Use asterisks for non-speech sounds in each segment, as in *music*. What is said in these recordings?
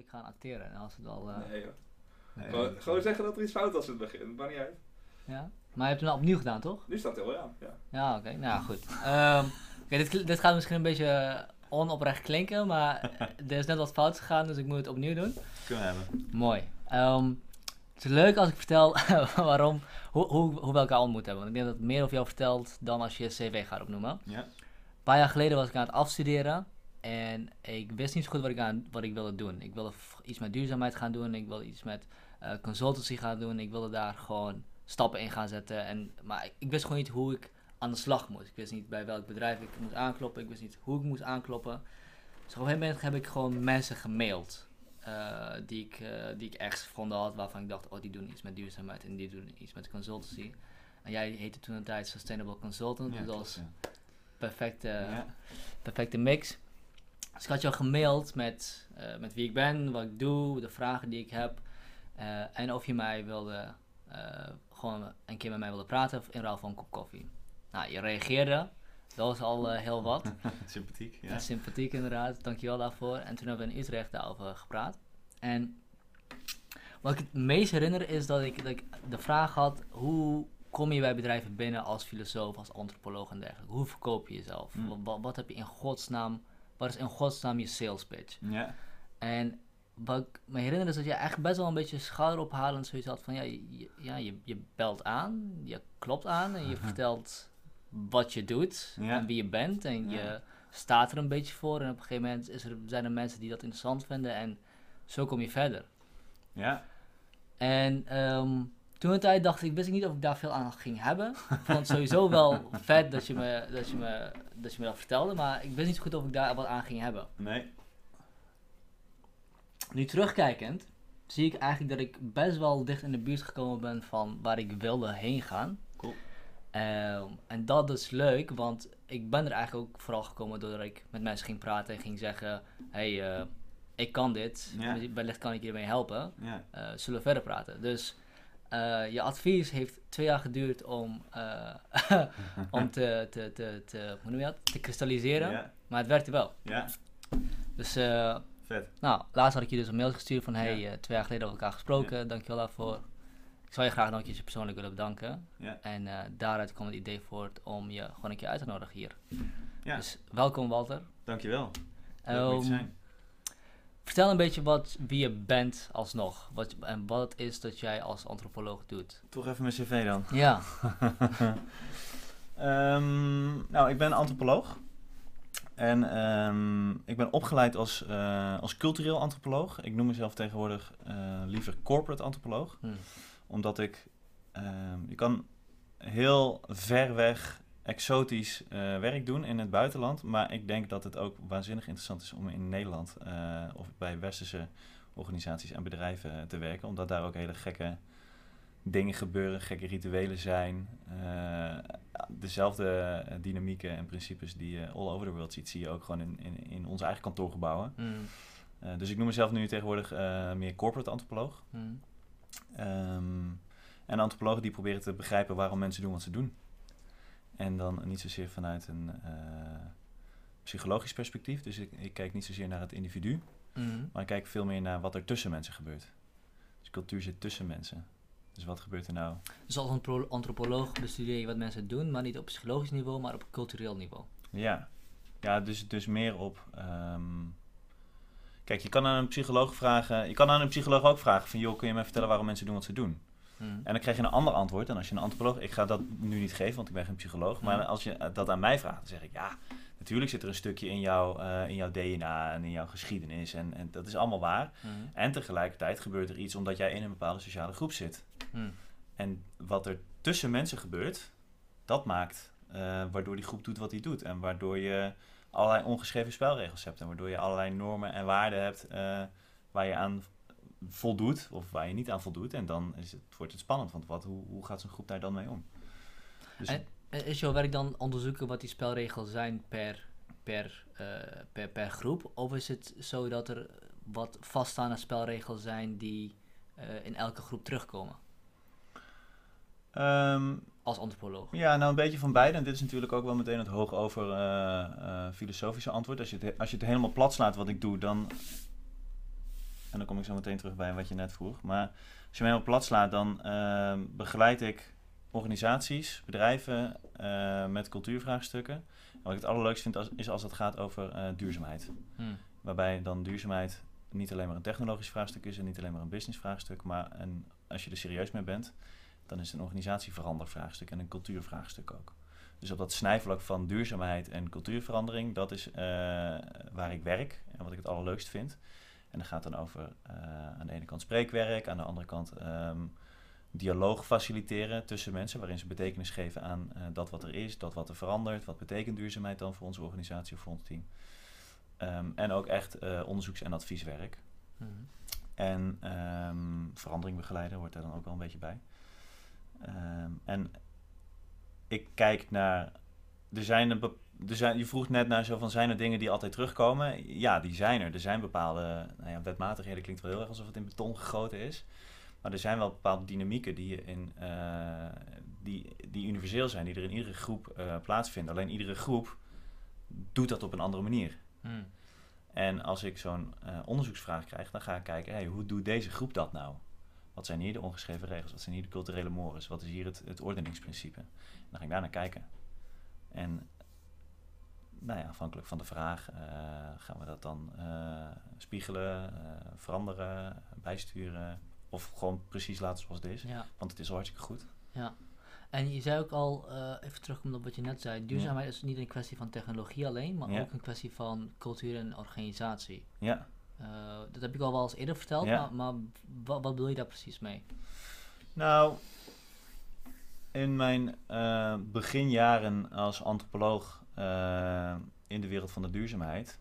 ik ga acteren. En als het al... eh, Nee, joh. Nee, Gewoon, gewoon zeggen dat er iets fout was in het begin. Maakt niet uit. ja? Maar je hebt hem opnieuw gedaan, toch? Nu staat het heel aan. Ja. Ja, oké. Nou, goed. Ehm, oké, dit, dit gaat misschien een beetje onoprecht klinken, maar er is net wat fout gegaan, dus ik moet het opnieuw doen. Kunnen we hebben. Mooi. Ehm, het is leuk als ik vertel *laughs* waarom, hoe, hoe, hoe we elkaar ontmoet hebben. Want ik denk dat het meer over jou vertelt dan als je je cv gaat opnoemen. Ja. Een paar jaar geleden was ik aan het afstuderen en ik wist niet zo goed wat ik, aan, wat ik wilde doen. Ik wilde iets met duurzaamheid gaan doen, ik wilde iets met eh, consultancy gaan doen. Ik wilde daar gewoon stappen in gaan zetten. En, maar ik, ik wist gewoon niet hoe ik aan de slag moest. Ik wist niet bij welk bedrijf ik moest aankloppen, ik wist niet hoe ik moest aankloppen. Dus op een gegeven moment heb ik gewoon mensen gemaild. eh, die, ik, eh, die ik ergens gevonden had, waarvan ik dacht, oh die doen iets met duurzaamheid en die doen iets met consultancy. En jij heette toen een tijd Sustainable Consultant, Ja, dus dat was ja. perfecte, Ja. perfecte mix. Dus ik had jou gemaild met, eh, met wie ik ben, wat ik doe, de vragen die ik heb. eh, en of je mij wilde, eh, gewoon een keer met mij wilde praten in ruil van een kop koffie. Nou, je reageerde. Dat was al heel wat. *laughs* Sympathiek, ja. Sympathiek inderdaad. Dankjewel daarvoor. En toen hebben we in Utrecht daarover gepraat. En wat ik het meest herinner is dat ik, dat ik de vraag had: hoe kom je bij bedrijven binnen als filosoof, als antropoloog en dergelijke? Hoe verkoop je jezelf? Mm. Wat, wat heb je in godsnaam, wat is in godsnaam je sales pitch? Ja. En wat ik me herinner is dat je eigenlijk best wel een beetje schouderophalend zoiets had van ja, je, ja, je, je belt aan, je klopt aan en je *laughs* vertelt wat je doet Ja. en wie je bent en Ja. je staat er een beetje voor en op een gegeven moment is er, zijn er mensen die dat interessant vinden en zo kom je verder. Ja. En ehm, toen een tijd dacht ik, wist ik niet of ik daar veel aan ging hebben. Ik vond het sowieso wel vet dat je, me, dat, je me, dat je me dat vertelde, maar ik wist niet zo goed of ik daar wat aan ging hebben. Nee. Nu terugkijkend, zie ik eigenlijk dat ik best wel dicht in de buurt gekomen ben van waar ik wilde heen gaan. Cool. Ehm, en dat is leuk, want ik ben er eigenlijk ook vooral gekomen doordat ik met mensen ging praten en ging zeggen: hey, eh, ik kan dit, Ja. wellicht kan ik je ermee helpen. Ja. Eh, zullen we verder praten? Dus eh, je advies heeft twee jaar geduurd om, eh, *laughs* om te, te, te, te, hoe noem je dat? te kristalliseren, maar het werkte wel. Ja. Dus eh, Vet. nou, laatst had ik je dus een mail gestuurd van hey, twee jaar geleden hebben we elkaar gesproken, dankjewel daarvoor. Ik zou je graag nog een keertje persoonlijk willen bedanken. Ja. En daaruit kwam het idee voort om je gewoon een keer uit te nodigen hier. Ja. Dus welkom Walter. Dankjewel. Leuk om hier te zijn. Vertel een beetje wat, wie je bent alsnog. Wat, en wat het is dat jij als antropoloog doet. Toch even mijn cv dan. Ja. *laughs* Ehm, nou, ik ben antropoloog. En ehm, ik ben opgeleid als, eh, als cultureel antropoloog. Ik noem mezelf tegenwoordig eh, liever corporate antropoloog. Hm. Omdat ik... ehm, je kan heel ver weg exotisch eh, werk doen in het buitenland. Maar ik denk dat het ook waanzinnig interessant is om in Nederland... eh, of bij westerse organisaties en bedrijven te werken. Omdat daar ook hele gekke dingen gebeuren, gekke rituelen zijn. eh, dezelfde eh, dynamieken en principes die je all over the world ziet, zie je ook gewoon in, in, in onze eigen kantoorgebouwen. Eh, dus ik noem mezelf nu tegenwoordig eh, meer corporate antropoloog. Hm. Ehm, en antropologen die proberen te begrijpen waarom mensen doen wat ze doen. En dan niet zozeer vanuit een eh, psychologisch perspectief. Dus ik, ik kijk niet zozeer naar het individu, Hm. maar ik kijk veel meer naar wat er tussen mensen gebeurt. Dus cultuur zit tussen mensen. Dus wat gebeurt er nou? Dus als antro- antropoloog bestudeer je wat mensen doen, maar niet op psychologisch niveau, maar op cultureel niveau. Ja, ja dus, dus meer op. ehm, kijk, je kan aan een psycholoog vragen. Je kan aan een psycholoog ook vragen: van joh, kun je me vertellen waarom mensen doen wat ze doen? Hm. En dan krijg je een ander antwoord. En als je een antropoloog. Ik ga dat nu niet geven, want ik ben geen psycholoog. Maar Mhm. als je dat aan mij vraagt, dan zeg ik ja. Natuurlijk zit er een stukje in, jou, eh, in jouw DNA en in jouw geschiedenis. En, en dat is allemaal waar. Hm. En tegelijkertijd gebeurt er iets omdat jij in een bepaalde sociale groep zit. En wat er tussen mensen gebeurt, dat maakt eh, waardoor die groep doet wat hij doet. En waardoor je allerlei ongeschreven spelregels hebt. En waardoor je allerlei normen en waarden hebt eh, waar je aan voldoet of waar je niet aan voldoet. En dan is het, wordt het spannend, want wat, hoe, hoe gaat zo'n groep daar dan mee om? Dus, En- Eh, Is jouw werk dan onderzoeken wat die spelregels zijn per, per, eh, per, per groep? Of is het zo dat er wat vaststaande spelregels zijn die eh, in elke groep terugkomen ehm, als antropoloog? Ja, nou een beetje van beide. En dit is natuurlijk ook wel meteen het hoog over filosofische antwoord. Als je, het, he- als je het helemaal plat slaat wat ik doe, dan En dan kom ik zo meteen terug bij wat je net vroeg. Maar als je mij op plat slaat, dan ehm, begeleid ik organisaties, bedrijven eh, met cultuurvraagstukken. En wat ik het allerleukst vind als, is als het gaat over eh, duurzaamheid. Hmm. Waarbij dan duurzaamheid niet alleen maar een technologisch vraagstuk is en niet alleen maar een business vraagstuk, maar een, als je er serieus mee bent, dan is het een organisatieverandervraagstuk en een cultuurvraagstuk ook. Dus op dat snijvlak van duurzaamheid en cultuurverandering, dat is eh, waar ik werk en wat ik het allerleukst vind. En dat gaat dan over eh, aan de ene kant spreekwerk, aan de andere kant ehm, dialoog faciliteren tussen mensen, waarin ze betekenis geven aan eh, dat wat er is, dat wat er verandert. Wat betekent duurzaamheid dan voor onze organisatie of voor ons team? Ehm, en ook echt eh, onderzoeks- en advieswerk. Hmm. En ehm, verandering begeleiden hoort daar dan ook wel een beetje bij. En ik kijk naar. Er zijn een bep- er zijn, je vroeg net naar zo van zijn er dingen die altijd terugkomen? Ja, die zijn er. Er zijn bepaalde nou ja, wetmatigheden, klinkt wel heel erg alsof het in beton gegoten is. Maar er zijn wel bepaalde dynamieken die, in, eh, die, die universeel zijn, die er in iedere groep eh, plaatsvinden. Alleen iedere groep doet dat op een andere manier. Hmm. En als ik zo'n eh, onderzoeksvraag krijg, dan ga ik kijken, hey, hoe doet deze groep dat nou? Wat zijn hier de ongeschreven regels? Wat zijn hier de culturele mores? Wat is hier het, het ordeningsprincipe? En dan ga ik daar naar kijken. En nou ja, afhankelijk van de vraag eh, gaan we dat dan eh, spiegelen, eh, veranderen, bijsturen. Of gewoon precies laten zoals het is. Ja, Want het is al hartstikke goed. ja. En je zei ook al, even terugkomen op wat je net zei, duurzaamheid is niet een kwestie van technologie alleen, maar Ja. ook een kwestie van cultuur en organisatie. Ja, dat heb ik al wel eens eerder verteld, Ja. maar, maar wat, wat bedoel je daar precies mee? Nou, in mijn beginjaren als antropoloog eh, in de wereld van de duurzaamheid.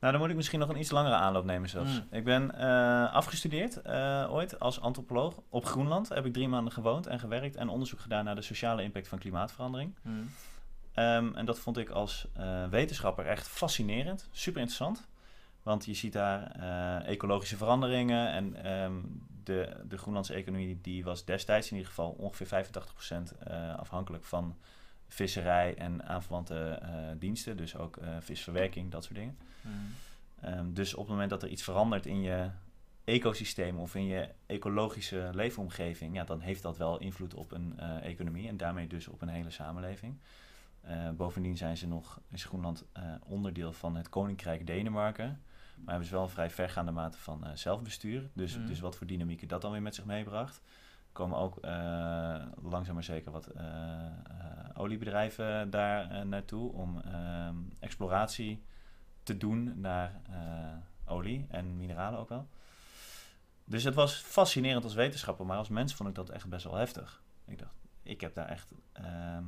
Nou, dan moet ik misschien nog een iets langere aanloop nemen zelfs. Mm. Ik ben eh, afgestudeerd eh, ooit als antropoloog. Op Groenland heb ik drie maanden gewoond en gewerkt en onderzoek gedaan naar de sociale impact van klimaatverandering. Hmm. Ehm, en dat vond ik als wetenschapper echt fascinerend, super interessant. Want je ziet daar ecologische veranderingen en ehm, de, de Groenlandse economie die was destijds in ieder geval ongeveer 85% eh, afhankelijk van visserij en aanverwante eh, diensten. Dus ook eh, visverwerking, dat soort dingen. Hmm. Ehm, dus op het moment dat er iets verandert in je ecosysteem of in je ecologische leefomgeving, ja, dan heeft dat wel invloed op een eh, economie en daarmee dus op een hele samenleving. Bovendien zijn ze nog, is Groenland onderdeel van het Koninkrijk Denemarken. Maar hebben ze wel een vrij vergaande mate van zelfbestuur. Dus, Mhm. dus wat voor dynamieken dat dan weer met zich meebracht. Komen ook eh, langzaam maar zeker wat eh, eh, oliebedrijven daar naartoe om ehm, exploratie te doen naar olie en mineralen ook wel. Dus het was fascinerend als wetenschapper, maar als mens vond ik dat echt best wel heftig. Ik dacht, ik heb daar echt ehm,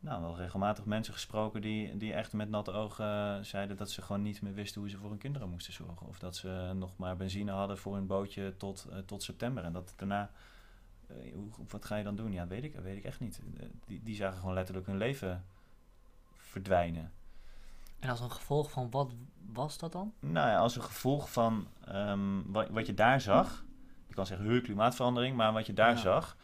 nou, wel regelmatig mensen gesproken die, die echt met natte ogen eh, zeiden dat ze gewoon niet meer wisten hoe ze voor hun kinderen moesten zorgen. Of dat ze nog maar benzine hadden voor hun bootje tot, eh, tot september. En dat daarna, eh, hoe, wat ga je dan doen? Ja, weet ik, weet ik echt niet. Die, die zagen gewoon letterlijk hun leven verdwijnen. En als een gevolg van wat was dat dan? Nou ja, als een gevolg van ehm, wat, wat je daar zag, je kan zeggen huur klimaatverandering, maar wat je daar Ja. zag,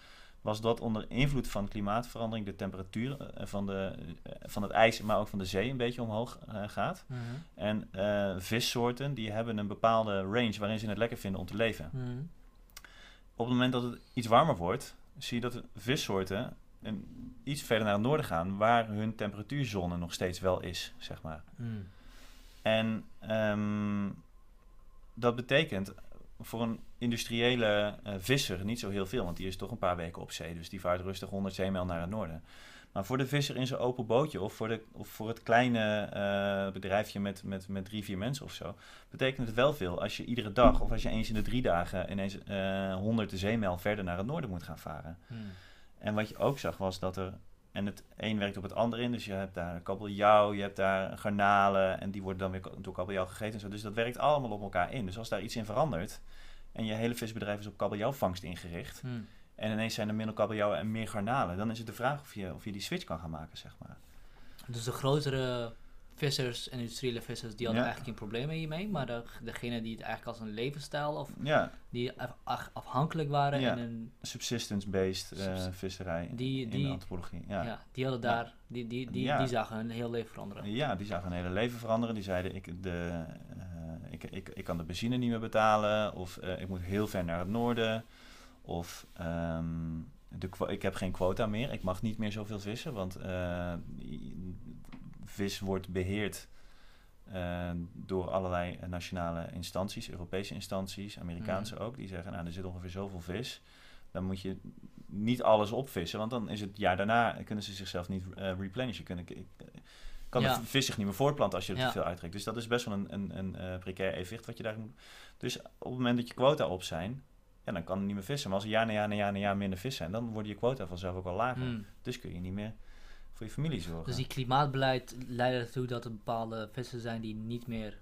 was dat onder invloed van klimaatverandering de temperatuur eh, van, de, eh, van het ijs, maar ook van de zee een beetje omhoog eh, gaat. En eh, vissoorten die hebben een bepaalde range waarin ze het lekker vinden om te leven. Hmm. Op het moment dat het iets warmer wordt, zie je dat vissoorten een, iets verder naar het noorden gaan, waar hun temperatuurzone nog steeds wel is, zeg maar. Hmm. En ehm, dat betekent voor een industriële eh, visser niet zo heel veel, want die is toch een paar weken op zee. Dus die vaart rustig 100 zeemijl naar het noorden. Maar voor de visser in zijn open bootje of voor, de, of voor het kleine eh, bedrijfje met, met, met drie, vier mensen of zo, betekent het wel veel als je iedere dag of als je eens in de drie dagen ineens eh 100 zeemijl verder naar het noorden moet gaan varen. Hmm. En wat je ook zag was dat er. En het een werkt op het ander in. Dus je hebt daar kabeljauw, je hebt daar garnalen. En die worden dan weer door kabeljauw gegeten. En zo. Dus dat werkt allemaal op elkaar in. Dus als daar iets in verandert. En je hele visbedrijf is op kabeljauwvangst ingericht. Hmm. En ineens zijn er minder kabeljauw en meer garnalen. Dan is het de vraag of je, of je die switch kan gaan maken, zeg maar. Dus de grotere vissers, industriële vissers, die hadden Ja. eigenlijk geen probleem hiermee. Maar de, degene die het eigenlijk als een levensstijl of Ja, die af- af- afhankelijk waren Ja. en een, subsistence-based eh, visserij die, in de die, antropologie. ja. Die hadden daar, die, die, die, die zagen hun heel leven veranderen. Ja, die zagen hun hele leven veranderen. Die zeiden, ik, de, eh, ik, ik, ik kan de benzine niet meer betalen. Of eh, ik moet heel ver naar het noorden. Of ehm, de, ik heb geen quota meer. Ik mag niet meer zoveel vissen. Want die- vis wordt beheerd eh, door allerlei nationale instanties. Europese instanties, Amerikaanse ook. Die zeggen, nou, er zit ongeveer zoveel vis. Dan moet je niet alles opvissen. Want dan is het jaar daarna... kunnen ze zichzelf niet eh replenishen. Kunnen, kan Ja. de vis zich niet meer voortplanten als je er Ja. te veel uittrekt. Dus dat is best wel een, een, een eh, precair evenwicht wat je daar moet... Dus op het moment dat je quota op zijn, ja, dan kan er niet meer vissen. Maar als er jaar na jaar na jaar na jaar minder vis zijn, dan worden je quota vanzelf ook wel lager. Hmm. Dus kun je niet meer voor je familie zorgen. Dus die klimaatbeleid leidde ertoe dat er bepaalde vissen zijn die niet meer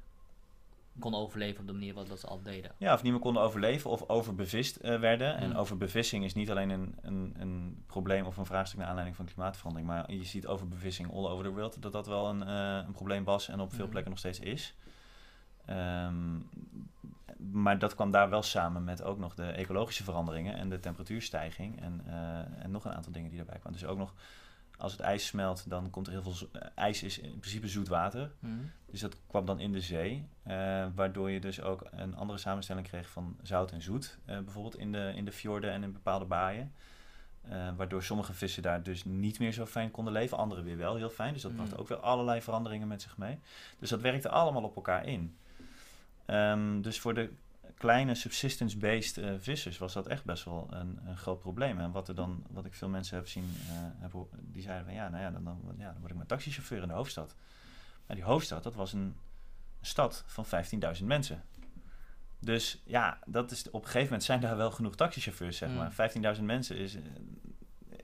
konden overleven op de manier wat, wat ze al deden. Ja, of niet meer konden overleven of overbevist eh, werden. En Hmm. overbevissing is niet alleen een, een, een probleem of een vraagstuk naar aanleiding van klimaatverandering. Maar je ziet overbevissing all over the world dat dat wel een, eh, een probleem was en op veel Mhm. plekken nog steeds is. Ehm, maar dat kwam daar wel samen met ook nog de ecologische veranderingen en de temperatuurstijging en, eh, en nog een aantal dingen die daarbij kwamen. Dus ook nog, als het ijs smelt, dan komt er heel veel... eh, ijs is in principe zoet water. Mhm. Dus dat kwam dan in de zee, eh, waardoor je dus ook een andere samenstelling kreeg van zout en zoet, eh, bijvoorbeeld in de, in de fjorden en in bepaalde baaien. Waardoor sommige vissen daar dus niet meer zo fijn konden leven, andere weer wel heel fijn. Dus dat bracht Mm. ook weer allerlei veranderingen met zich mee. Dus dat werkte allemaal op elkaar in. Ehm, dus voor de kleine subsistence-based eh, vissers was dat echt best wel een, een groot probleem. En wat, er dan, wat ik veel mensen heb zien, eh, heb, die zeiden van ja, nou ja dan, dan, ja, dan word ik maar taxichauffeur in de hoofdstad. Maar die hoofdstad, dat was een, een stad van 15.000 mensen. Dus ja, dat is, op een gegeven moment zijn daar wel genoeg taxichauffeurs, zeg Mm. maar. 15.000 mensen is,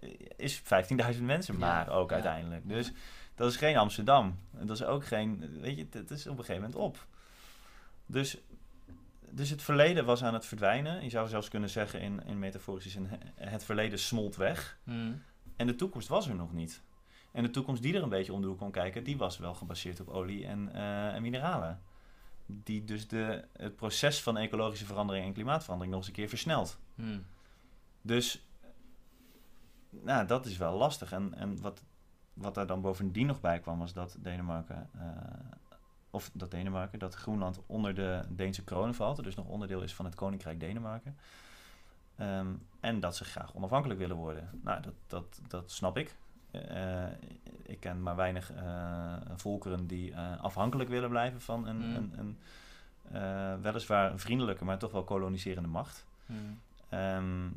eh, is 15.000 mensen Ja, maar ook ja, uiteindelijk. Dus dat is geen Amsterdam. Dat is ook geen, weet je, het is op een gegeven moment op. Dus, dus het verleden was aan het verdwijnen. Je zou zelfs kunnen zeggen in, in metaforische zin, het verleden smolt weg. Mhm. En de toekomst was er nog niet. En de toekomst die er een beetje om de hoek kon kijken, die was wel gebaseerd op olie en, eh, en mineralen. Die dus de, het proces van ecologische verandering en klimaatverandering nog eens een keer versnelt. Mhm. Dus nou, dat is wel lastig. En, en wat, wat daar dan bovendien nog bij kwam, was dat Denemarken, eh, of dat Denemarken, dat Groenland onder de Deense kroon valt, dus nog onderdeel is van het Koninkrijk Denemarken. Ehm, en dat ze graag onafhankelijk willen worden. Nou, dat, dat, dat snap ik. Eh, ik ken maar weinig eh, volkeren die eh, afhankelijk willen blijven van een, Mm. een, een weliswaar vriendelijke, maar toch wel koloniserende macht. Mhm. Ehm,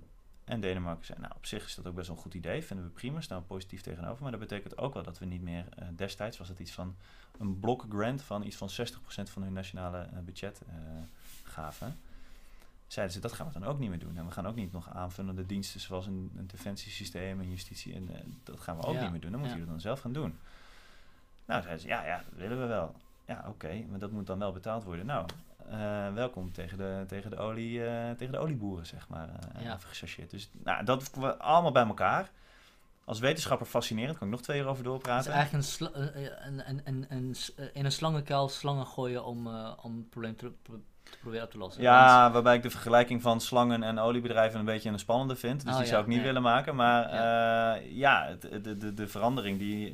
en Denemarken zei, nou op zich is dat ook best wel een goed idee, vinden we prima, staan we positief tegenover. Maar dat betekent ook wel dat we niet meer, eh, destijds was het iets van een blok grant van iets van 60% van hun nationale eh, budget eh, gaven. Zeiden ze, dat gaan we dan ook niet meer doen. En we gaan ook niet nog aanvullende diensten zoals een, een defensiesysteem en justitie. En, dat gaan we ook Ja, niet meer doen. Dan moeten ja. jullie dat dan zelf gaan doen. Nou, zeiden ze, ja, ja, dat willen we wel. Ja, oké, maar dat moet dan wel betaald worden. Nou, eh, welkom tegen de, tegen, de olie, eh, tegen de olieboeren, zeg maar. eh Ja. Dus nou, dat allemaal bij elkaar. Als wetenschapper fascinerend, kan ik nog twee uur over Het is doorpraten. eigenlijk een, een, een, een, in een slangenkuil slangen gooien om, om het probleem te, pro- te proberen op te lossen. Ja, waarbij ik de vergelijking van slangen en oliebedrijven een beetje een spannende vind. Dus Oh, die ja, zou ik niet nee. willen maken. Maar ja, ja de, de, de verandering die...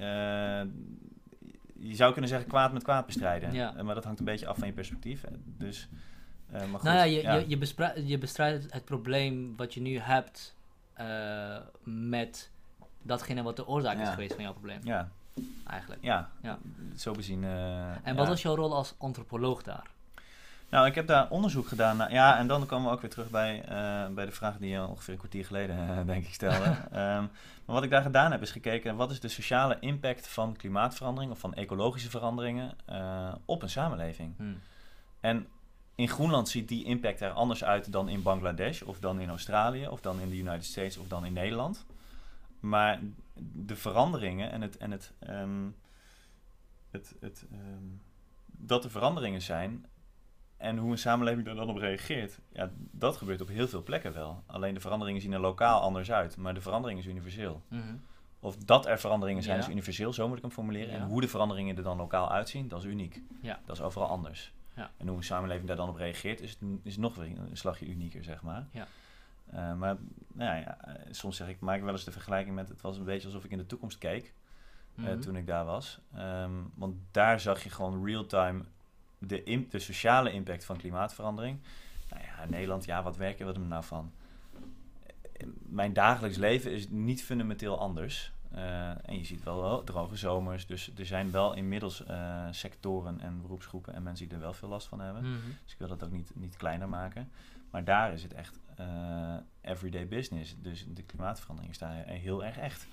je zou kunnen zeggen kwaad met kwaad bestrijden. Ja. Eh, maar dat hangt een beetje af van je perspectief. Dus, eh, maar goed, nou ja, je, ja. Je, je, bespra- je bestrijdt het, probleem wat je nu hebt eh, met datgene wat de oorzaak is geweest van jouw probleem, ja, eigenlijk. ja, Ja. zo bezien. En wat was jouw rol als antropoloog daar? Nou, ik heb daar onderzoek gedaan. Naar, ja, en dan komen we ook weer terug bij, eh, bij de vraag die je ongeveer een kwartier geleden, *laughs* eh, denk ik, stelde. *laughs* Ehm, maar wat ik daar gedaan heb, is gekeken wat is de sociale impact van klimaatverandering of van ecologische veranderingen eh, op een samenleving. Hm. En in Groenland ziet die impact er anders uit dan in Bangladesh, of dan in Australië, of dan in de United States, of dan in Nederland. Maar de veranderingen en het, en het, ehm, het, het ehm, dat er veranderingen zijn en hoe een samenleving daar dan op reageert, ja, dat gebeurt op heel veel plekken wel. Alleen de veranderingen zien er lokaal anders uit, maar de verandering is universeel. Mhm. Of dat er veranderingen zijn Ja. is universeel, zo moet ik hem formuleren. Ja. En hoe de veranderingen er dan lokaal uitzien, dat is uniek. Ja. Dat is overal anders. Ja. En hoe een samenleving daar dan op reageert, is, is nog weer een slagje unieker, zeg maar. Ja. Eh, maar nou ja, eh, soms zeg ik, maak ik wel eens de vergelijking met, het was een beetje alsof ik in de toekomst keek, eh, Mhm. toen ik daar was. Ehm, want daar zag je gewoon real-time de, sociale impact van klimaatverandering. Nou ja, in Nederland, ja, wat werken we er nou van? Mijn dagelijks leven is niet fundamenteel anders. Eh, en je ziet wel droge zomers. Dus er zijn wel inmiddels eh, sectoren en beroepsgroepen en mensen die er wel veel last van hebben. Mhm. Dus ik wil dat ook niet, niet kleiner maken. Maar daar is het echt eh, everyday business. Dus de klimaatverandering is daar heel erg echt.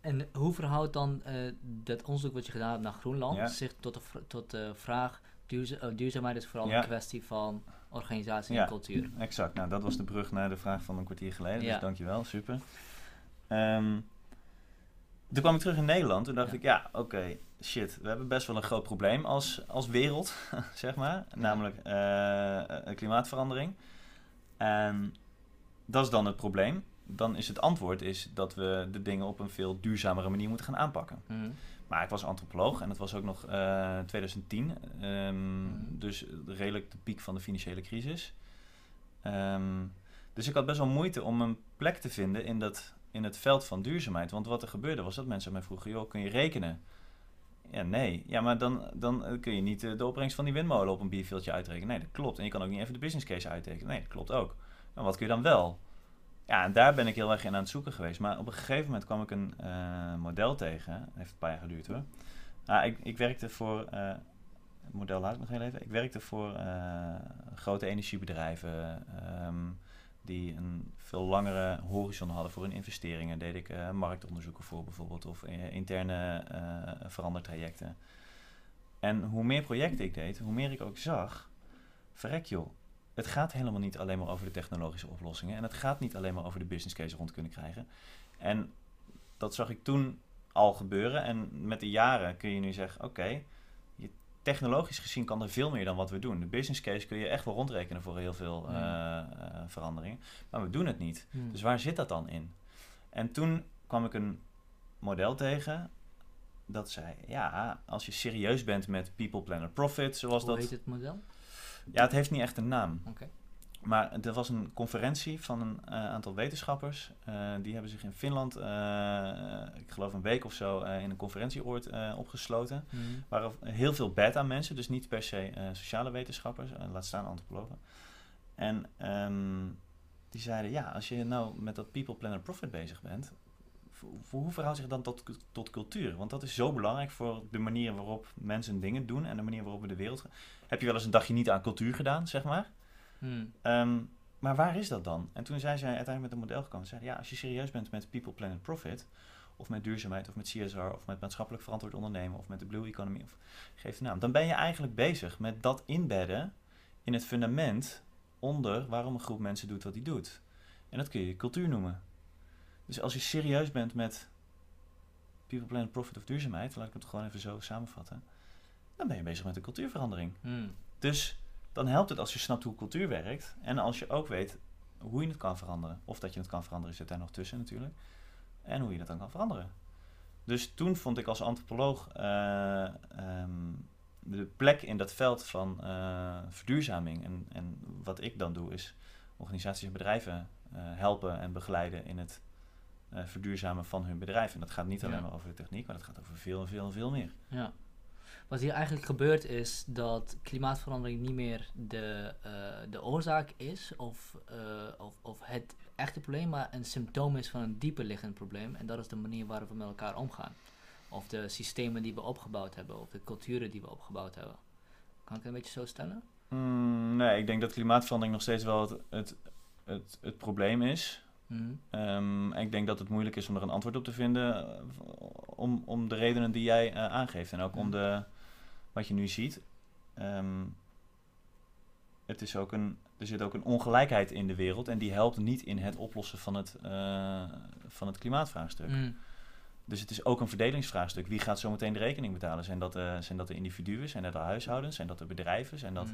En hoe verhoudt dan eh, dat onderzoek wat je gedaan hebt naar Groenland Ja. zich tot de, tot de vraag, eh, duurzaamheid is vooral Ja. een kwestie van organisatie Ja. en cultuur. Exact. Nou, dat was de brug naar de vraag van een kwartier geleden. Ja. Dus dankjewel, super. Ehm, toen kwam ik terug in Nederland. Toen dacht Ja. ik, ja, oké, shit. We hebben best wel een groot probleem als, als wereld, *laughs* zeg maar. Namelijk eh, eh, klimaatverandering. En dat is dan het probleem. Dan is het antwoord is dat we de dingen op een veel duurzamere manier moeten gaan aanpakken. Mhm. Maar ik was antropoloog en het was ook nog eh 2010. ehm, Mhm. Dus redelijk de piek van de financiële crisis. Ehm, dus ik had best wel moeite om een plek te vinden in, dat, in het veld van duurzaamheid. Want wat er gebeurde was dat mensen mij vroegen, joh, kun je rekenen? Ja, nee. Ja, maar dan, dan eh, kun je niet eh, de opbrengst van die windmolen op een bierveeltje uitrekenen. Nee, dat klopt. En je kan ook niet even de business case uittekenen. Nee, dat klopt ook. Maar wat kun je dan wel? Ja, daar ben ik heel erg in aan het zoeken geweest. Maar op een gegeven moment kwam ik een eh, model tegen. heeft een paar jaar geduurd hoor. Ah, ik, ik werkte voor. eh, het model laat ik nog heel even. Ik werkte voor eh, grote energiebedrijven. ehm, die een veel langere horizon hadden voor hun investeringen. Deed ik eh, marktonderzoeken voor bijvoorbeeld. Of eh, interne eh verandertrajecten. En hoe meer projecten ik deed, hoe meer ik ook zag. Verrek joh. Het gaat helemaal niet alleen maar over de technologische oplossingen. En het gaat niet alleen maar over de business case rond kunnen krijgen. En dat zag ik toen al gebeuren. En met de jaren kun je nu zeggen: oké, technologisch gezien kan er veel meer dan wat we doen. De business case kun je echt wel rondrekenen voor heel veel eh, eh, veranderingen. Maar we doen het niet. Dus waar zit dat dan in? En toen kwam ik een model tegen. Dat zei, ja, als je serieus bent met People, Planet, Profit, zoals Hoe dat... heet het model? Ja, het heeft niet echt een naam. Maar er was een conferentie van een eh, aantal wetenschappers. Eh, die hebben zich in Finland, eh, ik geloof een week of zo, in een conferentieoord opgesloten. Er waren heel veel beta-mensen, dus niet per se sociale wetenschappers, laat staan antropologen. En ehm, die zeiden, ja, als je nou met dat People, Planet, Profit bezig bent, voor, hoe verhoudt zich dan tot, tot cultuur? Want dat is zo belangrijk voor de manier waarop mensen dingen doen en de manier waarop we de wereld... Heb je wel eens een dagje niet aan cultuur gedaan, zeg maar? Mhm. Ehm, maar waar is dat dan? En toen zijn zij uiteindelijk met een model gekomen. Ze zeiden, ja, als je serieus bent met People, Planet, Profit... of met duurzaamheid, of met CSR... of met maatschappelijk verantwoord ondernemen... of met de Blue Economy, of geef de naam... dan ben je eigenlijk bezig met dat inbedden... in het fundament onder waarom een groep mensen doet wat die doet. En dat kun je cultuur noemen. Dus als je serieus bent met People, Planet, Profit of duurzaamheid... laat ik het gewoon even zo samenvatten... dan ben je bezig met een cultuurverandering. Mhm. Dus dan helpt het als je snapt hoe cultuur werkt. En als je ook weet hoe je het kan veranderen. Of dat je het kan veranderen, zit daar nog tussen natuurlijk. En hoe je dat dan kan veranderen. Dus toen vond ik als antropoloog eh, ehm, de plek in dat veld van eh, verduurzaming. En, en wat ik dan doe is organisaties en bedrijven eh, helpen en begeleiden in het eh, verduurzamen van hun bedrijf. En dat gaat niet alleen Ja. maar over de techniek, maar dat gaat over veel en veel en veel meer. Ja. Wat hier eigenlijk gebeurt is dat klimaatverandering niet meer de, eh, de oorzaak is of, eh, of, of het echte probleem, maar een symptoom is van een dieper liggend probleem. En dat is de manier waarop we met elkaar omgaan. Of de systemen die we opgebouwd hebben, of de culturen die we opgebouwd hebben. Kan ik het een beetje zo stellen? Mm, nee, ik denk dat klimaatverandering nog steeds wel het, het, het, het probleem is. Mhm. Ehm, en ik denk dat het moeilijk is om er een antwoord op te vinden. eh, om, om de redenen die jij eh, aangeeft. En ook om Mhm. de, wat je nu ziet. Ehm, het is ook een, er zit ook een ongelijkheid in de wereld. En die helpt niet in het oplossen van het, eh, van het klimaatvraagstuk. Mhm. Dus het is ook een verdelingsvraagstuk. Wie gaat zometeen de rekening betalen? Zijn dat, de, zijn dat de individuen? Zijn dat de huishoudens? Zijn dat de bedrijven? Zijn dat.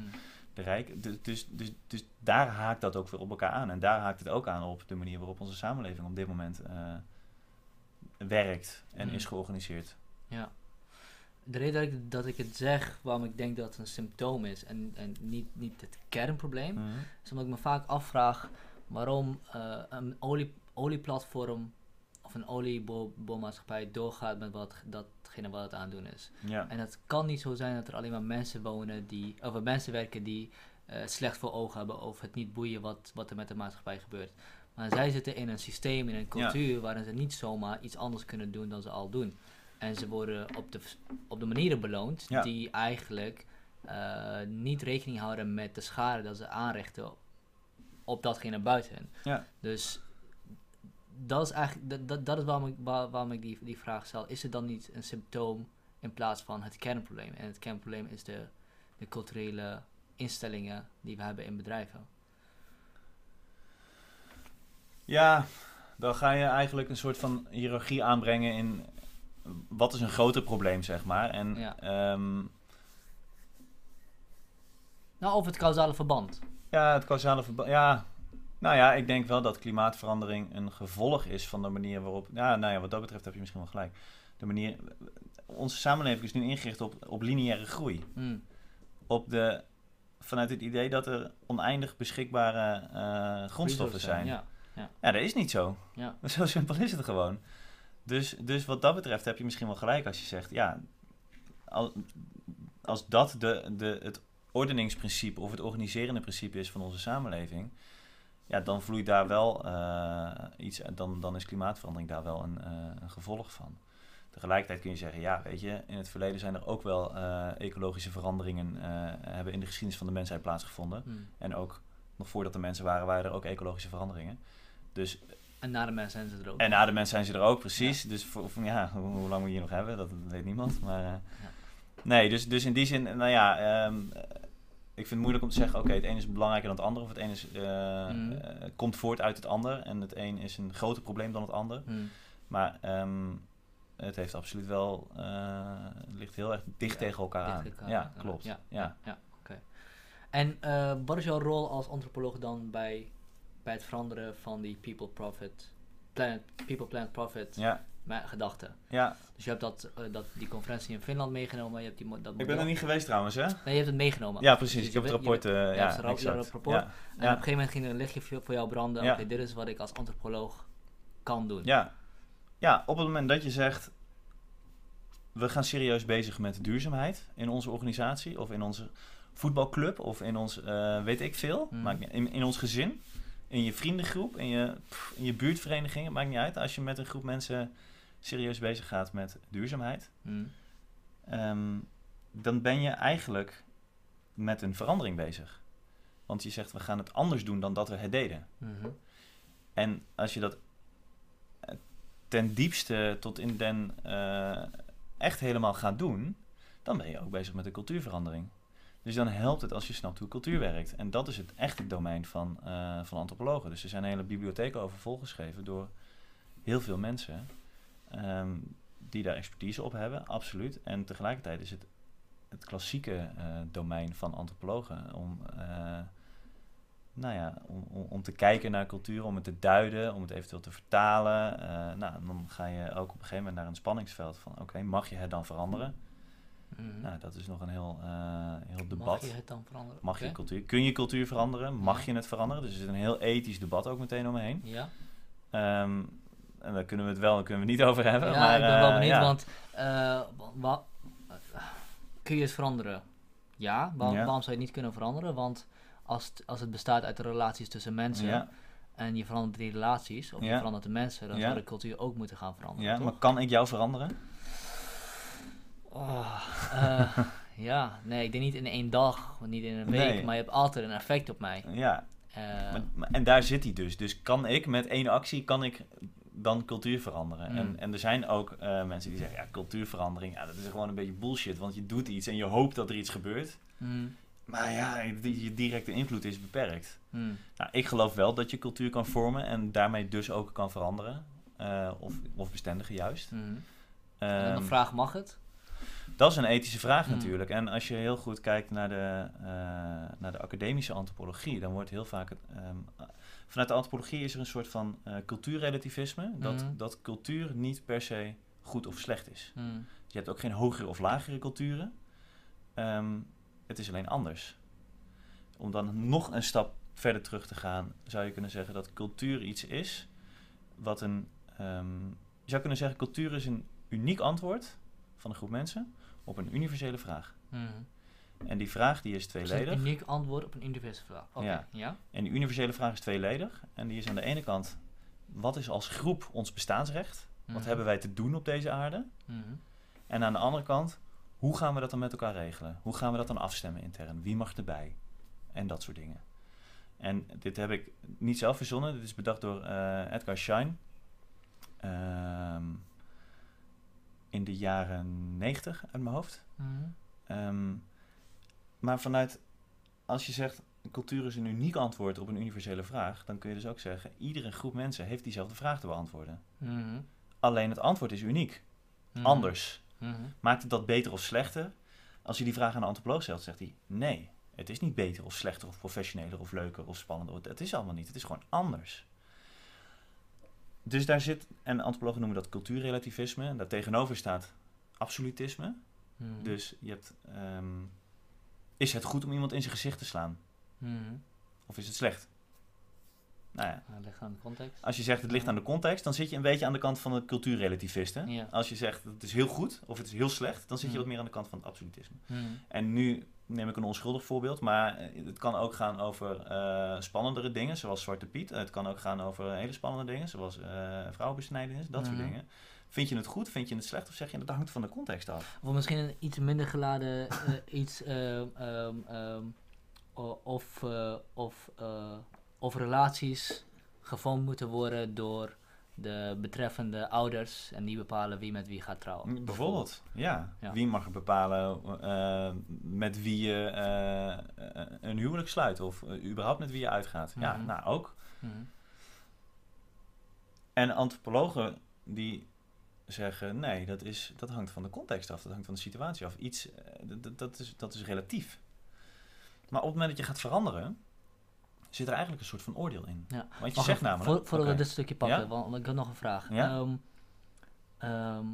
De rijk. Dus, dus, dus, dus daar haakt dat ook weer op elkaar aan. En daar haakt het ook aan op de manier waarop onze samenleving op dit moment eh, werkt en Mm. is georganiseerd. Ja. De reden dat ik, dat ik het zeg, waarom ik denk dat het een symptoom is en, en niet, niet het kernprobleem, Mhm. is omdat ik me vaak afvraag waarom eh, een olie, olieplatform of een olieboormaatschappij doorgaat met wat, datgene wat het aan het doen is. Ja. En het kan niet zo zijn dat er alleen maar mensen wonen die, of mensen werken die eh, slecht voor ogen hebben of het niet boeien wat, wat er met de maatschappij gebeurt. Maar zij zitten in een systeem, in een cultuur waarin ze niet zomaar iets anders kunnen doen dan ze al doen. En ze worden op de, op de manieren beloond Ja. die eigenlijk eh, niet rekening houden met de schade dat ze aanrichten op datgene buiten. Ja. Dus dat is eigenlijk dat, dat, dat is waarom ik, waar- waarom ik die, die vraag stel. Is het dan niet een symptoom in plaats van het kernprobleem? En het kernprobleem is de, de culturele instellingen die we hebben in bedrijven. Ja, dan ga je eigenlijk een soort van hiërarchie aanbrengen in wat is een groter probleem, zeg maar. En Ja. ehm, Nou, over het causale verband. ja, het causale verband. Ja, nou ja, ik denk wel dat klimaatverandering een gevolg is van de manier waarop. Ja, nou ja, wat dat betreft heb je misschien wel gelijk. De manier. Onze samenleving is nu ingericht op, op lineaire groei. Hmm. Op de, vanuit het idee dat er oneindig beschikbare eh, grondstoffen zijn. Ja. Ja, dat is niet zo. Ja. *laughs* Zo simpel is het gewoon. Dus, dus wat dat betreft heb je misschien wel gelijk als je zegt, ja, als, als dat de, de, het ordeningsprincipe of het organiserende principe is van onze samenleving, ja, dan vloeit daar wel eh, iets, dan, dan is klimaatverandering daar wel een, eh, een gevolg van. Tegelijkertijd kun je zeggen, ja, weet je, in het verleden zijn er ook wel eh, ecologische veranderingen, hebben in de geschiedenis van de mensheid plaatsgevonden. Hmm. En ook nog voordat er mensen waren, waren er ook ecologische veranderingen. Dus En na de mensen zijn ze er ook. en na de mens zijn ze er ook, precies. Dus voor, voor- ja, *laughs* hoe, hoe lang we hier nog hebben, dat weet niemand. Maar, eh, Nee, dus, dus in die zin, nou ja, ehm, eh, vind het moeilijk om te zeggen, oké, het een is belangrijker dan het ander. Of het een is, eh, Mhm. eh, komt voort uit het ander. En het een is een groter probleem dan het ander. Hmm. Maar ehm, het heeft absoluut wel, eh, het ligt heel erg dicht Ja, tegen elkaar dicht aan. elkaar ja, aan. klopt. Ja, Ja. ja, oké. En wat is jouw rol als antropoloog dan bij, bij het veranderen van die people profit, planet, people planet profit Ja, me- gedachte? ja. Dus je hebt dat, eh, dat, die conferentie in Finland meegenomen, je hebt die, dat ik ben er niet geweest trouwens, hè? Nee, je hebt het meegenomen. Ja, precies. Dus Ik heb het rapport, ja, exact. het rapport. Ja, En ja. op een gegeven moment ging er een lichtje voor voor jou branden. Oké, dit is wat ik als antropoloog kan doen. Ja. ja, op het moment dat je zegt... we gaan serieus bezig met duurzaamheid in onze organisatie... of in onze voetbalclub of in ons, eh, weet ik veel... Mhm. Maakt niet, in, in ons gezin, in je vriendengroep, in je, in je buurtvereniging... het maakt niet uit. Als je met een groep mensen serieus bezig gaat met duurzaamheid... Hmm. ehm, dan ben je eigenlijk met een verandering bezig. Want je zegt, we gaan het anders doen dan dat we het deden. Mhm. En als je dat eh, ten diepste tot in den eh, echt helemaal gaat doen, dan ben je ook bezig met een cultuurverandering. Dus dan helpt het als je snapt hoe cultuur werkt. En dat is het echte domein van, eh, van antropologen. Dus er zijn hele bibliotheken over volgeschreven door heel veel mensen ehm, die daar expertise op hebben, absoluut. En tegelijkertijd is het het klassieke eh, domein van antropologen om eh, nou ja, om, om, om te kijken naar cultuur, om het te duiden, om het eventueel te vertalen. Eh, nou, dan ga je ook op een gegeven moment naar een spanningsveld van, oké, mag je het dan veranderen? Mhm. Nou, dat is nog een heel, heel debat. Mag je het dan veranderen? Mag je cultuur, kun je cultuur veranderen? Mag Ja. je het veranderen? Dus er zit een heel ethisch debat ook meteen omheen. Ja, Ehm, en daar kunnen we het wel, daar kunnen we het niet over hebben. ja maar, ik ben wel eh, benieuwd, ja. want eh, wa- wa- eh, kun je het veranderen? Ja, Waar- Ja. waarom zou je het niet kunnen veranderen? Want als het, als het bestaat uit de relaties tussen mensen Ja, en je verandert die relaties, of je verandert de mensen, dan Ja. zou de cultuur ook moeten gaan veranderen. ja, toch? maar kan ik jou veranderen? Oh, eh, *laughs* ja, nee, ik denk niet in één dag, niet in een week, Nee. maar je hebt altijd een effect op mij. Ja, Maar- maar- en daar zit hij dus. Dus kan ik met één actie kan ik dan cultuur veranderen? Mm. En, en er zijn ook eh, mensen die zeggen, ja, cultuurverandering, ja, dat is gewoon een beetje bullshit. Want je doet iets en je hoopt dat er iets gebeurt. mm, Maar ja, je directe invloed is beperkt. mm, Nou, ik geloof wel dat je cultuur kan vormen en daarmee dus ook kan veranderen. Eh, of, of bestendigen juist. en dan de Ehm, vraag, mag het? dat is een ethische vraag natuurlijk. En als je heel goed kijkt naar de, eh, naar de academische antropologie, dan wordt heel vaak het. ehm, vanuit de antropologie is er een soort van eh, cultuurrelativisme. Dat, Mhm. dat cultuur niet per se goed of slecht is. Mm, Je hebt ook geen hogere of lagere culturen. Ehm, het is alleen anders. Om dan nog een stap verder terug te gaan, zou je kunnen zeggen dat cultuur iets is wat een ehm, je zou kunnen zeggen, cultuur is een uniek antwoord van een groep mensen op een universele vraag. Mhm. En die vraag die is Dus een tweeledig. uniek antwoord op een universele vraag. Ja. ja. En die universele vraag is tweeledig. En die is aan de ene kant, wat is als groep ons bestaansrecht? Wat Mhm. hebben wij te doen op deze aarde? Mhm. En aan de andere kant, hoe gaan we dat dan met elkaar regelen? Hoe gaan we dat dan afstemmen intern? Wie mag erbij? En dat soort dingen. En dit heb ik niet zelf verzonnen. Dit is bedacht door eh, Edgar Schein. Ehm, in de jaren 90 uit mijn hoofd. Ehm, maar vanuit, als je zegt, cultuur is een uniek antwoord op een universele vraag, dan kun je dus ook zeggen, iedere groep mensen heeft diezelfde vraag te beantwoorden. Mhm. Alleen het antwoord is uniek, Mhm. anders. Mhm. Maakt het dat beter of slechter? Als je die vraag aan een antropoloog stelt, zegt hij, nee, het is niet beter of slechter of professioneler of leuker of spannender. Het is allemaal niet, het is gewoon anders. Dus daar zit, en antropologen noemen dat cultuurrelativisme, en daar tegenover staat absolutisme. Dus je hebt, ehm, is het goed om iemand in zijn gezicht te slaan? Mhm. Of is het slecht? Nou ja, Dat ligt aan de context. als je zegt het ligt aan de context, dan zit je een beetje aan de kant van de cultuurrelativisten. Ja. Als je zegt het is heel goed of het is heel slecht, dan zit je Mhm. wat meer aan de kant van het absolutisme. Mhm. En nu neem ik een onschuldig voorbeeld, maar eh, het kan ook gaan over eh, spannendere dingen, zoals Zwarte Piet. Het kan ook gaan over hele spannende dingen, zoals vrouwenbesnijdenis, dat soort dingen. Vind je het goed, vind je het slecht of zeg je dat hangt van de context af? Of misschien een iets minder geladen eh, *laughs* iets. ehm, ehm, ehm, of, eh, of, eh, of relaties gevormd moeten worden door de betreffende ouders. En die bepalen wie met wie gaat trouwen. Bijvoorbeeld, ja. Ja. Wie mag bepalen eh, met wie je eh, eh, een huwelijk sluit of eh, überhaupt met wie je uitgaat? Ja, Mhm. nou ook. Mhm. En antropologen die zeggen nee, dat, is, dat hangt van de context af, dat hangt van de situatie af. Iets, eh, dat- is, dat is relatief. Maar op het moment dat je gaat veranderen, zit er eigenlijk een soort van oordeel in. Ja. Want je zegt namelijk... voor- Voordat Oké. we dit stukje pakken, Ja? want ik heb nog een vraag. Ja? Ehm, ehm,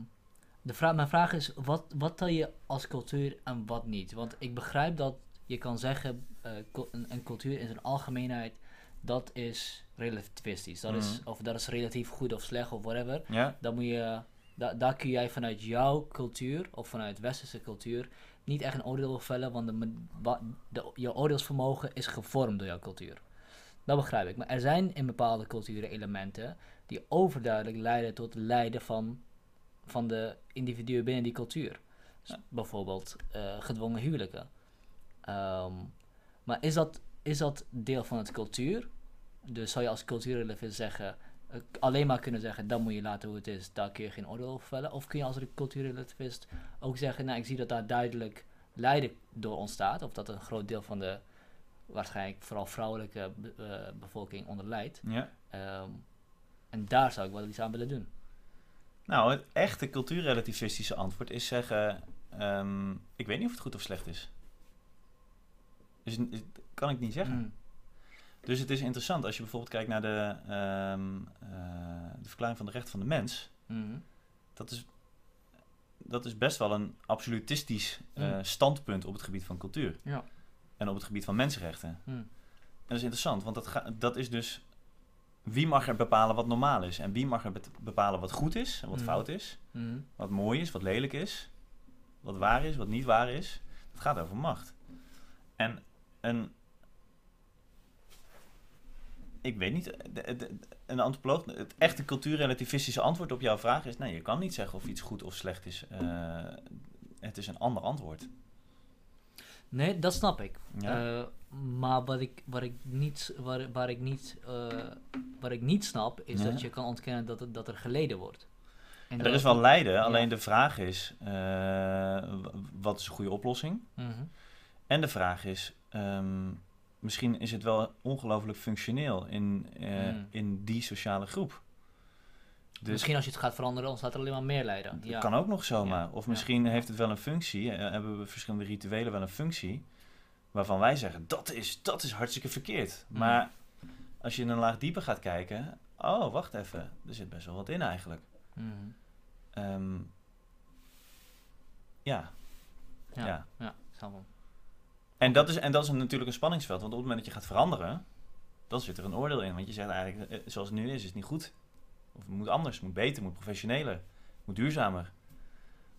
de vraag. Mijn vraag is, wat, wat tel je als cultuur en wat niet? Want ik begrijp dat je kan zeggen, eh, een, een cultuur in zijn algemeenheid, dat is relativistisch. Dat, is, Mhm. of dat is relatief goed of slecht of whatever. Ja? Dan moet je, da, daar kun jij vanuit jouw cultuur of vanuit westerse cultuur niet echt een oordeel over vellen, want de, oordeelsvermogen is gevormd door jouw cultuur. Dat begrijp ik. Maar er zijn in bepaalde culturen elementen die overduidelijk leiden tot het lijden van, van de individuen binnen die cultuur. Dus. Bijvoorbeeld eh, gedwongen huwelijken. Ehm, maar is dat, is dat deel van het cultuur? Dus zou je als cultuurrelativist zeggen, alleen maar kunnen zeggen, dan moet je laten hoe het is, daar kun je geen oordeel over vellen? Of kun je als cultuurrelativist ook zeggen, nou ik zie dat daar duidelijk lijden door ontstaat, of dat een groot deel van de waarschijnlijk vooral vrouwelijke be- eh, bevolking onder lijdt. ja. Ehm, en daar zou ik wel iets aan willen doen. Nou, het echte cultuurrelativistische antwoord is zeggen... ehm, ik weet niet of het goed of slecht is. Dus kan ik niet zeggen. Mm. Dus het is interessant als je bijvoorbeeld kijkt naar de, eh, de verklaring van de rechten van de mens. Mhm. Dat is, dat is best wel een absolutistisch eh, Mm. standpunt op het gebied van cultuur. Ja. En op het gebied van mensenrechten. Mm. En dat is interessant, want dat, ga, dat is dus... Wie mag er bepalen wat normaal is? En wie mag er bepalen wat goed is en wat Mhm. fout is? Mhm. Wat mooi is, wat lelijk is? Wat waar is, wat niet waar is? Het gaat over macht. En een... Ik weet niet, de- de- een antropoloog, het echte cultuurrelativistische antwoord op jouw vraag is: nee, je kan niet zeggen of iets goed of slecht is. Eh, het is een ander antwoord. Nee, dat snap ik. Ja? Eh, maar wat ik, wat ik niet, waar, waar ik niet, eh, wat ik niet snap, is Ja. dat je kan ontkennen dat, het- dat er geleden wordt. En er is wel lijden, ja. alleen de vraag is: eh, wat is een goede oplossing? Mhm. En de vraag is: ehm, misschien is het wel ongelooflijk functioneel in, eh, Mm. in die sociale groep. Dus Misschien als je het gaat veranderen, ontstaat er alleen maar meer lijden. dat Ja. kan ook nog zomaar. Ja. Of Ja. misschien heeft het wel een functie, eh, hebben we verschillende rituelen wel een functie, waarvan wij zeggen dat is, dat is hartstikke verkeerd. Mm. Maar als je een laag dieper gaat kijken, oh wacht even, er zit best wel wat in eigenlijk. Mhm. Ehm, ja, Ja. Ja. ja. En dat is, en dat is natuurlijk een spanningsveld. Want op het moment dat je gaat veranderen, dan zit er een oordeel in. Want je zegt eigenlijk, eh, zoals het nu is, is het niet goed. Of het moet anders, het moet beter, het moet professioneler, het moet duurzamer.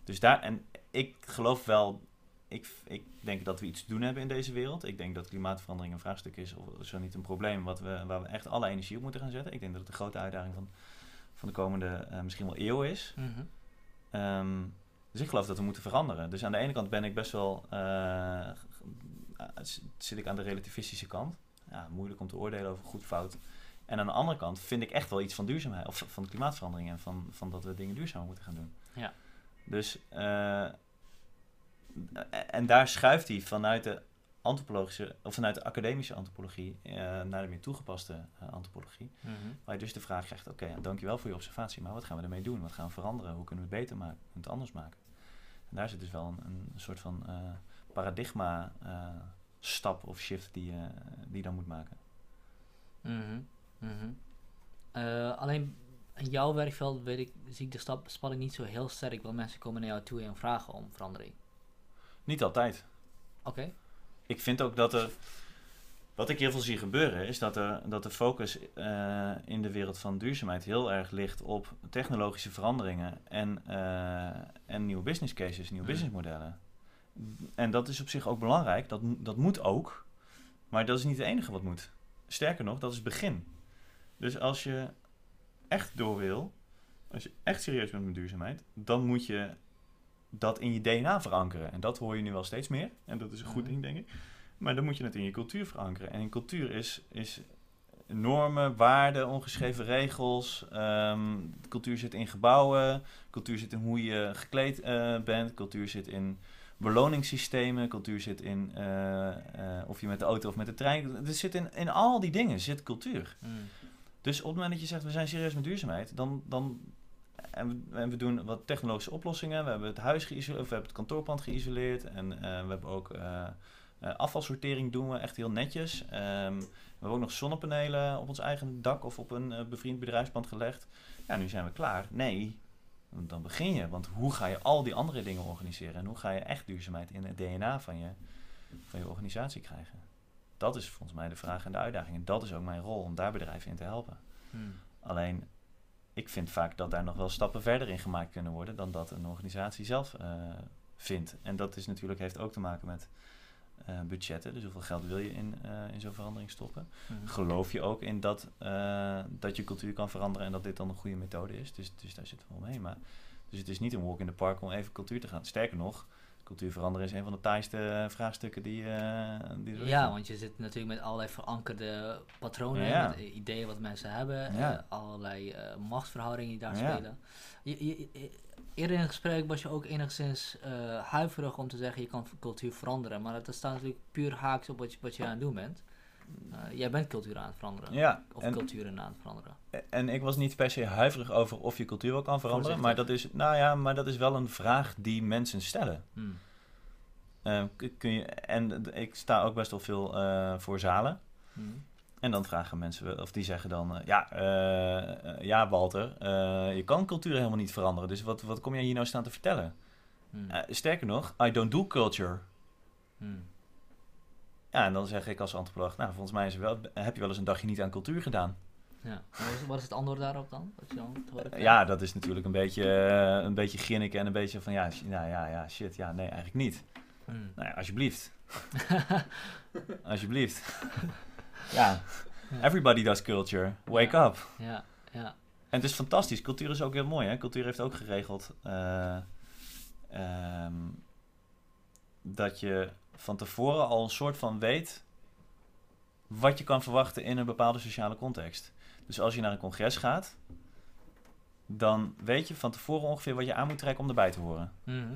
Dus daar, en ik geloof wel, ik, ik denk dat we iets te doen hebben in deze wereld. Ik denk dat klimaatverandering een vraagstuk is, of zo niet een probleem, wat we, waar we echt alle energie op moeten gaan zetten. Ik denk dat het de grote uitdaging van, van de komende eh, misschien wel eeuw is. Mhm. Ehm, dus ik geloof dat we moeten veranderen. Dus aan de ene kant ben ik best wel. eh, zit ik aan de relativistische kant. Ja, moeilijk om te oordelen over goed fout. En aan de andere kant vind ik echt wel iets van duurzaamheid. Of van klimaatverandering en van, van dat we dingen duurzamer moeten gaan doen. Ja. Dus. eh, en daar schuift hij vanuit de antropologische. of vanuit de academische antropologie. eh, naar de meer toegepaste eh, antropologie. Mhm. Waar je dus de vraag krijgt, oké, ja, dankjewel voor je observatie, maar wat gaan we ermee doen? Wat gaan we veranderen? Hoe kunnen we het beter maken? Hoe kunnen we het anders maken? En daar zit dus wel een, een soort van eh, paradigma eh, stap of shift die, je die dan moet maken. Mhm, mhm. Eh, alleen in jouw werkveld weet ik, zie ik de stap, spanning niet zo heel sterk, want mensen komen naar jou toe en vragen om verandering. Niet altijd. Oké. Ik vind ook dat er, wat ik heel veel zie gebeuren, is dat, er, dat de focus in de wereld van duurzaamheid heel erg ligt op technologische veranderingen en, en nieuwe business cases, nieuwe Mm. businessmodellen. En dat is op zich ook belangrijk, dat, dat moet ook, maar dat is niet het enige wat moet. Sterker nog, dat is het begin. Dus als je echt door wil, als je echt serieus bent met duurzaamheid, dan moet je dat in je DNA verankeren. En dat hoor je nu wel steeds meer. En dat is een goed Mhm. ding, denk ik. Maar dan moet je het in je cultuur verankeren. En in cultuur is, is normen, waarden, ongeschreven regels. ehm, cultuur zit in gebouwen. Cultuur zit in hoe je gekleed eh, bent. Cultuur zit in beloningssystemen. Cultuur zit in eh, eh, of je met de auto of met de trein. Het zit in, in al die dingen zit cultuur. Mm. Dus op het moment dat je zegt, we zijn serieus met duurzaamheid, dan, dan en, we, en we doen wat technologische oplossingen. We hebben het huis geïsoleerd, of we hebben het kantoorpand geïsoleerd. En eh, we hebben ook afvalsortering doen we echt heel netjes. Ehm, we hebben ook nog zonnepanelen op ons eigen dak of op een bevriend bedrijfspand gelegd. Ja, nu zijn we klaar. Nee, dan begin je. Want hoe ga je al die andere dingen organiseren? En hoe ga je echt duurzaamheid in het DNA van je, van je organisatie krijgen? Dat is volgens mij de vraag en de uitdaging. En dat is ook mijn rol om daar bedrijven in te helpen. Mm. Alleen, ik vind vaak dat daar nog wel stappen verder in gemaakt kunnen worden dan dat een organisatie zelf eh, vindt. En dat is natuurlijk, heeft ook te maken met eh, budgetten. Dus hoeveel geld wil je in, eh, in zo'n verandering stoppen? Mhm. Geloof je ook in dat, eh, dat je cultuur kan veranderen en dat dit dan een goede methode is? Dus, dus daar zitten we omheen. Maar, dus het is niet een walk in the park om even cultuur te gaan. Sterker nog, cultuur veranderen is een van de taaiste vraagstukken die, die er Ja, want je zit natuurlijk met allerlei verankerde patronen, Ja. met i- ideeën wat mensen hebben, Ja. allerlei machtsverhoudingen die daar Ja. spelen. Je, je, je- eerder in het gesprek was je ook enigszins eh, huiverig om te zeggen je kan cultuur veranderen, maar dat staat natuurlijk puur haaks op wat je, wat je aan het doen bent. Eh, jij bent cultuur aan het veranderen, Ja, of en, culturen aan het veranderen. En ik was niet per se huiverig over of je cultuur wel kan veranderen. Maar dat, is, nou ja, maar dat is wel een vraag die mensen stellen. Hmm. Eh, k- kun je, en ik sta ook best wel veel eh, voor zalen. Hmm. En dan vragen mensen, of die zeggen dan... eh, ja, eh, eh, ja, Walter, je kan cultuur helemaal niet veranderen. Dus wat, wat kom jij hier nou staan te vertellen? Hmm. Sterker nog, I don't do culture. Hmm. Ja, en dan zeg ik als antropoloog... Nou, volgens mij is wel, heb je wel eens een dagje niet aan cultuur gedaan. Ja. Wat, is, het antwoord daarop dan? Wat? Ja, dat is natuurlijk een beetje, eh, een beetje grinniken en een beetje van... Ja, nou, ja, ja, shit, ja, nee, eigenlijk niet. Hmm. Nou ja, alsjeblieft. *laughs* alsjeblieft. *laughs* ja, everybody does culture. Wake up. Ja, ja. En het is fantastisch. Cultuur is ook heel mooi. Hè? Cultuur heeft ook geregeld eh, ehm, dat je van tevoren al een soort van weet wat je kan verwachten in een bepaalde sociale context. Dus als je naar een congres gaat, dan weet je van tevoren ongeveer wat je aan moet trekken om erbij te horen. Mhm.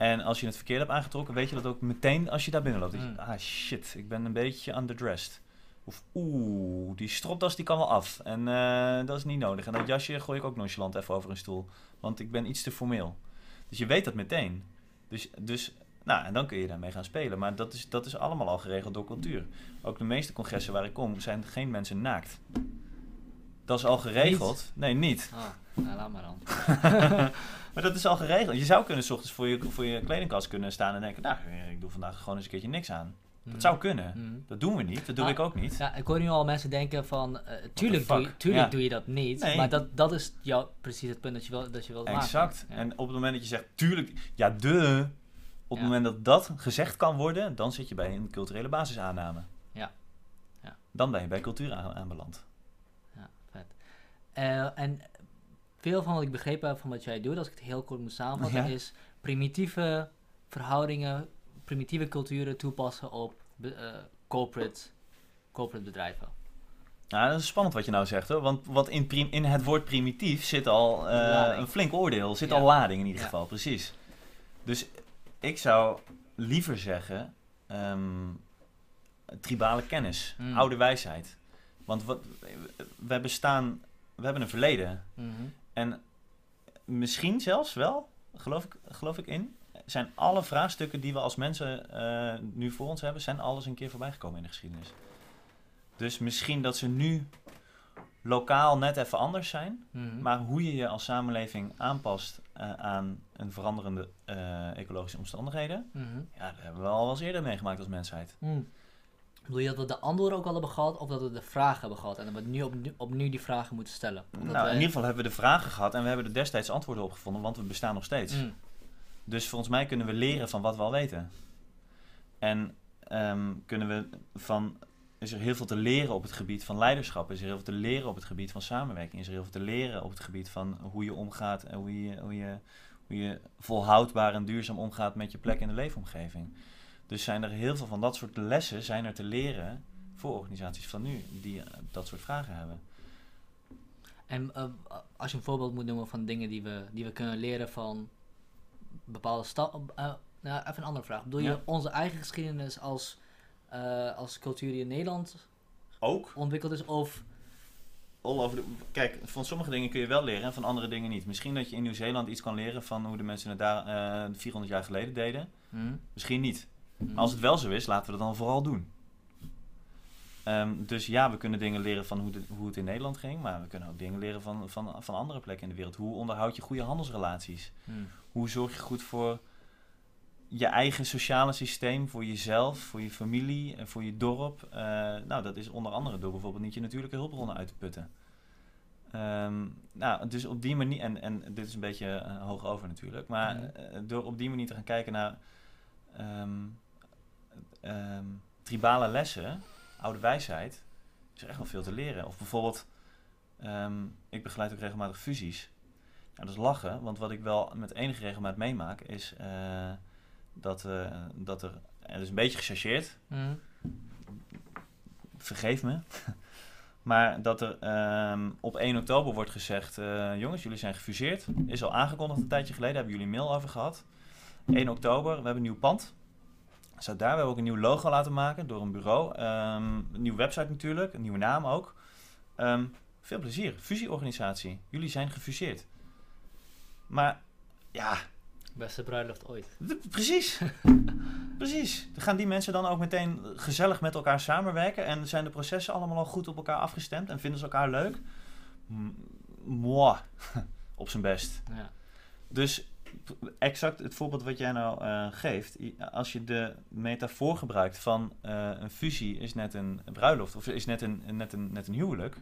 En als je het verkeerd hebt aangetrokken, weet je dat ook meteen als je daar binnen loopt. Je, Mm. ah shit, ik ben een beetje underdressed. Of oeh, die stropdas die kan wel af. En eh, dat is niet nodig. En dat jasje gooi ik ook nonchalant even over een stoel. Want ik ben iets te formeel. Dus je weet dat meteen. Dus, dus nou, en dan kun je daarmee gaan spelen. Maar dat is, dat is allemaal al geregeld door cultuur. Ook de meeste congressen waar ik kom, zijn geen mensen naakt. Dat is al geregeld. Nee, niet. Oh, nou, laat maar dan. *laughs* Maar dat is al geregeld. Je zou kunnen 's ochtends voor je, voor je kledingkast kunnen staan en denken, nou, ik doe vandaag gewoon eens een keertje niks aan. Dat zou kunnen. Mhm. Dat doen we niet. Dat doe Ah, ik ook niet. Ja, ik hoor nu al mensen denken van, eh, tuurlijk, doe je, tuurlijk Ja. doe je dat niet. Nee. Maar dat, dat is jou, precies het punt dat je wil, dat je wilt maken. Exact. Ja. En op het moment dat je zegt, tuurlijk, ja, de. Op het moment dat dat gezegd kan worden, dan zit je bij een culturele basisaanname. Ja. Ja. Dan ben je bij cultuur aan- aanbeland. Ja, vet. Eh, en veel van wat ik begrepen heb van wat jij doet, als ik het heel kort moet samenvatten, Ja. is primitieve verhoudingen, primitieve culturen toepassen op eh, corporate, corporate bedrijven. Nou, dat is spannend wat je nou zegt hoor. Want wat in, prim- in het woord primitief zit al eh, een flink oordeel. Zit Ja. al lading in ieder Ja. geval, precies. Dus ik zou liever zeggen ehm, tribale kennis, Mm. oude wijsheid. Want wat, we bestaan, we hebben een verleden. Mhm. En misschien zelfs wel, geloof ik, geloof ik in, zijn alle vraagstukken die we als mensen eh, nu voor ons hebben, zijn alles een keer voorbij gekomen in de geschiedenis. Dus misschien dat ze nu lokaal net even anders zijn, Mhm. maar hoe je je als samenleving aanpast eh, aan een veranderende eh, ecologische omstandigheden, Mhm. ja, dat hebben we al wel eens eerder meegemaakt als mensheid. Hmm. Bedoel je dat we de antwoorden ook al hebben gehad, of dat we de vragen hebben gehad en dat we nu opnieuw, opnieuw die vragen moeten stellen? Omdat nou, wij- in ieder geval hebben we de vragen gehad en we hebben er destijds antwoorden op gevonden, want we bestaan nog steeds. Hmm. Dus volgens mij kunnen we leren van wat we al weten. En ehm, kunnen we van. Is er heel veel te leren op het gebied van leiderschap? Is er heel veel te leren op het gebied van samenwerking? Is er heel veel te leren op het gebied van hoe je omgaat en hoe je, hoe je, hoe je volhoudbaar en duurzaam omgaat met je plek in de leefomgeving? Dus zijn er heel veel van dat soort lessen zijn er te leren voor organisaties van nu die eh, dat soort vragen hebben. En eh, als je een voorbeeld moet noemen van dingen die we, die we kunnen leren van bepaalde stappen. nou, even een andere vraag. Bedoel je onze eigen geschiedenis als, eh, als cultuur die in Nederland Ook ontwikkeld is? Of. all over de, kijk, van sommige dingen kun je wel leren en van andere dingen niet. Misschien dat je in Nieuw-Zeeland iets kan leren van hoe de mensen het daar eh 400 jaar geleden deden. Hmm? Misschien niet. Hmm. Maar als het wel zo is, laten we dat dan vooral doen. Ehm, dus ja, we kunnen dingen leren van hoe, de- hoe het in Nederland ging, maar we kunnen ook dingen leren van, van, van andere plekken in de wereld. Hoe onderhoud je goede handelsrelaties? Hmm. Hoe zorg je goed voor je eigen sociale systeem, voor jezelf, voor je familie en voor je dorp? Eh, nou, dat is onder andere door bijvoorbeeld niet je natuurlijke hulpbronnen uit te putten. Ehm, nou, dus op die manier, en, en dit is een beetje eh, hoog over natuurlijk, maar Mhm. eh, door op die manier te gaan kijken naar ehm, ehm, tribale lessen, oude wijsheid, is er echt wel veel te leren. Of bijvoorbeeld, ehm, ik begeleid ook regelmatig fusies. Nou, dat is lachen, want wat ik wel met enige regelmaat meemaak is eh, dat, eh, dat er, en dat is een beetje gechargeerd, Hmm. vergeef me, *laughs* maar dat er ehm, op 1 oktober wordt gezegd, eh, jongens, jullie zijn gefuseerd. Is al aangekondigd een tijdje geleden, hebben jullie een mail over gehad. 1 oktober, we hebben een nieuw pand. Zou daar wel ook een nieuw logo laten maken door een bureau. Ehm, een nieuwe website natuurlijk, een nieuwe naam ook. Ehm, veel plezier, fusieorganisatie. Jullie zijn gefuseerd. Maar ja, Beste bruiloft ooit. Precies. *laughs* Precies. Gaan die mensen dan ook meteen gezellig met elkaar samenwerken en zijn de processen allemaal al goed op elkaar afgestemd en vinden ze elkaar leuk? M- Moi, *laughs* op zijn best. Ja. Dus exact het voorbeeld wat jij nou eh, geeft, als je de metafoor gebruikt van eh, een fusie is net een bruiloft of is net een, net een, net een huwelijk.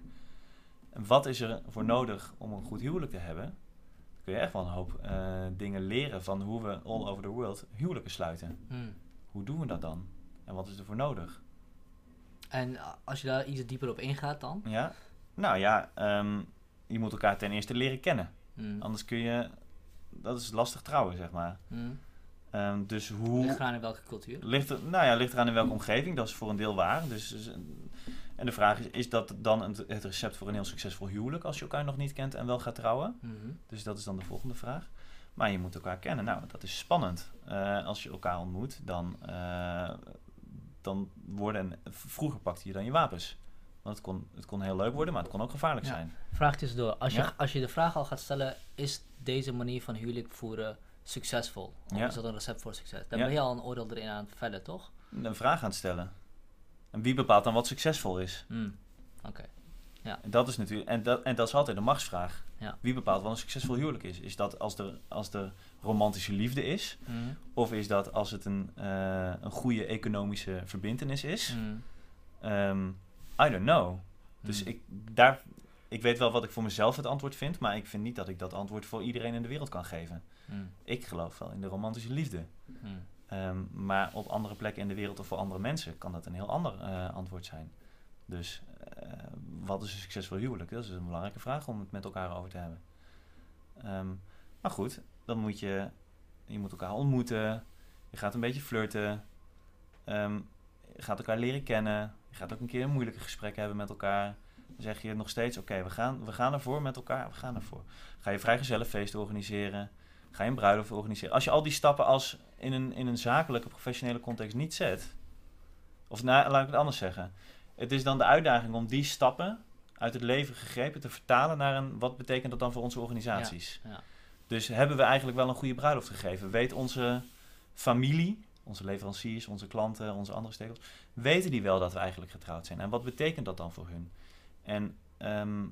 En wat is er voor nodig om een goed huwelijk te hebben? Dan kun je echt wel een hoop eh, dingen leren van hoe we all over the world huwelijken sluiten. Hmm. Hoe doen we dat dan? En wat is er voor nodig? En als je daar iets dieper op ingaat dan? Ja? Nou ja, ehm, je moet elkaar ten eerste leren kennen. Hmm. Anders kun je... Dat is lastig trouwen, zeg maar. Hmm. Ehm, dus hoe... Ligt eraan in welke cultuur? Ligt er, nou ja, ligt eraan in welke omgeving. Dat is voor een deel waar. Dus, dus, en de vraag is, is dat dan een- het recept voor een heel succesvol huwelijk als je elkaar nog niet kent en wel gaat trouwen? Mhm. Dus dat is dan de volgende vraag. Maar je moet elkaar kennen. Nou, dat is spannend. Eh, als je elkaar ontmoet, dan, eh, dan worden... Vroeger pakte je dan je wapens. Want het kon, het kon heel leuk worden, maar het kon ook gevaarlijk Ja. zijn. Vraag tussendoor. Als je, als je de vraag al gaat stellen, is deze manier van huwelijk voeren succesvol? Of Ja. is dat een recept voor succes? Ja. ben je al een oordeel erin aan het vellen, toch? Een vraag aan het stellen. En wie bepaalt dan wat succesvol is? Hmm. Oké. Ja. En dat is natuurlijk, en dat, en dat is altijd een machtsvraag. Ja. Wie bepaalt wat een succesvol huwelijk is? Is dat als er, als er romantische liefde is? Mhm. Of is dat als het een, eh, een goede economische verbintenis is? Mhm. Ehm, I don't know. Dus ik, daar, ik weet wel wat ik voor mezelf het antwoord vind, maar ik vind niet dat ik dat antwoord voor iedereen in de wereld kan geven. Mhm. Ik geloof wel in de romantische liefde. Mhm. Ehm, maar op andere plekken in de wereld of voor andere mensen kan dat een heel ander eh, antwoord zijn. Dus eh, wat is een succesvol huwelijk? Dat is een belangrijke vraag om het met elkaar over te hebben. Ehm, maar goed, dan moet je, je moet elkaar ontmoeten. Je gaat een beetje flirten. Ehm, je gaat elkaar leren kennen. Je gaat ook een keer een moeilijke gesprekken hebben met elkaar. Zeg je nog steeds, oké, we, gaan, we gaan ervoor met elkaar. We gaan ervoor. Ga je vrijgezellenfeesten organiseren. Ga je een bruiloft organiseren. Als je al die stappen als in een, in een zakelijke, professionele context niet zet. Of laat ik het anders zeggen. Het is dan de uitdaging om die stappen uit het leven gegrepen te vertalen naar een... Wat betekent dat dan voor onze organisaties? Ja. Dus hebben we eigenlijk wel een goede bruiloft gegeven? Weet onze familie, onze leveranciers, onze klanten, onze andere stekels... Weten die wel dat we eigenlijk getrouwd zijn? En wat betekent dat dan voor hun? En ehm,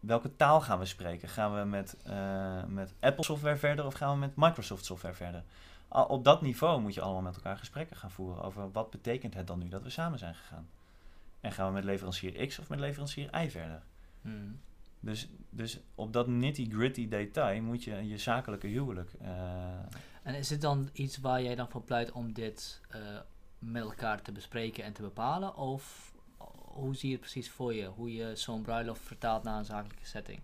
welke taal gaan we spreken? Gaan we met, eh, met Apple software verder of gaan we met Microsoft software verder? Al, op dat niveau moet je allemaal met elkaar gesprekken gaan voeren over wat betekent het dan nu dat we samen zijn gegaan? En gaan we met leverancier X of met leverancier Y verder? Mhm. Dus, dus op dat nitty-gritty detail moet je je zakelijke huwelijk. eh, En is het dan iets waar jij dan voor pleit om dit eh, met elkaar te bespreken en te bepalen? Of hoe zie je het precies voor je? Hoe je zo'n bruiloft vertaalt naar een zakelijke setting?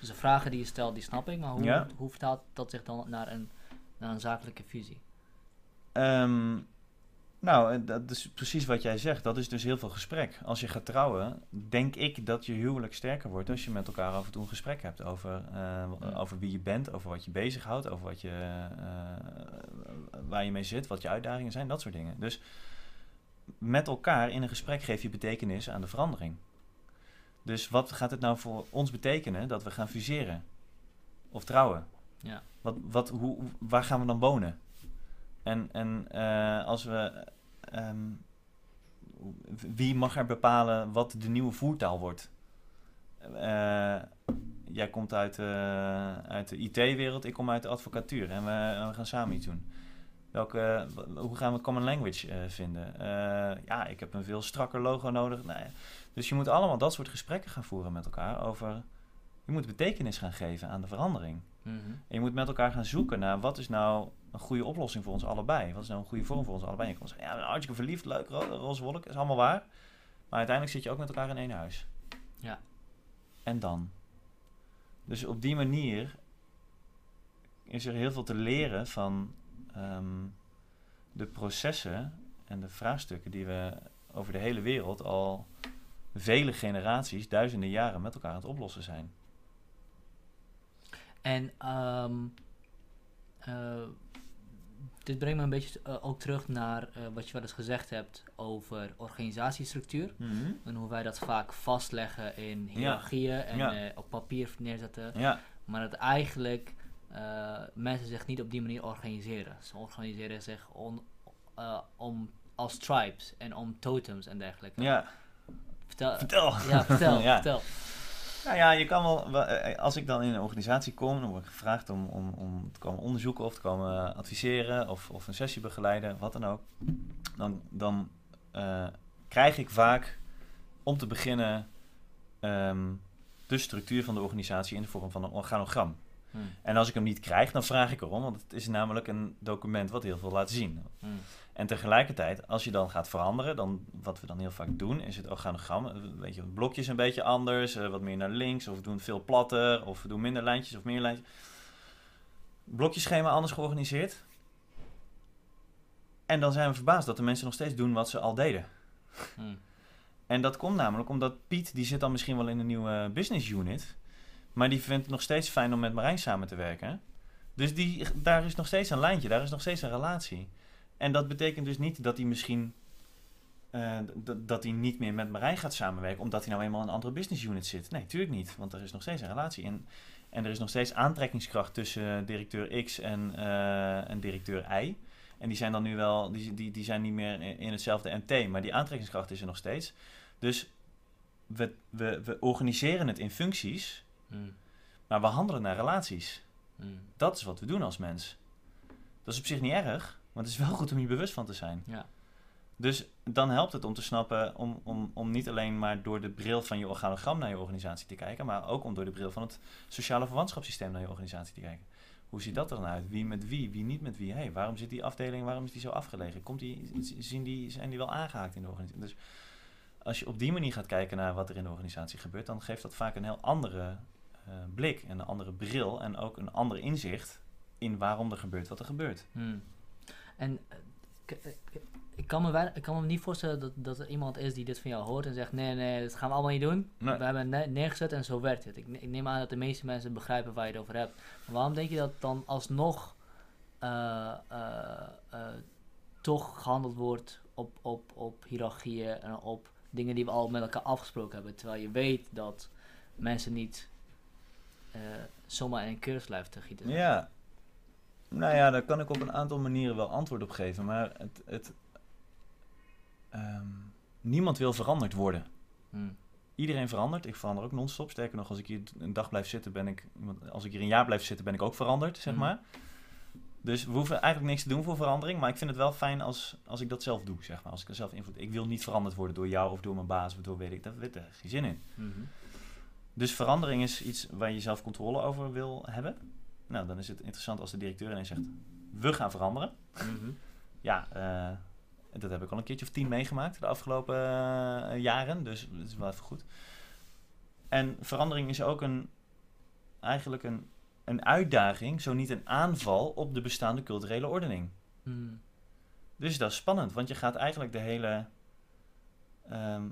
Dus de vragen die je stelt, die snap ik, maar hoe, Ja. hoe vertaalt dat zich dan naar een, naar een zakelijke visie? Ehm, nou, dat is precies wat jij zegt. Dat is dus heel veel gesprek. Als je gaat trouwen, denk ik dat je huwelijk sterker wordt als je met elkaar af en toe een gesprek hebt over, eh, Ja. over wie je bent, over wat je bezighoudt, over wat je, eh, waar je mee zit, wat je uitdagingen zijn, dat soort dingen. Dus met elkaar in een gesprek geef je betekenis aan de verandering. Dus wat gaat het nou voor ons betekenen dat we gaan fuseren of trouwen? Ja. Wat, wat, hoe, waar gaan we dan wonen? En, en eh, als we. ehm, wie mag er bepalen wat de nieuwe voertaal wordt? Eh, jij komt uit, eh, uit de IT-wereld, ik kom uit de advocatuur en we, en we gaan samen iets doen. Welke, hoe gaan we common language eh, vinden? Eh, ja, ik heb een veel strakker logo nodig. Nou ja. Dus je moet allemaal dat soort gesprekken gaan voeren met elkaar over. Je moet betekenis gaan geven aan de verandering. Mhm. En je moet met elkaar gaan zoeken naar wat is nou een goede oplossing voor ons allebei. Wat is nou een goede vorm voor ons allebei. Je kan zeggen, ja, zijn hartstikke verliefd, leuk, ro roze wolk, is allemaal waar. Maar uiteindelijk zit je ook met elkaar in één huis. Ja. En dan? Dus op die manier is er heel veel te leren van ehm, de processen en de vraagstukken die we over de hele wereld al vele generaties, duizenden jaren met elkaar aan het oplossen zijn. En ehm, eh, dit brengt me een beetje eh, ook terug naar eh, wat je wel eens gezegd hebt over organisatiestructuur. En hoe wij dat vaak vastleggen in hiërarchieën en Ja. op papier neerzetten. Ja, Maar dat eigenlijk eh, mensen zich niet op die manier organiseren. Ze organiseren zich on- eh, om, als tribes en om totems en dergelijke. ja. Vertel, Vertel. ja, vertel, *laughs* Ja. vertel. Nou ja, je kan wel, eh, als ik dan in een organisatie kom, dan word ik gevraagd om, om, om te komen onderzoeken of te komen adviseren of, of een sessie begeleiden, wat dan ook. Dan, dan krijg ik vaak om te beginnen ehm, de structuur van de organisatie in de vorm van een organogram. Hm, En als ik hem niet krijg, dan vraag ik erom, want het is namelijk een document wat heel veel laat zien. hm, En tegelijkertijd, als je dan gaat veranderen, dan wat we dan heel vaak doen, is het organogram. eh, Weet je, het blokje is een beetje anders, eh, wat meer naar links, of we doen veel platter, of we doen minder lijntjes of meer lijntjes. Blokjeschema anders georganiseerd. En dan zijn we verbaasd dat de mensen nog steeds doen wat ze al deden. hm. *laughs* En dat komt namelijk omdat Piet, die zit dan misschien wel in een nieuwe business unit. Maar die vindt het nog steeds fijn om met Marijn samen te werken. Dus die, daar is nog steeds een lijntje, daar is nog steeds een relatie. En dat betekent dus niet dat hij misschien eh, dat hij niet meer met Marijn gaat samenwerken, omdat hij nou eenmaal in een andere business unit zit. Nee, tuurlijk niet, want er is nog steeds een relatie. En, en er is nog steeds aantrekkingskracht tussen directeur X en, eh, en directeur Y. En die zijn dan nu wel, die, die, die zijn niet meer in hetzelfde MT, maar die aantrekkingskracht is er nog steeds. Dus we, we, we organiseren het in functies, Mm. maar we handelen naar relaties. Mm. Dat is wat we doen als mens. Dat is op zich niet erg, maar het is wel goed om je bewust van te zijn. Ja. Dus dan helpt het om te snappen, om, om, om niet alleen maar door de bril van je organogram naar je organisatie te kijken, maar ook om door de bril van het sociale verwantschapssysteem naar je organisatie te kijken. Hoe ziet dat er dan uit? Wie met wie? Wie niet met wie? Hey, waarom zit die afdeling, waarom is die zo afgelegen? Komt die, zien die, zijn die wel aangehaakt in de organisatie? Dus als je op die manier gaat kijken naar wat er in de organisatie gebeurt, dan geeft dat vaak een heel andere blik en een andere bril en ook een ander inzicht in waarom er gebeurt wat er gebeurt. Hmm. En eh, eh, ik kan, me weinig- ik kan me niet voorstellen dat, dat er iemand is die dit van jou hoort en zegt: Nee, nee, dat gaan we allemaal niet doen. Nee. We hebben het ne- neergezet en zo werkt het. Ik, ik neem aan dat de meeste mensen begrijpen waar je het over hebt. Maar waarom denk je dat dan alsnog eh, eh, eh, toch gehandeld wordt op, op, op hiërarchieën en op dingen die we al met elkaar afgesproken hebben? Terwijl je weet dat mensen niet eh, zomaar in een keurslijf te gieten. Ja. Nou ja, daar kan ik op een aantal manieren wel antwoord op geven. Maar het, het, ehm, niemand wil veranderd worden. Hmm. Iedereen verandert. Ik verander ook non-stop. Sterker nog, als ik hier een dag blijf zitten, ben ik... Als ik hier een jaar blijf zitten, ben ik ook veranderd, zeg Mhm. maar. Dus we hoeven eigenlijk niks te doen voor verandering. Maar ik vind het wel fijn als, als ik dat zelf doe, zeg maar. Als ik er zelf invloed... Ik wil niet veranderd worden door jou of door mijn baas of door weet ik... Daar heb ik geen zin in. Mhm. Dus verandering is iets waar je zelf controle over wil hebben. Nou, dan is het interessant als de directeur ineens zegt: We gaan veranderen. Mhm. Ja, eh, dat heb ik al een keertje of tien meegemaakt de afgelopen eh, jaren. Dus dat is wel even goed. En verandering is ook een, eigenlijk een, een uitdaging, zo niet een aanval op de bestaande culturele ordening. Hmm. Dus dat is spannend, want je gaat eigenlijk de hele ehm,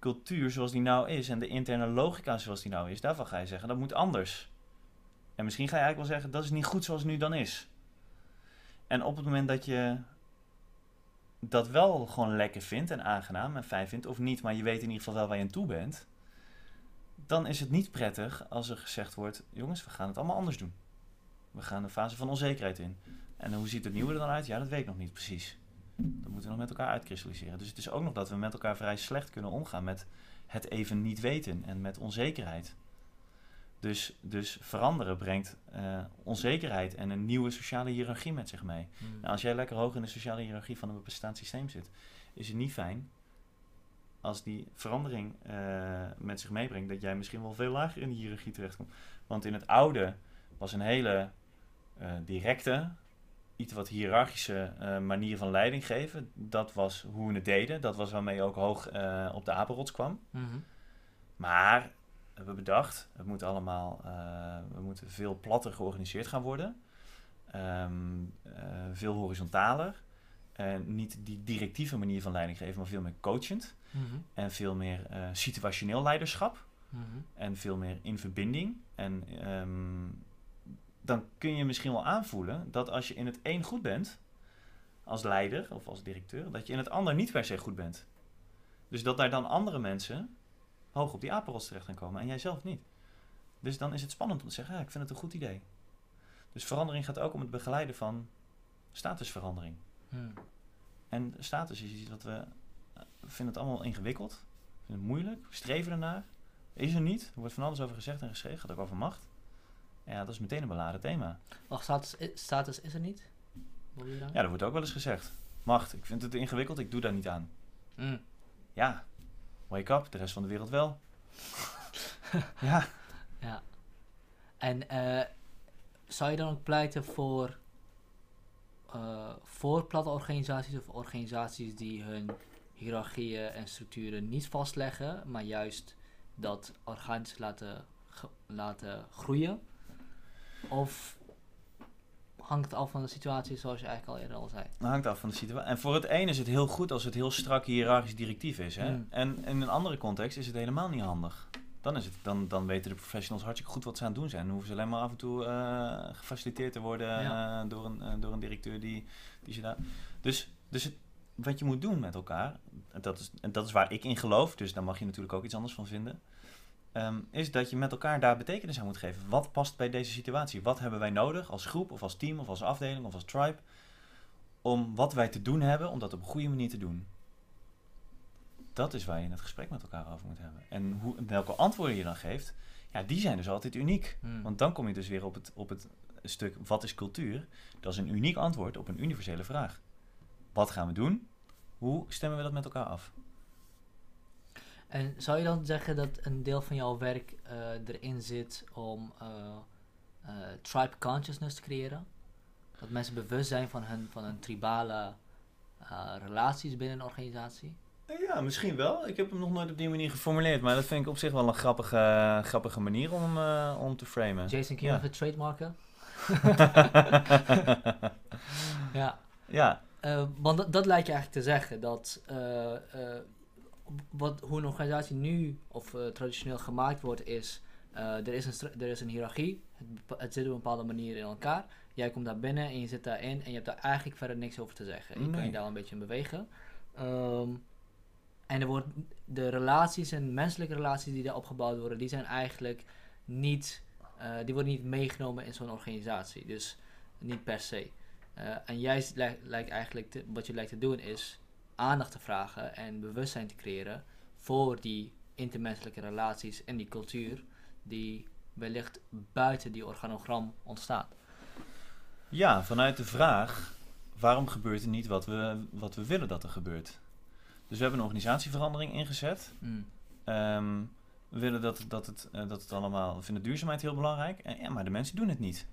cultuur zoals die nou is en de interne logica zoals die nou is, daarvan ga je zeggen dat moet anders. En misschien ga je eigenlijk wel zeggen dat is niet goed zoals het nu dan is. En op het moment dat je dat wel gewoon lekker vindt en aangenaam en fijn vindt, of niet, maar je weet in ieder geval wel waar je aan toe bent, dan is het niet prettig als er gezegd wordt: jongens, we gaan het allemaal anders doen. We gaan een fase van onzekerheid in. En hoe ziet het nieuwe er dan uit? Ja, dat weet ik nog niet precies. Dat moeten we nog met elkaar uitkristalliseren. Dus het is ook nog dat we met elkaar vrij slecht kunnen omgaan met het even niet weten en met onzekerheid. Dus, dus veranderen brengt eh, onzekerheid en een nieuwe sociale hiërarchie met zich mee. Hmm. Nou, als jij lekker hoog in de sociale hiërarchie van een bestaand systeem zit, is het niet fijn als die verandering eh, met zich meebrengt dat jij misschien wel veel lager in die hiërarchie terechtkomt. Want in het oude was een hele eh, directe, iets wat hiërarchische eh, manier van leiding geven. Dat was hoe we het deden. Dat was waarmee je ook hoog eh, op de apenrots kwam. Mhm. Maar we hebben bedacht, het moet allemaal, eh, we moeten veel platter georganiseerd gaan worden. Ehm, eh, veel horizontaler. En niet die directieve manier van leiding geven, maar veel meer coachend. Mhm. En veel meer situationeel leiderschap. Mhm. En veel meer in verbinding. En ehm, dan kun je misschien wel aanvoelen dat als je in het een goed bent, als leider of als directeur, dat je in het ander niet per se goed bent. Dus dat daar dan andere mensen hoog op die apenrots terecht gaan komen en jij zelf niet. Dus dan is het spannend om te zeggen, ja, ik vind het een goed idee. Dus verandering gaat ook om het begeleiden van statusverandering. Hmm. En status is iets wat we, we vinden het allemaal ingewikkeld, vinden het moeilijk, we streven ernaar. Is er niet, er wordt van alles over gezegd en geschreven, gaat ook over macht. Ja, dat is meteen een beladen thema. Wacht, status, status is er niet? Ja, dat wordt ook wel eens gezegd. Macht, ik vind het ingewikkeld, ik doe daar niet aan. Mm. Ja, wake up, de rest van de wereld wel. *laughs* ja, Ja. En eh, zou je dan ook pleiten voor, eh, voor platte organisaties of organisaties die hun hiërarchieën en structuren niet vastleggen, maar juist dat organisch laten, laten groeien? Of hangt het af van de situatie zoals je eigenlijk al eerder al zei? dat hangt af van de situatie. En voor het een is het heel goed als het heel strak hiërarchisch directief is. Hè? Mm. En in een andere context is het helemaal niet handig. Dan, is het, dan, dan weten de professionals hartstikke goed wat ze aan het doen zijn. Dan hoeven ze alleen maar af en toe eh, gefaciliteerd te worden Ja. eh, door, een, eh, door een directeur die, die ze daar... Dus, dus het, wat je moet doen met elkaar, en dat is, en dat is waar ik in geloof, dus daar mag je natuurlijk ook iets anders van vinden, ehm, is dat je met elkaar daar betekenis aan moet geven. Wat past bij deze situatie? Wat hebben wij nodig als groep of als team of als afdeling of als tribe om wat wij te doen hebben, om dat op een goede manier te doen? dat is waar je het gesprek met elkaar over moet hebben. En hoe, welke antwoorden je dan geeft, ja, die zijn dus altijd uniek. Hmm. Want dan kom je dus weer op het, op het stuk wat is cultuur? Dat is een uniek antwoord op een universele vraag. Wat gaan we doen? Hoe stemmen we dat met elkaar af? En zou je dan zeggen dat een deel van jouw werk eh, erin zit om eh, eh, tribe consciousness te creëren? Dat mensen bewust zijn van hun, van hun tribale relaties binnen een organisatie? Ja, misschien wel. Ik heb hem nog nooit op die manier geformuleerd. Maar dat vind ik op zich wel een grappige, grappige manier om, om te framen. Jason, kun je Ja. even trademarken? *laughs* *laughs* Ja, ja, want dat, dat lijkt je eigenlijk te zeggen, dat wat, hoe een organisatie nu of eh, traditioneel gemaakt wordt is, eh, er, is een er is een hiërarchie, het, zit op een bepaalde manier in elkaar. Jij komt daar binnen en je zit daarin en je hebt daar eigenlijk verder niks over te zeggen. Je kan je daar een beetje in bewegen. Ehm, en er wordt, de relaties en menselijke relaties die daar opgebouwd worden, die zijn eigenlijk niet, eh, die worden niet meegenomen in zo'n organisatie. Dus niet per se. En lij- lijkt eigenlijk, te- wat je lijkt te doen is aandacht te vragen en bewustzijn te creëren voor die intermenselijke relaties en die cultuur die wellicht buiten die organogram ontstaat. ja, vanuit de vraag, waarom gebeurt er niet wat we, wat we willen dat er gebeurt? Dus we hebben een organisatieverandering ingezet. Mm. Ehm, we willen dat, dat, het, eh, dat het allemaal, we vinden duurzaamheid heel belangrijk. En, ja, maar de mensen doen het niet.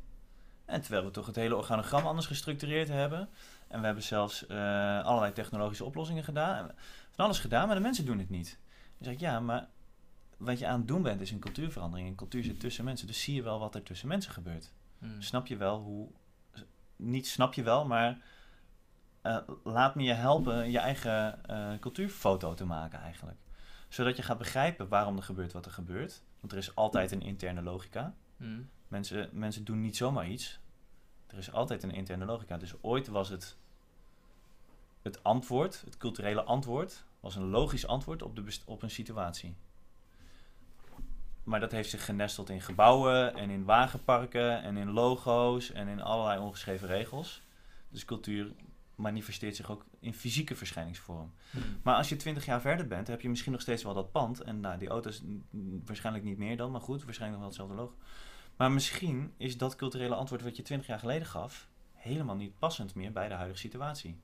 En terwijl we toch het hele organogram anders gestructureerd hebben. En we hebben zelfs eh, allerlei technologische oplossingen gedaan. Van alles gedaan, maar de mensen doen het niet. Dan zeg ik, ja, maar wat je aan het doen bent is een cultuurverandering. En cultuur zit tussen mensen. Dus zie je wel wat er tussen mensen gebeurt. Mm. Snap je wel hoe... Niet snap je wel, maar... eh, laat me je helpen je eigen eh, cultuurfoto te maken eigenlijk. Zodat je gaat begrijpen waarom er gebeurt wat er gebeurt. Want er is altijd een interne logica. Mm. Mensen, mensen doen niet zomaar iets. Er is altijd een interne logica. Dus ooit was het het antwoord, het culturele antwoord, was een logisch antwoord op, de op een situatie. Maar dat heeft zich genesteld in gebouwen en in wagenparken en in logo's en in allerlei ongeschreven regels. Dus cultuur manifesteert zich ook in fysieke verschijningsvorm. Mm. Maar als je twintig jaar verder bent, heb je misschien nog steeds wel dat pand. En nou, die auto's waarschijnlijk niet meer dan, maar goed, waarschijnlijk nog wel hetzelfde logo. Maar misschien is dat culturele antwoord wat je twintig jaar geleden gaf, helemaal niet passend meer bij de huidige situatie.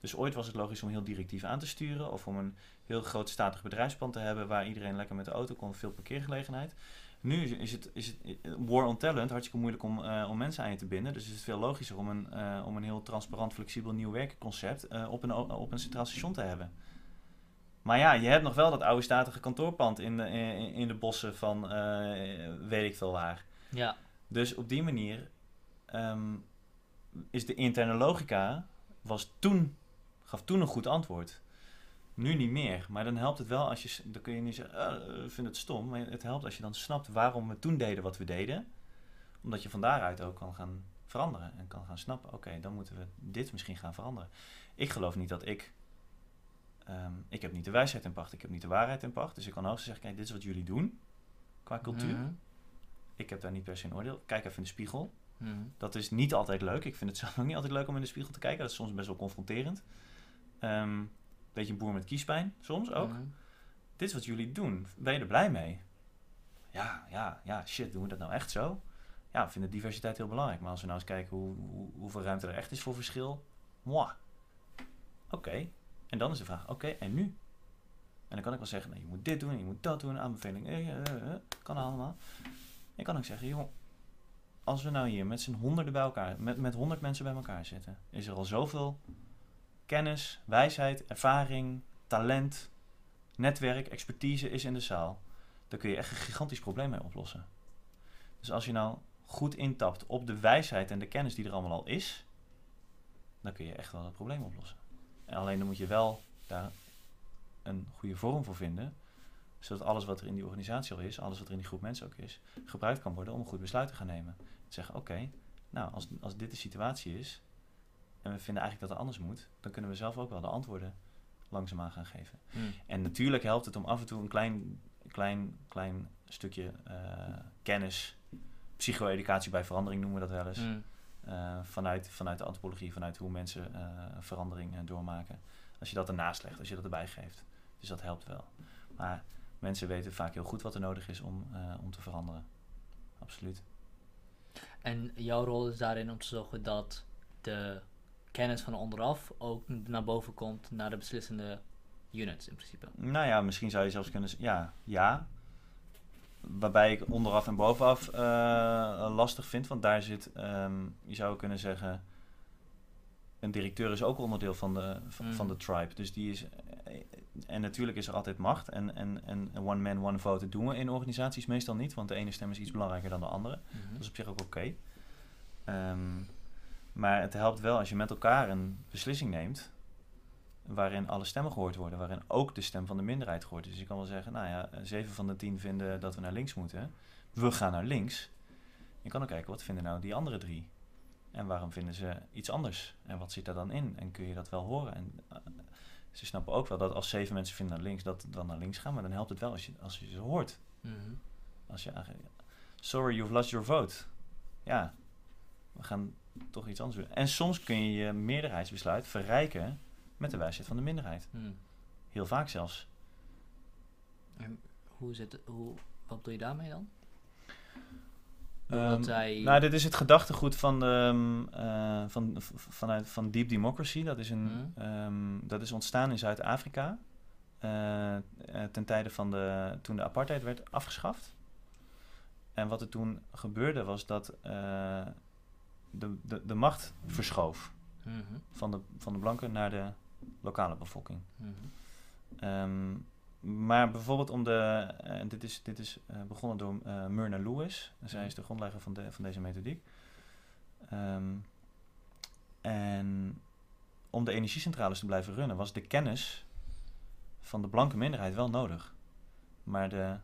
Dus ooit was het logisch om heel directief aan te sturen of om een heel groot statig bedrijfspand te hebben waar iedereen lekker met de auto kon, veel parkeergelegenheid. Nu is- het, is het war on talent hartstikke moeilijk om, eh, om mensen aan je te binden. Dus is het veel logischer om een, eh, om een heel transparant, flexibel nieuw werkenconcept eh, op, een, op een centraal station te hebben. Maar ja, je hebt nog wel dat oude statige kantoorpand in de, in, in de bossen van weet ik veel waar. Ja. Dus op die manier ehm, is de interne logica was toen, gaf toen een goed antwoord. Nu niet meer. Maar dan helpt het wel als je, dan kun je niet zeggen, "Ah, ik vind het stom. Maar het helpt als je dan snapt waarom we toen deden wat we deden. Omdat je van daaruit ook kan gaan veranderen. En kan gaan snappen, oké, dan moeten we dit misschien gaan veranderen. Ik geloof niet dat ik, ehm, ik heb niet de wijsheid in pacht. Ik heb niet de waarheid in pacht. Dus ik kan hoogstens zeggen, kijk, dit is wat jullie doen qua cultuur. Mhm. Ik heb daar niet per se een oordeel. Kijk even in de spiegel. Mhm. Dat is niet altijd leuk. Ik vind het *laughs* zelf ook niet altijd leuk om in de spiegel te kijken. Dat is soms best wel confronterend. Ehm beetje een boer met kiespijn, soms ook. Mhm. Dit is wat jullie doen. Ben je er blij mee? Ja, ja, ja, shit, doen we dat nou echt zo? Ja, we vinden diversiteit heel belangrijk. Maar als we nou eens kijken hoe, hoe, hoeveel ruimte er echt is voor verschil. Moi. Oké. En dan is de vraag, oké, en nu? En dan kan ik wel zeggen, nou, je moet dit doen, je moet dat doen, aanbeveling. eh, eh, eh, eh, kan allemaal. Ik kan ook zeggen, joh, als we nou hier met z'n honderden bij elkaar, met, met honderd mensen bij elkaar zitten, is er al zoveel kennis, wijsheid, ervaring, talent, netwerk, expertise is in de zaal. Daar kun je echt een gigantisch probleem mee oplossen. Dus als je nou goed intapt op de wijsheid en de kennis die er allemaal al is, dan kun je echt wel het probleem oplossen. En alleen dan moet je wel daar een goede vorm voor vinden, zodat alles wat er in die organisatie al is, alles wat er in die groep mensen ook is, gebruikt kan worden om een goed besluit te gaan nemen. Te zeggen, oké, nou, als, als dit de situatie is, en we vinden eigenlijk dat het anders moet, dan kunnen we zelf ook wel de antwoorden langzaamaan gaan geven. Mhm. En natuurlijk helpt het om af en toe een klein, klein, klein stukje eh, kennis, psycho-educatie bij verandering noemen we dat wel eens, Mhm. eh, vanuit, vanuit de antropologie, vanuit hoe mensen eh, verandering doormaken. Als je dat ernaast legt, als je dat erbij geeft, Dus dat helpt wel. Maar mensen weten vaak heel goed wat er nodig is om, eh, om te veranderen. Absoluut. En jouw rol is daarin om te zorgen dat de kennis van onderaf ook naar boven komt naar de beslissende units in principe. Nou ja, misschien zou je zelfs kunnen zeggen, ja, ja. Waarbij ik onderaf en bovenaf eh, lastig vind, want daar zit, ehm, je zou kunnen zeggen, een directeur is ook onderdeel van de, van, Mm. van de tribe. Dus die is, en natuurlijk is er altijd macht. En, en, en one man, one vote doen we in organisaties meestal niet, want de ene stem is iets belangrijker dan de andere. Mhm. Dat is op zich ook oké. Ehm, maar het helpt wel als je met elkaar een beslissing neemt. waarin alle stemmen gehoord worden. waarin ook de stem van de minderheid gehoord is. Dus je kan wel zeggen: nou ja, zeven van de tien vinden dat we naar links moeten. We gaan naar links. Je kan ook kijken wat vinden nou die andere drie. En waarom vinden ze iets anders? En wat zit daar dan in? En kun je dat wel horen? En eh, ze snappen ook wel dat als zeven mensen vinden naar links, dat dan naar links gaan. Maar dan helpt het wel als je, als je ze hoort. Mhm. Als je sorry, you've lost your vote. Ja, we gaan toch iets anders doen. En soms kun je je meerderheidsbesluit verrijken met de wijsheid van de minderheid. Mhm. Heel vaak zelfs. En hoe zit hoe, wat bedoel je daarmee dan? Ehm. Nou, dit is het gedachtegoed van, de, eh, van, vanuit, van Deep Democracy. Dat is, een, Mhm. ehm, dat is ontstaan in Zuid-Afrika. eh, eh, ten tijde van de, toen de apartheid werd afgeschaft. En wat er toen gebeurde was dat de, de, de macht verschoof Mhm. van de, van de blanken naar de lokale bevolking. Mhm. Maar bijvoorbeeld om de. en dit is, dit is eh, begonnen door eh, Myrna Lewis. Zij is de grondlegger van, de, van deze methodiek. Ehm, en om de energiecentrales te blijven runnen, was de kennis van de blanke minderheid wel nodig. Maar de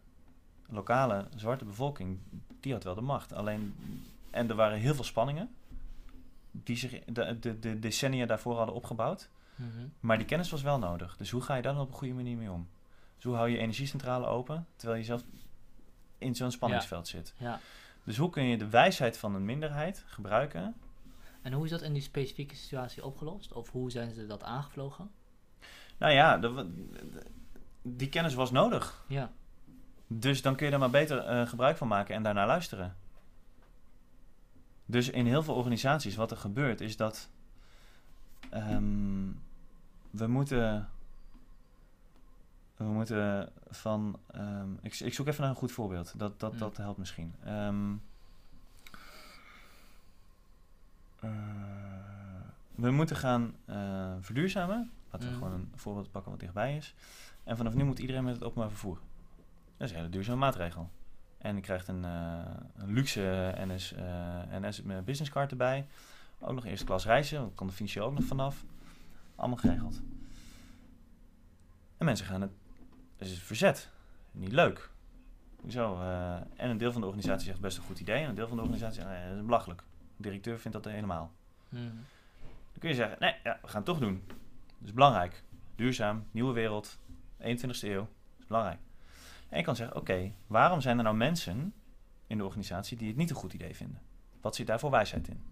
lokale zwarte bevolking, die had wel de macht. Alleen, en er waren heel veel spanningen. Die zich de, de, de decennia daarvoor hadden opgebouwd. Mhm. Maar die kennis was wel nodig. Dus hoe ga je daar dan op een goede manier mee om? Dus hoe hou je energiecentrale open terwijl je zelf in zo'n spanningsveld zit? Ja. Dus hoe kun je de wijsheid van een minderheid gebruiken? En hoe is dat in die specifieke situatie opgelost? Of hoe zijn ze dat aangevlogen? Nou ja, de- de- die kennis was nodig. Ja. Dus dan kun je er maar beter eh, gebruik van maken en daarnaar luisteren. Dus in heel veel organisaties, wat er gebeurt, is dat ehm, we moeten. We moeten van. ehm, ik, ik zoek even naar een goed voorbeeld. Dat, dat, Mm. dat helpt misschien. Ehm, eh, we moeten gaan eh, verduurzamen. Laten we Mm. gewoon een voorbeeld pakken wat dichtbij is. En vanaf nu moet iedereen met het openbaar vervoer. Dat is een hele duurzame maatregel. En je krijgt een, eh, een luxe NS, NS business card erbij. Ook nog eerste klas reizen, dan kan de financieel ook nog vanaf. Allemaal geregeld. En mensen gaan het, het is verzet. Niet leuk. Hoezo? eh, en een deel van de organisatie zegt best een goed idee. En een deel van de organisatie zegt, nee, dat is belachelijk. De directeur vindt dat helemaal. Mhm. Dan kun je zeggen, nee, ja, we gaan het toch doen. Dat is belangrijk. Duurzaam, nieuwe wereld, 21ste eeuw. Dat is belangrijk. En je kan zeggen, oké, waarom zijn er nou mensen in de organisatie die het niet een goed idee vinden? Wat zit daar voor wijsheid in?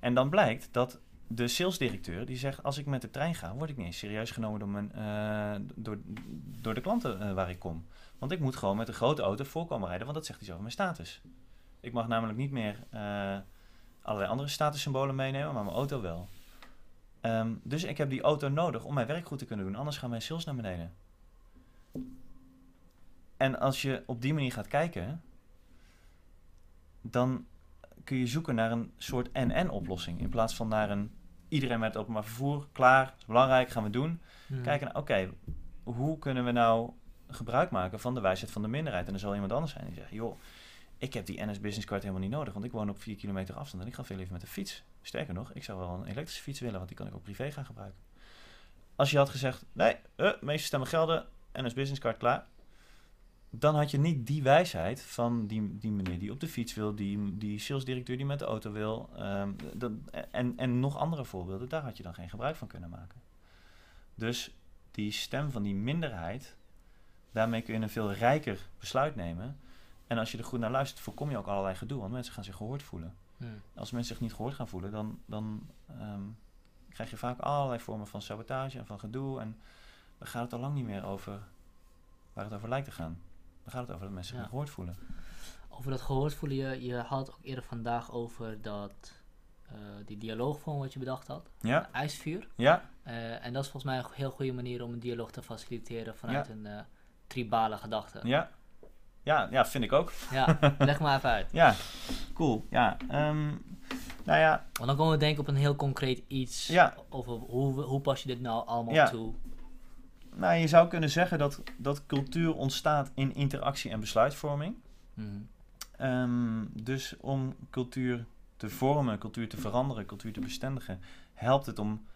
En dan blijkt dat de salesdirecteur die zegt, als ik met de trein ga, word ik niet eens serieus genomen door, mijn, eh, door, door de klanten eh, waar ik kom. Want ik moet gewoon met een grote auto voorkomen rijden, want dat zegt iets over mijn status. Ik mag namelijk niet meer eh, allerlei andere statussymbolen meenemen, maar mijn auto wel. Ehm, dus ik heb die auto nodig om mijn werk goed te kunnen doen, anders gaan mijn sales naar beneden. En als je op die manier gaat kijken, dan kun je zoeken naar een soort en-en oplossing. In plaats van naar een iedereen met openbaar vervoer, klaar, is belangrijk, gaan we doen. Mhm. Kijken naar, oké, hoe kunnen we nou gebruik maken van de wijsheid van de minderheid? En er zal iemand anders zijn die zegt, joh, ik heb die NS Business Card helemaal niet nodig, want ik woon op 4 kilometer afstand en ik ga veel liever met de fiets. Sterker nog, ik zou wel een elektrische fiets willen, want die kan ik ook privé gaan gebruiken. Als je had gezegd, nee, eh, meeste stemmen gelden, NS Business Card klaar. Dan had je niet die wijsheid van die, die meneer die op de fiets wil, die, die salesdirecteur die met de auto wil, ehm, dat, en, en nog andere voorbeelden, daar had je dan geen gebruik van kunnen maken. Dus die stem van die minderheid, daarmee kun je een veel rijker besluit nemen. En als je er goed naar luistert, voorkom je ook allerlei gedoe, want mensen gaan zich gehoord voelen. Als mensen zich niet gehoord gaan voelen, dan, dan ehm, krijg je vaak allerlei vormen van sabotage en van gedoe. En dan gaat het al lang niet meer over waar het over lijkt te gaan. Dan gaat het over dat mensen zich Ja. gehoord voelen. Over dat gehoord voelen, je, je had ook eerder vandaag over dat, eh, die dialoogvorm wat je bedacht had. Ja, IJsvuur. ja, Eh, en dat is volgens mij een heel goede manier om een dialoog te faciliteren vanuit Ja. een eh, tribale gedachte. ja. Ja, ja, vind ik ook. Ja, leg maar even uit. *laughs* Ja, cool. Ja, ehm, nou ja, Want dan komen we denken op een heel concreet iets Ja. over hoe, hoe pas je dit nou allemaal Ja. toe. Nou, je zou kunnen zeggen dat, dat cultuur ontstaat in interactie en besluitvorming. Mhm. Ehm, dus om cultuur te vormen, cultuur te veranderen, cultuur te bestendigen, helpt het om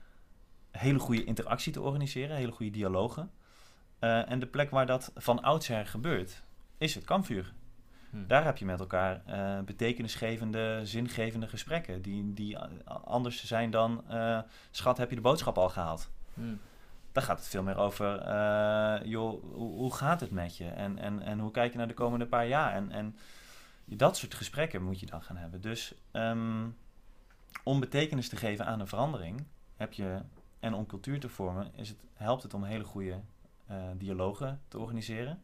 hele goede interactie te organiseren, hele goede dialogen. Eh, en de plek waar dat van oudsher gebeurt, is het kampvuur. Hm. Daar heb je met elkaar eh, betekenisgevende, zingevende gesprekken, die, die anders zijn dan, eh, schat, heb je de boodschap al gehaald? Hm. Dan gaat het veel meer over, eh, joh, hoe, hoe gaat het met je? En, en, en hoe kijk je naar de komende paar jaar? En, en dat soort gesprekken moet je dan gaan hebben. Dus ehm, om betekenis te geven aan een verandering heb je, en om cultuur te vormen, is het, helpt het om hele goede eh, dialogen te organiseren.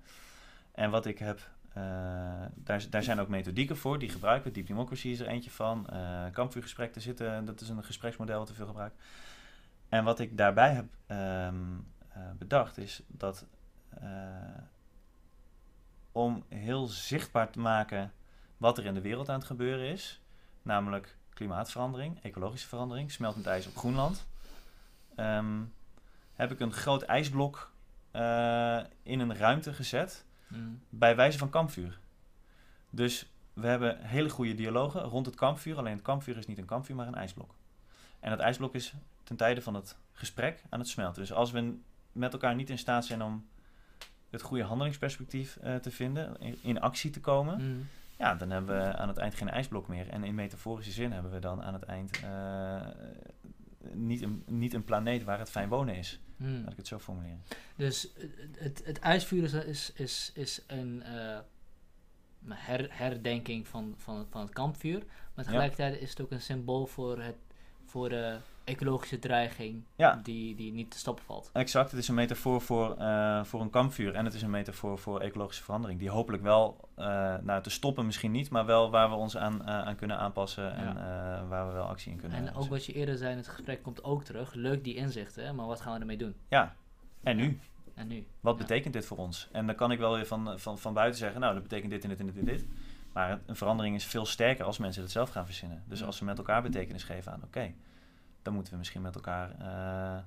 En wat ik heb, eh, daar, daar zijn ook methodieken voor, die gebruiken. Deep Democracy is er eentje van. eh kampvuurgesprek, daar zitten, dat is een gespreksmodel wat we veel gebruiken. En wat ik daarbij heb ehm, eh, bedacht is dat eh, om heel zichtbaar te maken wat er in de wereld aan het gebeuren is, namelijk klimaatverandering, ecologische verandering, smeltend ijs op Groenland, ehm, heb ik een groot ijsblok eh, in een ruimte gezet Hm. bij wijze van kampvuur. Dus we hebben hele goede dialogen rond het kampvuur. Alleen het kampvuur is niet een kampvuur, maar een ijsblok. En dat ijsblok is ten tijde van het gesprek aan het smelten. Dus als we met elkaar niet in staat zijn om het goede handelingsperspectief eh, te vinden, in, in actie te komen, Hm. ja, dan hebben we aan het eind geen ijsblok meer. En in metaforische zin hebben we dan aan het eind eh, niet, een, niet een planeet waar het fijn wonen is. Hm. Laat ik het zo formuleren. Dus het, het, het ijsvuur is, is, is, een eh, her, herdenking van, van, van het kampvuur. Maar tegelijkertijd is het ook een symbool voor, het, voor de ecologische dreiging Ja. die, die niet te stoppen valt. Exact, het is een metafoor voor, eh, voor een kampvuur en het is een metafoor voor ecologische verandering. Die hopelijk wel, eh, nou te stoppen misschien niet, maar wel waar we ons aan, eh, aan kunnen aanpassen en eh, waar we wel actie in kunnen En ook wat je eerder zei in het gesprek komt ook terug. Leuk die inzichten, maar wat gaan we ermee doen? Ja, en nu? En nu? Wat Ja. betekent dit voor ons? En dan kan ik wel weer van, van, van buiten zeggen, nou dat betekent dit en dit en dit en dit. Maar een verandering is veel sterker als mensen het zelf gaan verzinnen. Dus als we met elkaar betekenis geven aan, oké, dan moeten we misschien met elkaar eh,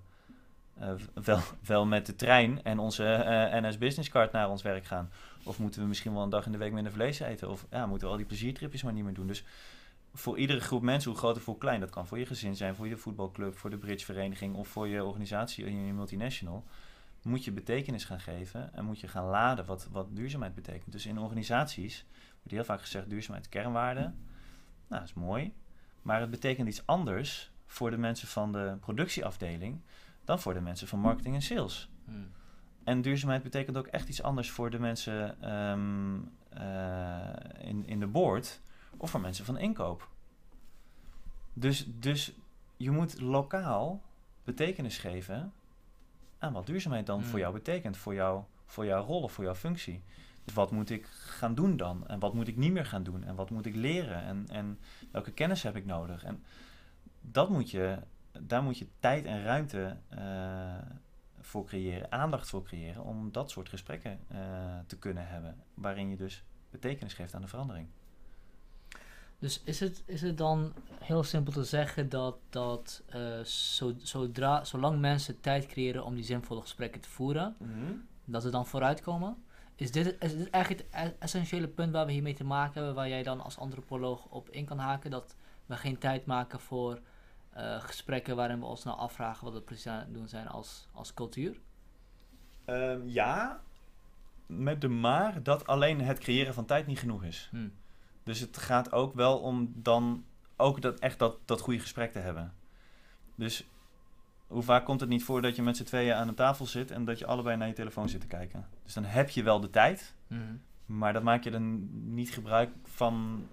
eh, wel, wel met de trein en onze eh, NS Business Card naar ons werk gaan. Of moeten we misschien wel een dag in de week minder vlees eten? Of ja, moeten we al die pleziertripjes maar niet meer doen? Dus voor iedere groep mensen, hoe groot of hoe klein, dat kan voor je gezin zijn, voor je voetbalclub, voor de bridgevereniging of voor je organisatie in je multinational, moet je betekenis gaan geven en moet je gaan laden wat, wat duurzaamheid betekent. Dus in organisaties wordt heel vaak gezegd duurzaamheid kernwaarde. Nou, dat is mooi. Maar het betekent iets anders voor de mensen van de productieafdeling dan voor de mensen van marketing en sales. Hm. En duurzaamheid betekent ook echt iets anders voor de mensen ehm, eh, in, in de board of voor mensen van inkoop. Dus, dus je moet lokaal betekenis geven aan wat duurzaamheid dan voor jou betekent, voor, jou, voor jouw rol of voor jouw functie. Wat moet ik gaan doen dan? En wat moet ik niet meer gaan doen? En wat moet ik leren? En, en welke kennis heb ik nodig? En dat moet je, daar moet je tijd en ruimte eh, voor creëren, aandacht voor creëren, om dat soort gesprekken eh, te kunnen hebben, waarin je dus betekenis geeft aan de verandering. Dus is het, is het dan heel simpel te zeggen dat, dat eh, zo, zodra, zolang mensen tijd creëren om die zinvolle gesprekken te voeren, dat ze dan vooruitkomen? Is dit, is dit eigenlijk het e- essentiële punt waar we hiermee te maken hebben, waar jij dan als antropoloog op in kan haken? Dat we geen tijd maken voor eh, gesprekken waarin we ons nou afvragen wat we precies aan het doen zijn als, als cultuur? Ehm, ja, met de maar dat alleen het creëren van tijd niet genoeg is. Hm. Dus het gaat ook wel om dan ook dat, echt dat, dat goede gesprek te hebben. Dus hoe vaak komt het niet voor dat je met z'n tweeën aan een tafel zit en dat je allebei naar je telefoon zit te kijken? Dus dan heb je wel de tijd, Mhm. maar dat maak je dan niet gebruik van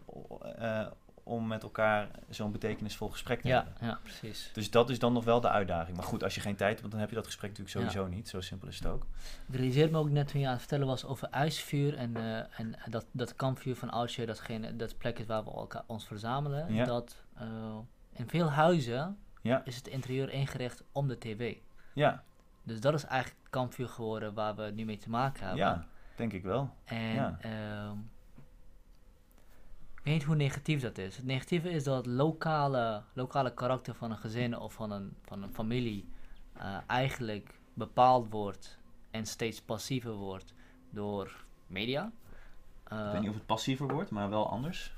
eh, om met elkaar zo'n betekenisvol gesprek te Ja, hebben. ja, precies. Dus dat is dan nog wel de uitdaging. Maar goed, als je geen tijd hebt, dan heb je dat gesprek natuurlijk Ja. sowieso niet. Zo simpel is het ook. Ik realiseerde me ook net toen je aan het vertellen was over ijsvuur en, eh, en dat, dat kampvuur van oudsher, datgene, dat plek is waar we elkaar, ons verzamelen. Ja. Dat eh, in veel huizen Ja. is het interieur ingericht om de tv. Ja, Dus dat is eigenlijk het kampvuur geworden waar we nu mee te maken hebben. ja denk ik wel. En ehm, ik weet niet hoe negatief dat is. Het negatieve is dat het lokale, lokale karakter van een gezin of van een, van een familie eh, eigenlijk bepaald wordt en steeds passiever wordt door media. Eh, ik weet niet of het passiever wordt, maar wel anders.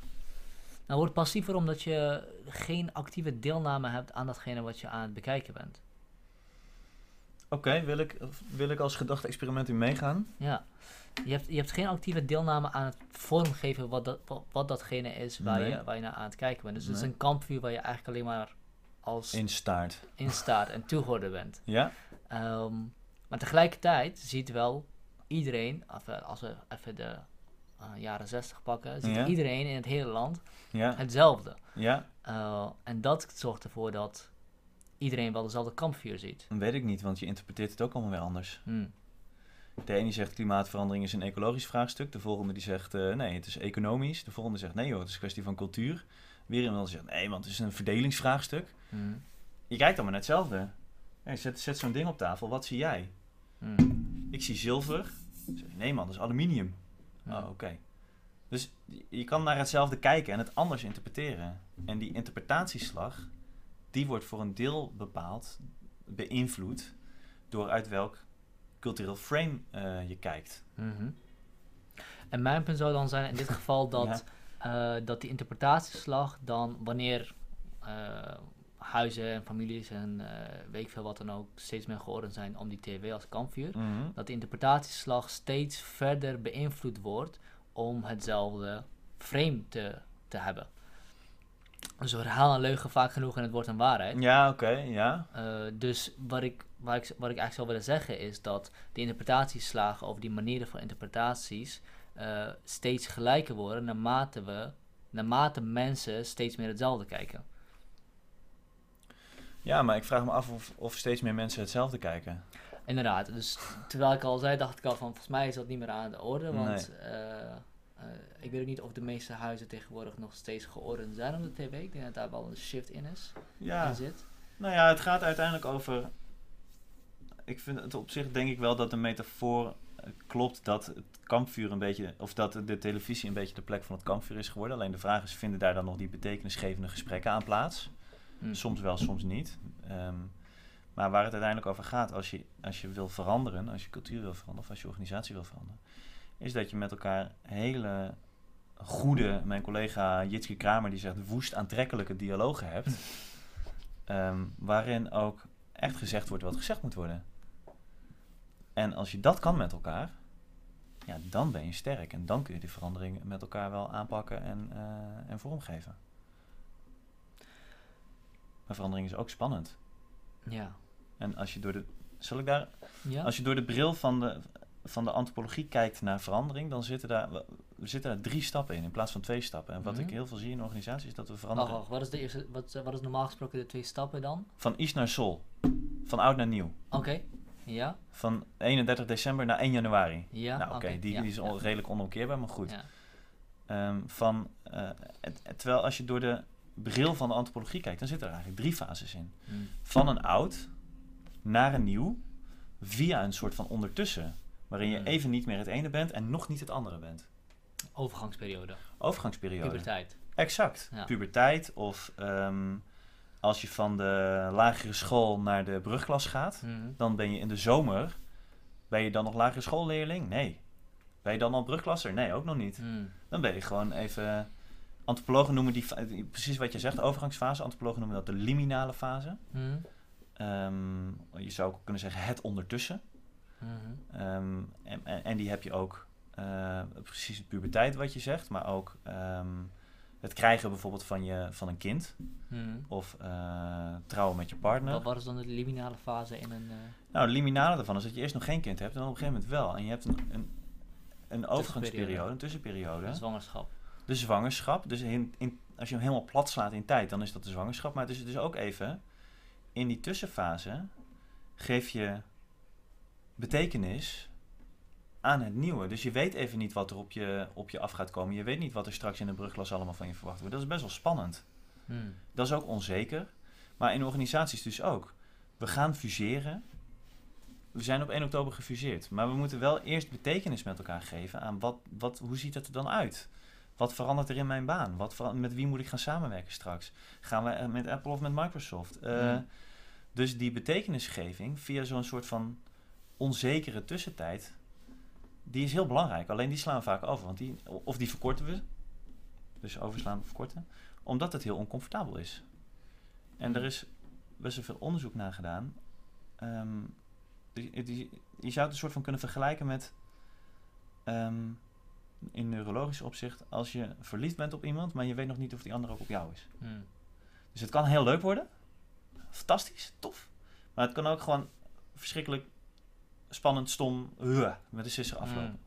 Nou, wordt passiever omdat je geen actieve deelname hebt aan datgene wat je aan het bekijken bent. Oké, wil, ik, wil ik als gedachte-experiment in meegaan? Ja. Je hebt, je hebt geen actieve deelname aan het vormgeven wat, dat, wat, wat datgene is waar, Nee. je, waar je naar aan het kijken bent. Dus het is een kampvuur waar je eigenlijk alleen maar als In staart. instaat en toehoorder bent. Ja? Ehm, maar tegelijkertijd ziet wel iedereen, eh, als we even de eh, jaren 60 pakken, ziet Ja. iedereen in het hele land Ja? hetzelfde. Ja? Eh, en dat zorgt ervoor dat iedereen wel dezelfde kampvuur ziet. Dat weet ik niet, want je interpreteert het ook allemaal weer anders. Hmm. De ene zegt klimaatverandering is een ecologisch vraagstuk. De volgende die zegt eh, nee, het is economisch. De volgende zegt nee joh, het is een kwestie van cultuur. Weer iemand zegt nee, want het is een verdelingsvraagstuk. Hmm. Je kijkt allemaal naar hetzelfde. Hey, zet zet zo'n ding op tafel, wat zie jij? Hmm. Ik zie zilver. Zeg, nee man, dat is aluminium. Oh, oké. Dus je- je kan naar hetzelfde kijken en het anders interpreteren. En die interpretatieslag, die wordt voor een deel bepaald, beïnvloed, door uit welk cultureel frame eh, je kijkt. Mhm. En mijn punt zou dan zijn in dit *laughs* geval dat, eh, dat die interpretatieslag dan wanneer eh, huizen en families en eh, weet ik veel wat dan ook steeds meer geordend zijn om die tv als kampvuur, Mhm. dat die interpretatieslag steeds verder beïnvloed wordt om hetzelfde frame te, te hebben. Dus we herhalen een leugen vaak genoeg en het wordt een waarheid. Ja, oké, ja. Eh, dus wat ik, wat, ik, wat ik eigenlijk zou willen zeggen is dat die interpretatieslagen of die manieren van interpretaties eh, steeds gelijker worden naarmate we, naarmate mensen steeds meer hetzelfde kijken. Ja, maar ik vraag me af of, of steeds meer mensen hetzelfde kijken. Inderdaad, dus terwijl ik al zei, dacht ik al van volgens mij is dat niet meer aan de orde, want eh, eh, ik weet ook niet of de meeste huizen tegenwoordig nog steeds geordend zijn op de tv. Ik denk dat daar wel een shift in is, Ja, in zit. nou ja, het gaat uiteindelijk over... Ik vind het op zich denk ik wel dat de metafoor eh, klopt dat het kampvuur een beetje... Of dat de televisie een beetje de plek van het kampvuur is geworden. Alleen de vraag is, vinden daar dan nog die betekenisgevende gesprekken aan plaats? Hm. Soms wel, soms niet. Ehm, maar waar het uiteindelijk over gaat, als je, als je wil veranderen, als je cultuur wil veranderen of als je organisatie wil veranderen, is dat je met elkaar hele goede, mijn collega Jitske Kramer die zegt woest aantrekkelijke dialogen hebt, *laughs* ehm, waarin ook echt gezegd wordt wat gezegd moet worden. En als je dat kan met elkaar, ja, dan ben je sterk en dan kun je die verandering met elkaar wel aanpakken en, eh, en vormgeven. Maar verandering is ook spannend. Ja. En als je door de. Zal ik daar. Ja? Als je door de bril van de, van de antropologie kijkt naar verandering, dan zitten daar, we zitten daar drie stappen in in plaats van twee stappen. En wat Mhm. ik heel veel zie in organisaties is dat we veranderen. wacht, wat is, de eerste, wat, wat is normaal gesproken de twee stappen dan? Van is naar sol. Van oud naar nieuw. Oké, ja, Van 31 december naar 1 januari. ja. nou, oké, die, ja, die is ja, redelijk onomkeerbaar, maar goed. ja. Ehm, van, eh, terwijl als je door de bril van de antropologie kijkt, dan zitten er eigenlijk drie fases in. Hm. van een oud naar een nieuw via een soort van ondertussen. Waarin je Hmm. even niet meer het ene bent en nog niet het andere bent. Overgangsperiode, Overgangsperiode. puberteit. Exact. Ja. Puberteit of ehm, als je van de lagere school naar de brugklas gaat, Mhm. dan ben je in de zomer, ben je dan nog lagere schoolleerling? Nee. Ben je dan al brugklasser? Nee, ook nog niet. Dan ben je gewoon even... Antropologen noemen die, precies wat je zegt, overgangsfase. Antropologen noemen dat de liminale fase. Hm. Ehm, je zou ook kunnen zeggen het ondertussen. Mhm. Ehm, en, en, en die heb je ook eh, precies de puberteit wat je zegt, maar ook ehm, het krijgen bijvoorbeeld van, je, van een kind Mhm. of eh, trouwen met je partner. Wat, wat is dan de liminale fase in een... eh, Nou, de liminale daarvan is dat je eerst nog geen kind hebt en dan op een gegeven moment wel. En je hebt een, een, een overgangsperiode, een tussenperiode. een zwangerschap? De zwangerschap. Dus in, in, als je hem helemaal plat slaat in tijd, dan is dat de zwangerschap. Maar het is dus ook even, in die tussenfase geef je betekenis aan het nieuwe. Dus je weet even niet wat er op je, op je af gaat komen. Je weet niet wat er straks in de brugklas allemaal van je verwacht wordt. Dat is best wel spannend. Hmm. Dat is ook onzeker. Maar in organisaties dus ook. We gaan fuseren. We zijn op 1 oktober gefuseerd. Maar we moeten wel eerst betekenis met elkaar geven aan wat, wat, hoe ziet het er dan uit? Wat verandert er in mijn baan? Wat met wie moet ik gaan samenwerken straks? Gaan we eh, met Apple of met Microsoft? Eh. Dus die betekenisgeving via zo'n soort van onzekere tussentijd, die is heel belangrijk. Alleen die slaan we vaak over. Want die, of die verkorten we. Dus overslaan of verkorten. Omdat het heel oncomfortabel is. En er is best wel veel onderzoek naar gedaan. Ehm, die, die- je zou het een soort van kunnen vergelijken met... ehm, in neurologisch opzicht, als je verliefd bent op iemand, maar je weet nog niet of die ander ook op jou is. Hmm. Dus het kan heel leuk worden. Fantastisch, tof. Maar het kan ook gewoon verschrikkelijk spannend, stom, uh, met de sisser aflopen. Hmm.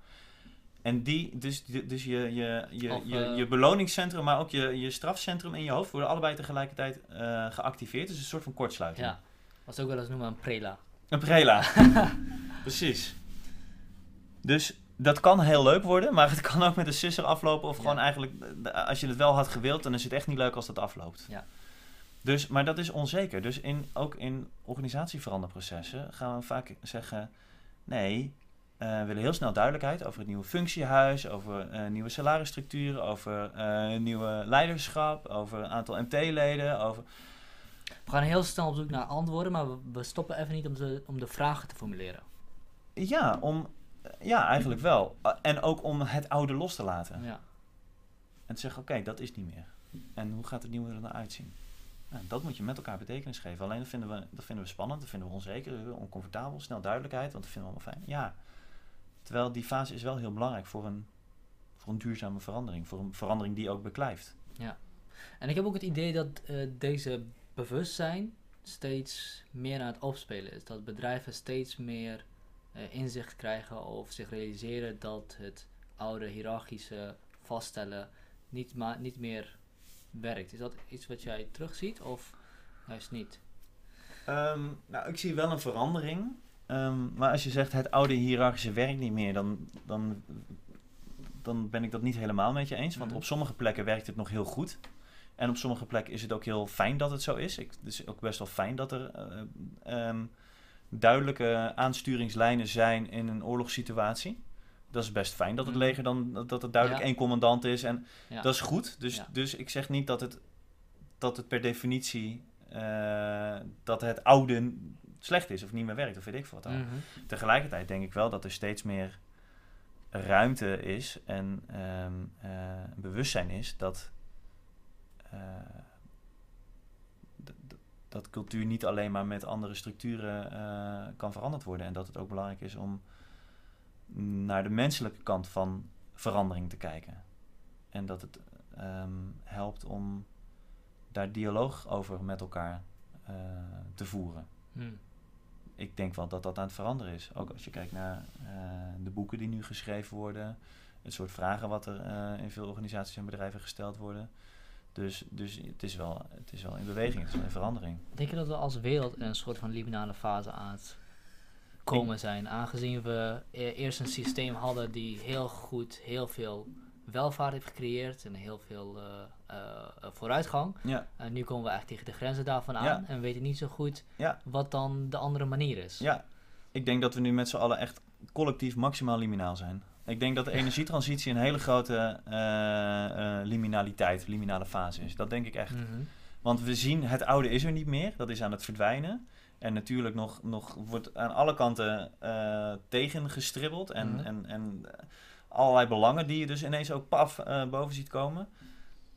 En die, dus, dus je, je, je, Of, je, eh, je beloningscentrum, maar ook je, je strafcentrum in je hoofd worden allebei tegelijkertijd eh, geactiveerd. Dus een soort van kortsluiting. Ja, wat ze ook wel eens noemen een prela. Een prela. *laughs* Precies. Dus dat kan heel leuk worden, maar het kan ook met een sisser aflopen. Of Ja. gewoon eigenlijk, eh, als je het wel had gewild, dan is het echt niet leuk als dat afloopt. Ja. Dus, maar dat is onzeker. Dus in, ook in organisatieveranderprocessen gaan we vaak zeggen: nee, eh, we willen heel snel duidelijkheid over het nieuwe functiehuis, over eh, nieuwe salarisstructuren, over eh, nieuwe leiderschap, over een aantal MT-leden, over We gaan heel snel op zoek naar antwoorden, maar we, we stoppen even niet om de, om de vragen te formuleren. Ja, om, ja, eigenlijk wel. En ook om het oude los te laten. Ja. En te zeggen, oké, dat is niet meer. En hoe gaat het nieuwe er dan uitzien? Nou, dat moet je met elkaar betekenis geven. Alleen dat vinden, we, dat vinden we spannend, dat vinden we onzeker, oncomfortabel, snel duidelijkheid, want dat vinden we allemaal fijn. Ja, terwijl die fase is wel heel belangrijk voor een, voor een duurzame verandering. Voor een verandering die ook beklijft. En ik heb ook het idee dat eh, deze bewustzijn steeds meer aan het opspelen is. Dat bedrijven steeds meer eh, inzicht krijgen of zich realiseren dat het oude hiërarchische vaststellen niet, ma- niet meer werkt. Is dat iets wat jij terugziet of juist niet? Ehm, nou, ik zie wel een verandering. Ehm, maar als je zegt het oude hiërarchische werkt niet meer, dan, dan, dan ben ik dat niet helemaal met je eens. Want Mhm. op sommige plekken werkt het nog heel goed. En op sommige plekken is het ook heel fijn dat het zo is. Ik, het is ook best wel fijn dat er eh, ehm, duidelijke aansturingslijnen zijn in een oorlogssituatie. Dat is best fijn dat het Mhm. leger dan dat er duidelijk Ja. één commandant is. En Ja. dat is goed. Dus, Ja. dus ik zeg niet dat het, dat het per definitie eh, dat het oude slecht is of niet meer werkt of weet ik wat. dan. Mhm. Tegelijkertijd denk ik wel dat er steeds meer ruimte is en ehm, eh, bewustzijn is dat, eh, dat cultuur niet alleen maar met andere structuren eh, kan veranderd worden. En dat het ook belangrijk is om naar de menselijke kant van verandering te kijken. En dat het ehm, helpt om daar dialoog over met elkaar eh, te voeren Hmm. ik denk wel dat dat aan het veranderen is. Ook als je kijkt naar eh, de boeken die nu geschreven worden, het soort vragen wat er in veel organisaties en bedrijven gesteld worden. Dus, dus het, is wel, het is wel in beweging, het is wel in verandering. Denk je dat we als wereld in een soort van liminale fase aan het komen zijn? Aangezien we e- eerst een systeem hadden die heel goed heel veel welvaart heeft gecreëerd en heel veel eh, eh, vooruitgang. Ja, En nu komen we eigenlijk tegen de grenzen daarvan aan Ja. en weten niet zo goed Ja. wat dan de andere manier is. ja, ik denk dat we nu met z'n allen echt collectief maximaal liminaal zijn. Ik denk dat de energietransitie een hele grote eh, eh, liminaliteit, liminale fase is. Dat denk ik echt. Mhm. Want we zien, het oude is er niet meer. Dat is aan het verdwijnen. En natuurlijk nog, nog wordt aan alle kanten eh tegengestribbeld. En, Mhm. en, en allerlei belangen die je dus ineens ook paf boven ziet komen.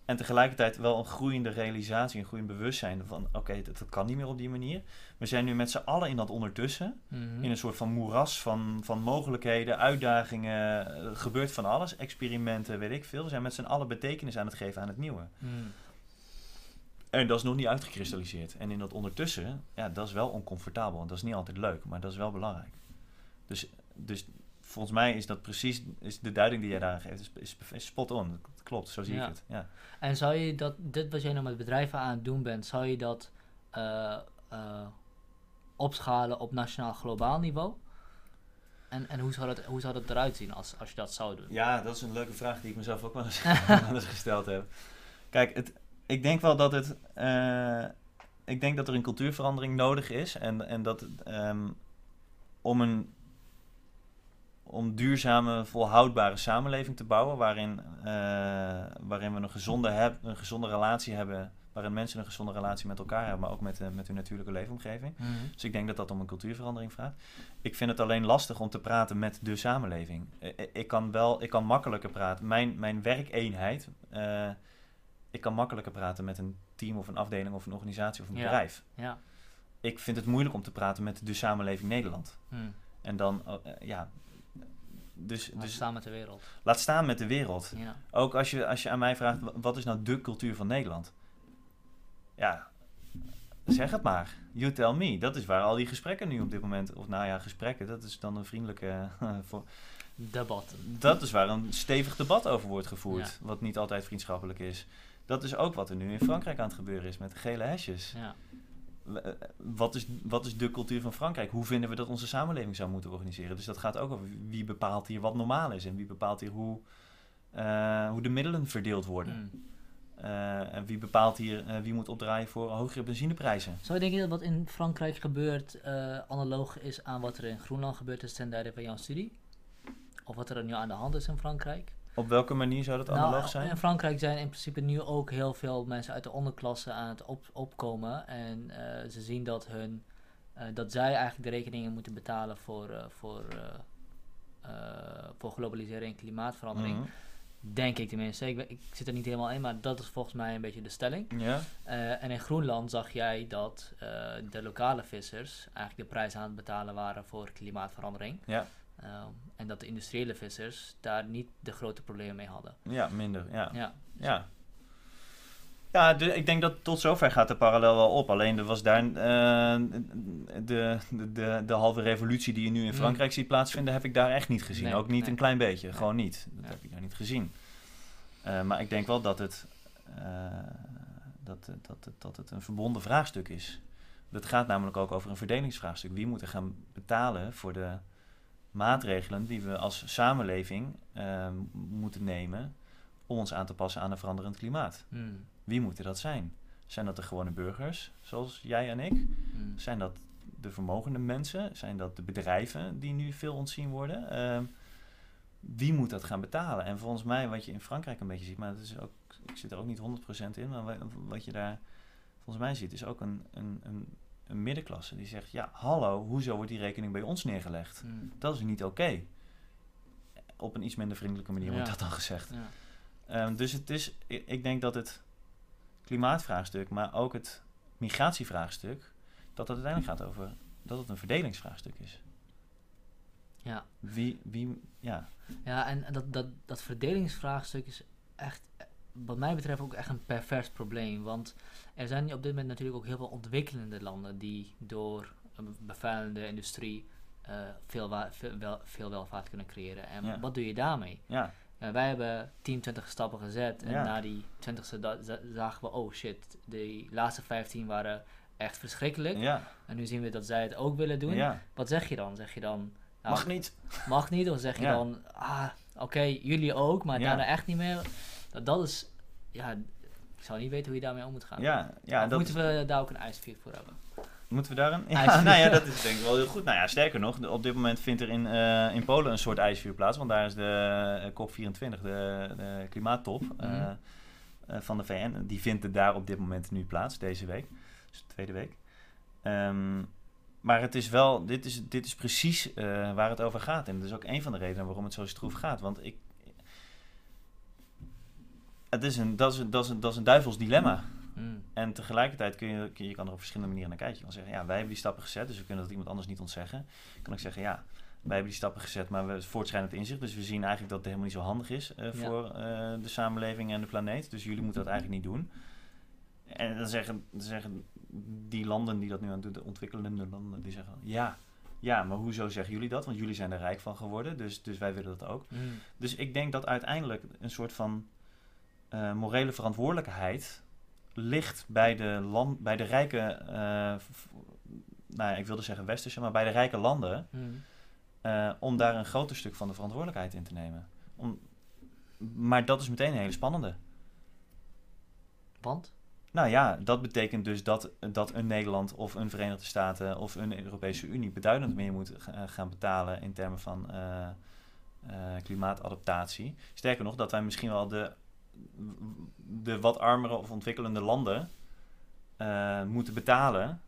En tegelijkertijd wel een groeiende realisatie, een groeiend bewustzijn van... oké, dat, dat kan niet meer op die manier. We zijn nu met z'n allen in dat ondertussen. Mhm. In een soort van moeras van, van mogelijkheden, uitdagingen. Er gebeurt van alles, experimenten, weet ik veel. We zijn met z'n allen betekenis aan het geven aan het nieuwe. Mhm. En dat is nog niet uitgekristalliseerd. En in dat ondertussen, ja, dat is wel oncomfortabel. En dat is niet altijd leuk, maar dat is wel belangrijk. Dus, dus volgens mij is dat precies, is de duiding die jij daar geeft, is, is, is spot on. Dat klopt, zo zie Ja. ik het. Ja. En zou je dat, dit wat jij nou met bedrijven aan het doen bent, zou je dat eh, eh, opschalen op nationaal globaal niveau? En, en hoe, zou dat, hoe zou dat eruit zien als, als je dat zou doen? ja, dat is een leuke vraag die ik mezelf ook wel eens, *laughs* *laughs* gesteld heb. Kijk, het, ik denk wel dat het. eh, ik denk dat er een cultuurverandering nodig is. En, en dat ehm, om een om duurzame, volhoudbare samenleving te bouwen, waarin, eh, waarin we een gezonde, heb, een gezonde relatie hebben, waarin mensen een gezonde relatie met elkaar hebben, maar ook met, eh, met hun natuurlijke leefomgeving. Mhm. Dus ik denk dat dat om een cultuurverandering vraagt. Ik vind het alleen lastig om te praten met de samenleving. Eh, Ik kan wel, ik kan makkelijker praten. Mijn, mijn werkeenheid, ik kan makkelijker praten met een team of een afdeling of een organisatie of een Ja. bedrijf. Ja. Ik vind het moeilijk om te praten met de samenleving Nederland. Mhm. En dan, eh, ja, dus, Dus dus staan met de wereld. laat staan met de wereld. Ja. Ook als je, als je aan mij vraagt, wa- wat is nou de cultuur van Nederland? Ja, zeg het maar. You tell me. Dat is waar al die gesprekken nu op dit moment, of nou ja, gesprekken, dat is dan een vriendelijke... voor, Debat. dat is waar een stevig debat over wordt gevoerd, Ja. wat niet altijd vriendschappelijk is. Dat is ook wat er nu in Frankrijk aan het gebeuren is met de gele hesjes. Ja. Eh, Wat is, wat is de cultuur van Frankrijk? Hoe vinden we dat onze samenleving zou moeten organiseren? Dus dat gaat ook over wie bepaalt hier wat normaal is en wie bepaalt hier hoe, eh, hoe de middelen verdeeld worden. Mhm. Eh, en wie bepaalt hier eh, wie moet opdraaien voor hogere benzineprijzen? Zou je denken dat wat in Frankrijk gebeurt eh, analoog is aan wat er in Groenland gebeurt is ten tijde van jouw studie? Of wat er nu aan de hand is in Frankrijk? Op welke manier zou dat analoog Nou, zijn? In Frankrijk zijn in principe nu ook heel veel mensen uit de onderklasse aan het op, opkomen. En eh, ze zien dat, hun, eh, dat zij eigenlijk de rekeningen moeten betalen voor, eh, voor, voor globalisering en klimaatverandering. Mhm. Denk ik tenminste. Ik, ben- ik zit er niet helemaal in, maar dat is volgens mij een beetje de stelling. Ja? En in Groenland zag jij dat de lokale vissers eigenlijk de prijs aan het betalen waren voor klimaatverandering. Ja. Ehm, en dat de industriële vissers daar niet de grote problemen mee hadden. ja, minder. Ja. Ja, Ja, ja de, ik denk dat tot zover gaat de parallel wel op. Alleen er was daar eh, de, de, de, de halve revolutie die je nu in Mm. Frankrijk ziet plaatsvinden, heb ik daar echt niet gezien. Nee, Ook niet nee. een klein beetje, Nee. gewoon niet. Dat Ja. heb ik daar niet gezien. Eh, maar ik denk wel dat het, eh, dat, dat, dat het een verbonden vraagstuk is. Het gaat namelijk ook over een verdelingsvraagstuk. Wie moet er gaan betalen voor de maatregelen die we als samenleving eh, moeten nemen om ons aan te passen aan een veranderend klimaat? Hmm, Wie moeten dat zijn? Zijn dat de gewone burgers, zoals jij en ik? hmm. Zijn dat de vermogende mensen? Zijn dat de bedrijven die nu veel ontzien worden? Ehm, wie moet dat gaan betalen? En volgens mij, wat je in Frankrijk een beetje ziet, maar dat is ook, ik zit er ook niet 100% in, maar wa- wat je daar volgens mij ziet, is ook een, een, een, een middenklasse die zegt: Ja, hallo, hoezo wordt die rekening bij ons neergelegd? Hmm, Dat is niet oké. Op een iets minder vriendelijke manier wordt dat dan gezegd. ja. Ehm, dus het is, ik, ik denk dat het klimaatvraagstuk, maar ook het migratievraagstuk, dat het uiteindelijk gaat over dat het een verdelingsvraagstuk is. Ja. Wie, wie, ja, Ja, en dat, dat, dat verdelingsvraagstuk is echt, wat mij betreft, ook echt een pervers probleem. Want er zijn op dit moment natuurlijk ook heel veel ontwikkelende landen die door een bevuilende industrie eh, veel, wel, veel welvaart kunnen creëren. En Ja. wat doe je daarmee? ja, Eh, wij hebben 10, 20 stappen gezet en Ja. na die 20ste da- za- zagen we, oh shit, de laatste 15 waren echt verschrikkelijk. ja, En nu zien we dat zij het ook willen doen. Wat zeg je dan? Zeg je dan, nou, Mag niet. mag niet? Of zeg je dan, ah, oké, jullie ook, maar daarna echt niet meer? Dat, dat is, ja, ik zou niet weten hoe je daarmee om moet gaan. Ja, ja Of dat moeten we daar ook een ijsvuur voor hebben? Moeten we daar een? Ja, nou ja, dat is denk ik wel heel goed. Nou ja, sterker nog, op dit moment vindt er in, eh, in Polen een soort ijsvuur plaats. Want daar is de eh, COP24, de, de klimaattop Mhm. eh, van de VN. Die vindt er daar op dit moment nu plaats, deze week. Dus de tweede week. Ehm, maar het is wel, dit is, dit is precies waar het over gaat. En dat is ook een van de redenen waarom het zo stroef gaat. Want ik... Het is een, dat, is een, dat, is dat is een duivels dilemma. Mm, En tegelijkertijd kun je, kun je, kan er op verschillende manieren naar kijken. Je kan zeggen, ja, wij hebben die stappen gezet, dus we kunnen dat iemand anders niet ontzeggen. Je kan ook zeggen, ja, wij hebben die stappen gezet, maar we voortschrijdend inzicht. Dus we zien eigenlijk dat het helemaal niet zo handig is eh, Ja. voor eh, de samenleving en de planeet. Dus jullie moeten dat eigenlijk niet doen. En dan zeggen, dan zeggen die landen die dat nu aan doen, de ontwikkelende landen, die zeggen, ja, Ja, maar hoezo zeggen jullie dat? Want jullie zijn er rijk van geworden, dus, dus wij willen dat ook. Mm. Dus ik denk dat uiteindelijk een soort van eh, morele verantwoordelijkheid ligt bij de, land, bij de rijke, v- nou ja, ik wilde zeggen westerse, maar bij de rijke landen, Mm. eh, om daar een groter stuk van de verantwoordelijkheid in te nemen. Om, maar dat is meteen een hele spannende. Want? Nou ja, dat betekent dus dat, dat een Nederland of een Verenigde Staten of een Europese Unie beduidend meer moet ga- gaan betalen in termen van klimaatadaptatie. Sterker nog, dat wij misschien wel de, de wat armere of ontwikkelende landen eh, moeten betalen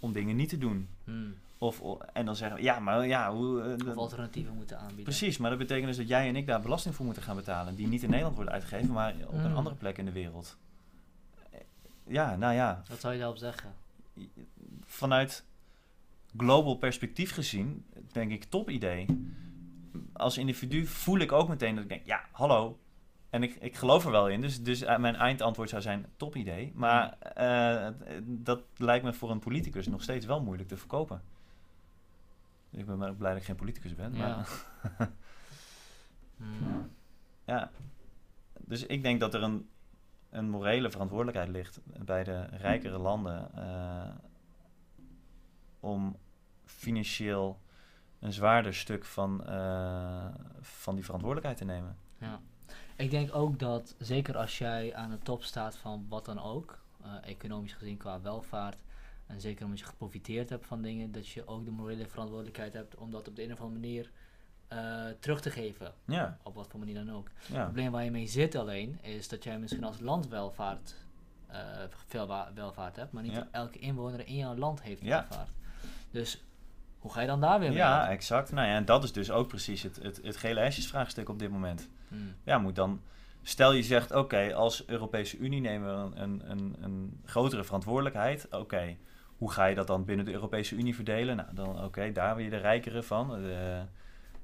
om dingen niet te doen. Mm. Of, en dan zeggen we, ja, maar ja, hoe... eh, Of alternatieven moeten aanbieden. Precies, maar dat betekent dus dat jij en ik daar belasting voor moeten gaan betalen. Die niet in Nederland worden uitgegeven, maar op een Mm. andere plek in de wereld. Ja, nou ja, Wat zou je daarop zeggen? vanuit global perspectief gezien, denk ik top idee. Als individu voel ik ook meteen dat ik denk, ja, hallo. En ik, ik geloof er wel in, dus, dus eh, mijn eindantwoord zou zijn top idee. Maar eh, dat lijkt me voor een politicus nog steeds wel moeilijk te verkopen. Ik ben maar blij dat ik geen politicus ben. Ja. Maar, *laughs* Mm. Ja, dus ik denk dat er een, een morele verantwoordelijkheid ligt bij de rijkere landen eh, om financieel een zwaarder stuk van, eh, van die verantwoordelijkheid te nemen. Ja. Ik denk ook dat, zeker als jij aan de top staat van wat dan ook, eh, economisch gezien qua welvaart, en zeker omdat je geprofiteerd hebt van dingen, dat je ook de morele verantwoordelijkheid hebt om dat op de een of andere manier eh, terug te geven. Ja, Op wat voor manier dan ook. Het probleem waar je mee zit alleen, is dat jij misschien als land welvaart, eh, veel welvaart hebt, maar niet Ja. elke inwoner in jouw land heeft Ja. welvaart. Dus hoe ga je dan daar weer mee? ja exact. Nou ja, en dat is dus ook precies het, het, het gele hesjesvraagstuk op dit moment. Hmm. Ja, moet dan. Stel je zegt, oké, als Europese Unie nemen we een, een, een grotere verantwoordelijkheid. Oké, hoe ga je dat dan binnen de Europese Unie verdelen? Nou, dan oké, daar wil je de rijkere van. de-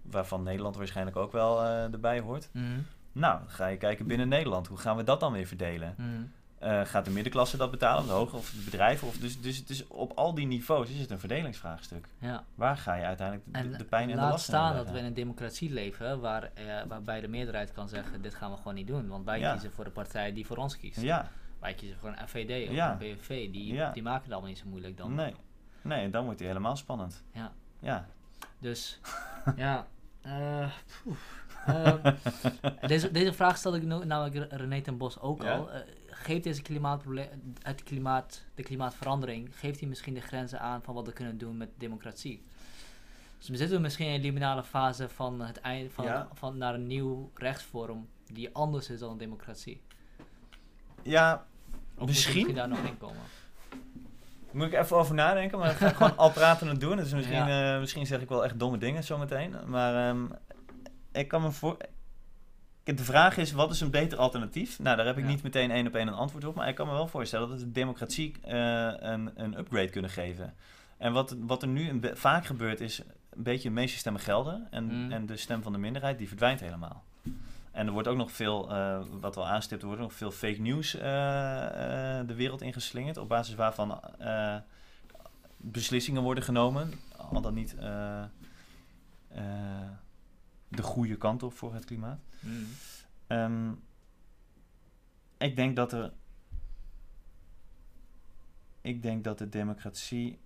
waarvan Nederland waarschijnlijk ook wel eh, erbij hoort. Mhm. Nou, ga je kijken binnen Nederland. Hoe gaan we dat dan weer verdelen? Mhm. Eh, gaat de middenklasse dat betalen, of de hoge of de bedrijven? Of dus, dus, dus op al die niveaus is het een verdelingsvraagstuk. Ja. Waar ga je uiteindelijk de, En de pijn en de laat last staan dat we in een democratie leven waar, eh, waarbij de meerderheid kan zeggen, dit gaan we gewoon niet doen. Want wij Ja. kiezen voor de partij die voor ons kiest. Ja, Wij kiezen voor een FVD of Ja. een PVV. Die, Ja. die maken het allemaal niet zo moeilijk dan. nee. Nee, dan wordt hij helemaal spannend. Ja. Ja. Dus, *laughs* ja. eh. Ehm, *laughs* deze, deze vraag stelde ik namelijk René ten Bos ook Ja? al. Geeft deze klimaatprobleem, het klimaat, de klimaatverandering, geeft hij misschien de grenzen aan van wat we kunnen doen met democratie? Dus we zitten misschien in een liminale fase van het einde van, Ja. van naar een nieuw rechtsvorm die anders is dan een democratie. Ja, Of Misschien. misschien daar nog in komen. Moet ik even over nadenken, maar ik ga gewoon al pratend doen. Dus misschien, *laughs* Ja. eh, misschien zeg ik wel echt domme dingen zometeen. Maar ehm, ik kan me voor... De vraag is, wat is een beter alternatief? Nou, daar heb ik Ja. niet meteen één op één een antwoord op. Maar ik kan me wel voorstellen dat de democratie eh, een, een upgrade kunnen geven. En wat, wat er nu een vaak gebeurt is een beetje de meeste stemmen gelden. En, Mm. en de stem van de minderheid, die verdwijnt helemaal. En er wordt ook nog veel, eh, wat wel aanstipt, er wordt nog veel fake news eh, de wereld ingeslingerd. Op basis waarvan beslissingen worden genomen. Al dan niet de goede kant op voor het klimaat. Mm. Ehm, ik denk dat er. Ik denk dat de democratie.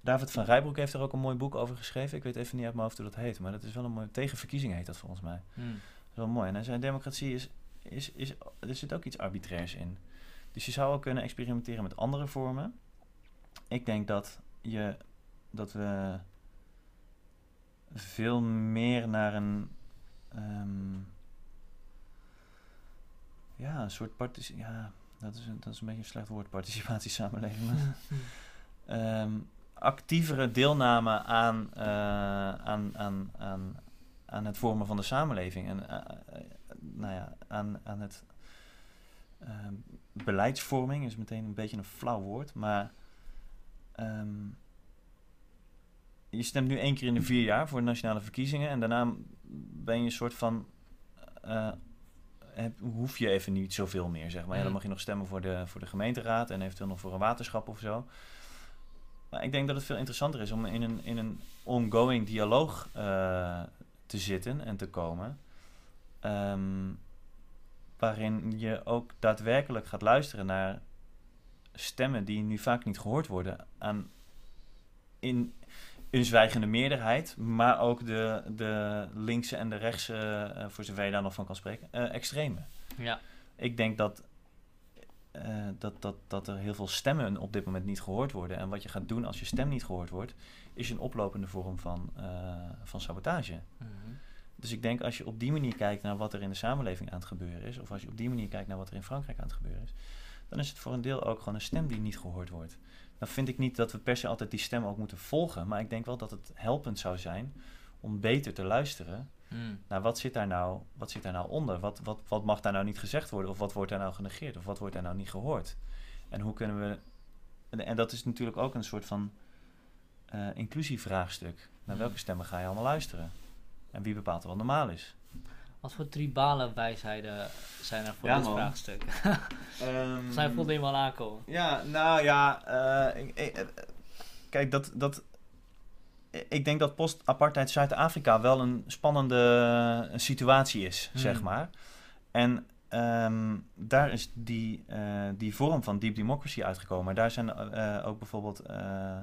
David van Rijbroek heeft er ook een mooi boek over geschreven. Ik weet even niet uit mijn hoofd hoe dat heet, maar dat is wel een mooi. Tegen verkiezingen heet dat volgens mij. Mm. Dat is wel mooi. En hij zei: democratie is, is, is. Er zit ook iets arbitrairs in. Dus je zou ook kunnen experimenteren met andere vormen. Ik denk dat je. Dat we. Veel meer naar een. ehm, ja, een soort partici Ja, dat is, een, dat is een beetje een slecht woord, participatiesamenleving. *laughs* ehm, actievere deelname aan, eh, aan, aan, aan, aan het vormen van de samenleving. En eh, eh, nou ja, aan, aan het ehm, beleidsvorming is meteen een beetje een flauw woord, maar ehm, je stemt nu één keer in de vier jaar voor de nationale verkiezingen en daarna ben je een soort van heb, hoef je even niet zoveel meer, zeg maar. Ja, dan Mhm. mag je nog stemmen voor de, voor de gemeenteraad en eventueel nog voor een waterschap of zo. Maar ik denk dat het veel interessanter is om in een, in een ongoing dialoog eh, te zitten en te komen. ehm, waarin je ook daadwerkelijk gaat luisteren naar stemmen die nu vaak niet gehoord worden. Aan in een zwijgende meerderheid, maar ook de, de linkse en de rechtse, eh, voor zover je daar nog van kan spreken, eh extreme. Ja. Ik denk dat, eh, dat, dat, dat er heel veel stemmen op dit moment niet gehoord worden. En wat je gaat doen als je stem niet gehoord wordt, is een oplopende vorm van, van sabotage. Mhm. Dus ik denk als je op die manier kijkt naar wat er in de samenleving aan het gebeuren is, of als je op die manier kijkt naar wat er in Frankrijk aan het gebeuren is, dan is het voor een deel ook gewoon een stem die niet gehoord wordt. Dan vind ik niet dat we per se altijd die stem ook moeten volgen, maar ik denk wel dat het helpend zou zijn om beter te luisteren Mm. naar wat zit daar nou, wat zit daar nou onder? Wat, wat, wat mag daar nou niet gezegd worden? Of wat wordt daar nou genegeerd? Of wat wordt daar nou niet gehoord? En hoe kunnen we. En, en dat is natuurlijk ook een soort van eh inclusievraagstuk. Naar Mm. welke stemmen ga je allemaal luisteren? En wie bepaalt wat normaal is? Wat voor tribale wijsheden zijn er voor Ja, dit man. vraagstuk? Um, *laughs* Zijn voelde helemaal aankomen. Ja, nou ja, eh, ik- ik- eh, kijk, dat, dat, ik denk dat post-apartheid Zuid-Afrika wel een spannende eh, situatie is, Hmm. zeg maar. En ehm, daar is die, die vorm van deep democracy uitgekomen. Daar zijn ook bijvoorbeeld ehm,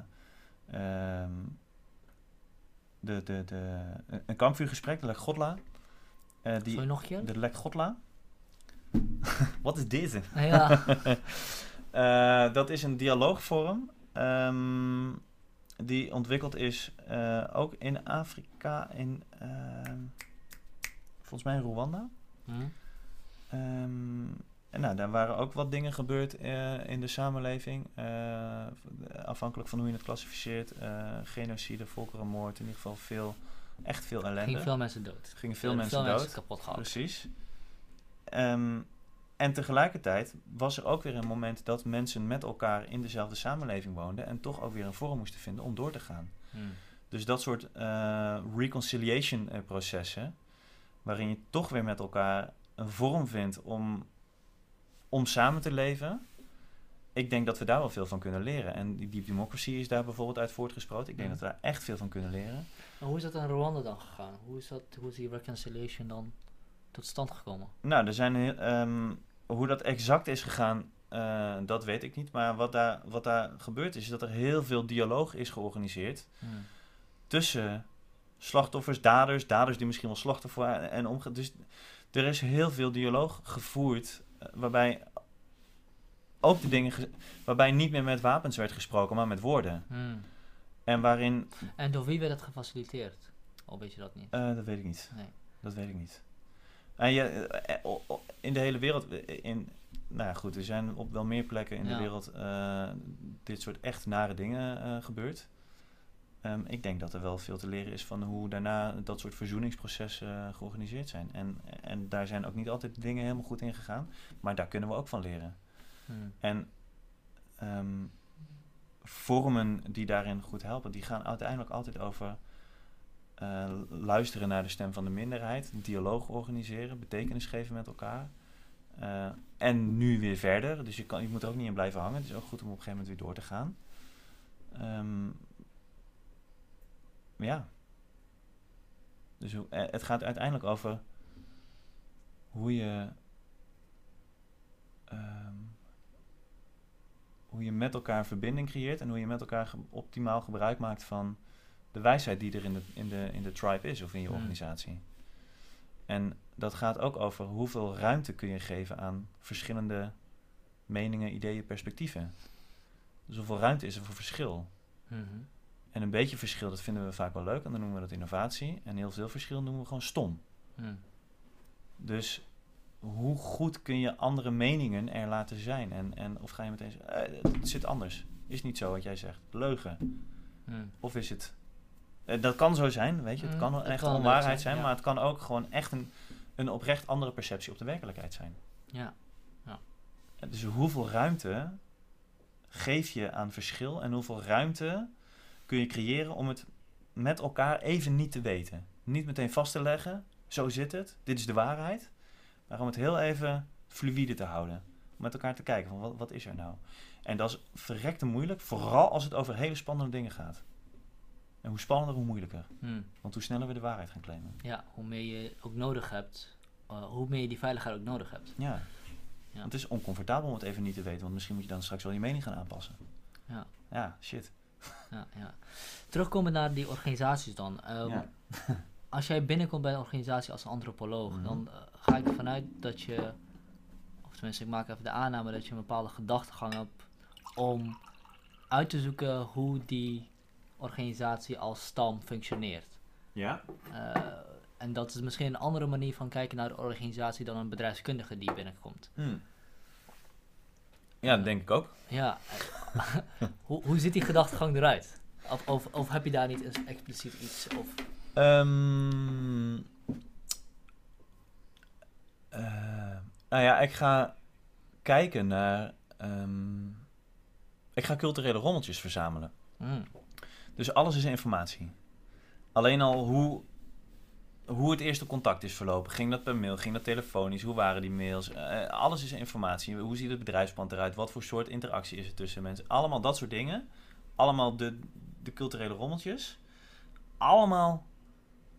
de, de, de, een kampvuurgesprek, de Godla. Eh, die, nog een keer? de Lek Godla. *laughs* Wat is deze? Ja. *laughs* Eh, dat is een dialoogvorm ehm, die ontwikkeld is eh, ook in Afrika, in ehm, volgens mij in Rwanda. Hm? Ehm, en nou, daar waren ook wat dingen gebeurd in de samenleving. afhankelijk van hoe je het klassificeert. genocide, volkerenmoord, in ieder geval veel, echt veel ellende. gingen veel mensen dood. Gingen veel mensen veel dood. mensen kapot gehakt. Precies. Ehm, en tegelijkertijd was er ook weer een moment dat mensen met elkaar in dezelfde samenleving woonden en toch ook weer een vorm moesten vinden om door te gaan. Hm. Dus dat soort eh, reconciliation eh, processen, waarin je toch weer met elkaar een vorm vindt om, om samen te leven. Ik denk dat we daar wel veel van kunnen leren. En die deep democracy is daar bijvoorbeeld uit voortgesproten. Ik denk Ja. dat we daar echt veel van kunnen leren. Maar hoe is dat in Rwanda dan gegaan? Hoe is, dat, hoe is die reconciliation dan tot stand gekomen? Nou, er zijn heel, ehm, hoe dat exact is gegaan, eh, dat weet ik niet. Maar wat daar, wat daar gebeurd is, is dat er heel veel dialoog is georganiseerd Hm. tussen slachtoffers, daders, daders die misschien wel slachtoffer waren en omgaan. Dus er is heel veel dialoog gevoerd eh, waarbij ook de dingen, ge- waarbij niet meer met wapens werd gesproken, maar met woorden. Hm. En waarin, En door wie werd het gefaciliteerd? Of weet je dat niet? eh, dat weet ik niet. Nee. Dat weet ik niet. En je, eh, eh, in de hele wereld, in, nou ja, goed, er zijn op wel meer plekken in Ja. de wereld dit soort echt nare dingen eh, gebeurd. Ehm, ik denk dat er wel veel te leren is van hoe daarna dat soort verzoeningsprocessen georganiseerd zijn. En, en daar zijn ook niet altijd dingen helemaal goed in gegaan, maar daar kunnen we ook van leren. Hm. En ehm, vormen die daarin goed helpen, die gaan uiteindelijk altijd over eh, luisteren naar de stem van de minderheid, dialoog organiseren, betekenis geven met elkaar. Eh, en nu weer verder. Dus je, kan, je moet er ook niet in blijven hangen. Het is ook goed om op een gegeven moment weer door te gaan. Ehm, ja. Dus eh, het gaat uiteindelijk over hoe je ehm, hoe je met elkaar verbinding creëert en hoe je met elkaar ge- optimaal gebruik maakt van de wijsheid die er in de, in de, in de tribe is of in je Hmm. organisatie. En dat gaat ook over hoeveel ruimte kun je geven aan verschillende meningen, ideeën, perspectieven. Dus hoeveel ruimte is er voor verschil? Mhm. En een beetje verschil, dat vinden we vaak wel leuk en dan noemen we dat innovatie. En heel veel verschil noemen we gewoon stom. Hm. Dus hoe goed kun je andere meningen er laten zijn? En, en of ga je meteen zeggen, eh, het zit anders. Is niet zo wat jij zegt. Leugen. Hm. Of is het... eh, dat kan zo zijn, weet je. Het Mm, kan echt leuk onwaarheid zijn, ja. maar het kan ook gewoon echt een, een oprecht andere perceptie op de werkelijkheid zijn. Ja. Eh, Dus hoeveel ruimte geef je aan verschil en hoeveel ruimte kun je creëren om het met elkaar even niet te weten? Niet meteen vast te leggen, zo zit het, dit is de waarheid, maar om het heel even fluïde te houden. met elkaar te kijken van wat, wat is er nou. En dat is verrekte moeilijk, vooral als het over hele spannende dingen gaat. En hoe spannender, hoe moeilijker. Hm. Want hoe sneller we de waarheid gaan claimen. Ja, hoe meer je ook nodig hebt, eh, hoe meer je die veiligheid ook nodig hebt. Ja. Ja. Want het is oncomfortabel om het even niet te weten, want misschien moet je dan straks wel je mening gaan aanpassen. Ja. Ja, shit. Ja, ja. Terugkomen naar die organisaties dan. Ehm, Ja. *laughs* Als jij binnenkomt bij een organisatie als antropoloog, Mhm. dan eh, ga ik ervan uit dat je, of tenminste ik maak even de aanname dat je een bepaalde gedachtegang hebt om uit te zoeken hoe die organisatie als stam functioneert. Ja? Eh, en dat is misschien een andere manier van kijken naar de organisatie dan een bedrijfskundige die binnenkomt. Hm. Ja, dat denk ik ook. Ja, eh, *laughs* hoe, hoe ziet die gedachtegang eruit? Of, of, of heb je daar niet expliciet iets of... Ehm, eh, nou ja, ik ga kijken naar. ehm, ik ga culturele rommeltjes verzamelen. Hmm, Dus alles is informatie. Alleen al hoe, hoe het eerste contact is verlopen. Ging dat per mail? Ging dat telefonisch? Hoe waren die mails? Eh, alles is informatie. Hoe ziet het bedrijfsplan eruit? Wat voor soort interactie is er tussen mensen? Allemaal dat soort dingen. Allemaal de, de culturele rommeltjes. Allemaal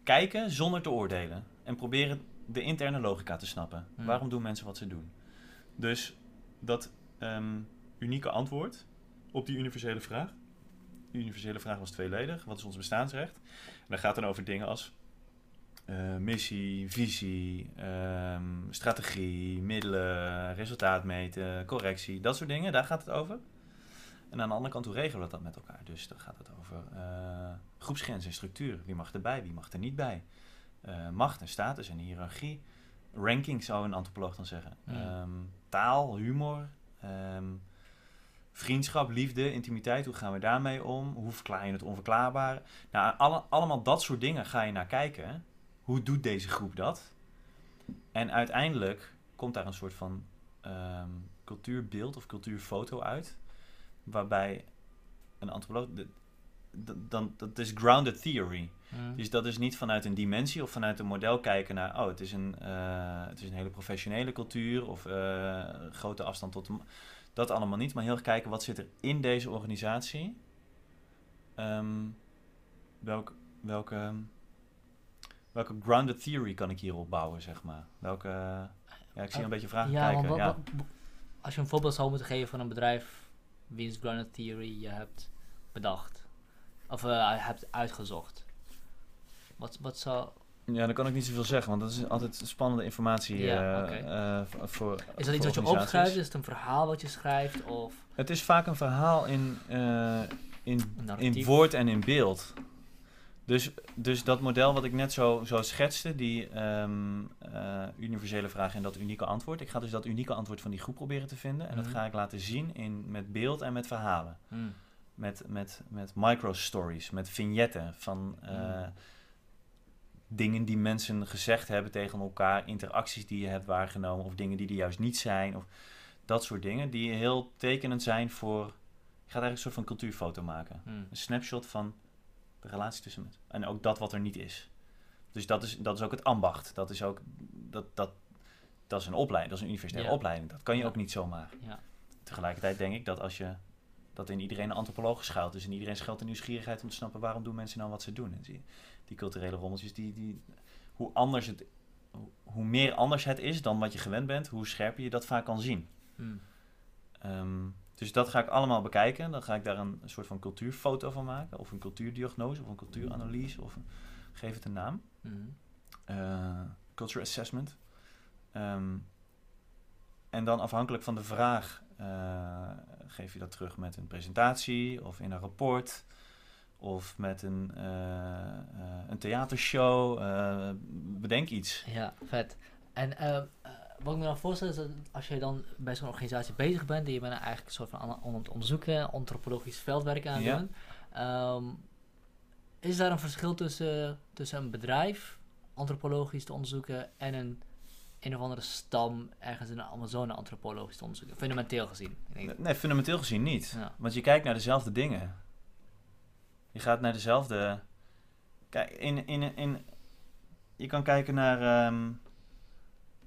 kijken zonder te oordelen. En proberen de interne logica te snappen. Hmm. Waarom doen mensen wat ze doen? Dus dat ehm, unieke antwoord op die universele vraag. Die universele vraag was tweeledig. Wat is ons bestaansrecht? En dat gaat dan over dingen als eh, missie, visie, ehm, strategie, middelen, resultaat meten, correctie. Dat soort dingen, daar gaat het over. En aan de andere kant, hoe regelen we dat met elkaar? Dus dan gaat het over eh, groepsgrenzen en structuur. Wie mag erbij, wie mag er niet bij? Eh, macht en status en hiërarchie. Ranking zou een antropoloog dan zeggen. Ehm, taal, humor, ehm, vriendschap, liefde, intimiteit. Hoe gaan we daarmee om? Hoe verklaar je het onverklaarbare? Nou, alle, allemaal dat soort dingen ga je naar kijken. Hoe doet deze groep dat? En uiteindelijk komt daar een soort van ehm, cultuurbeeld of cultuurfoto uit. Waarbij een antropoloog... dan, dat is grounded theory. Dus dat is niet vanuit een dimensie of vanuit een model kijken naar, oh, het is een, eh, het is een hele professionele cultuur of eh, grote afstand tot Dat allemaal niet, maar heel erg kijken wat zit er in deze organisatie. Ehm, welk, welke, welke grounded theory kan ik hierop bouwen, zeg maar? Welke. Ja, ik zie een beetje vragen ja, kijken. ja. als je een voorbeeld zou moeten geven van een bedrijf wiens grounded theory je hebt bedacht, of eh, hebt uitgezocht. Wat, wat zou... ja, dan kan ik niet zoveel zeggen, want dat is altijd spannende informatie Ja, eh, eh, voor-. Is dat iets wat je opschrijft? Is het een verhaal wat je schrijft? Of Het is vaak een verhaal in, in, in woord en in beeld. Dus, dus dat model wat ik net zo, zo schetste, die ehm, eh, universele vraag en dat unieke antwoord. Ik ga dus dat unieke antwoord van die groep proberen te vinden. En dat Mhm. ga ik laten zien in, met beeld en met verhalen. Hmm, Met, met, met micro-stories, met vignetten van eh, Mhm. dingen die mensen gezegd hebben tegen elkaar, interacties die je hebt waargenomen of dingen die er juist niet zijn. Of dat soort dingen die heel tekenend zijn voor... Je gaat eigenlijk een soort van cultuurfoto maken. hmm. Een snapshot van de relatie tussen mensen. En ook dat wat er niet is. Dus dat is, dat is ook het ambacht. Dat is ook... Dat, dat, dat is een opleiding, dat is een universitaire Ja. opleiding. Dat kan je Ja. ook niet zomaar. Ja. Tegelijkertijd denk ik dat als je dat in iedereen een antropoloog schuilt. Dus in iedereen schuilt de nieuwsgierigheid om te snappen waarom doen mensen nou wat ze doen. En die, die culturele rommeltjes, die, die, hoe anders het, hoe- hoe meer anders het is dan wat je gewend bent, hoe scherper je dat vaak kan zien. Hmm. Ehm, dus dat ga ik allemaal bekijken. Dan ga ik daar een, soort van cultuurfoto van maken. Of een cultuurdiagnose of een cultuuranalyse. Of een- geef het een naam. Hmm. Eh, culture assessment. Ehm, en dan afhankelijk van de vraag eh, geef je dat terug met een presentatie of in een rapport of met een, eh, een theatershow. Bedenk iets. Ja, vet. En eh, eh, wat ik me dan voorstel is dat als je dan bij zo'n organisatie bezig bent en je bent eigenlijk een soort van aan, het onderzoeken, antropologisch veldwerk aan het Ja. doen, ehm, is daar een verschil tussen, tussen een bedrijf antropologisch te onderzoeken en een een of andere stam ergens in de Amazone antropologisch te onderzoeken? Fundamenteel gezien. Nee, fundamenteel gezien niet. Ja. Want je kijkt naar dezelfde dingen. Je gaat naar dezelfde. Kijk, in, in, in, je kan kijken naar. ehm,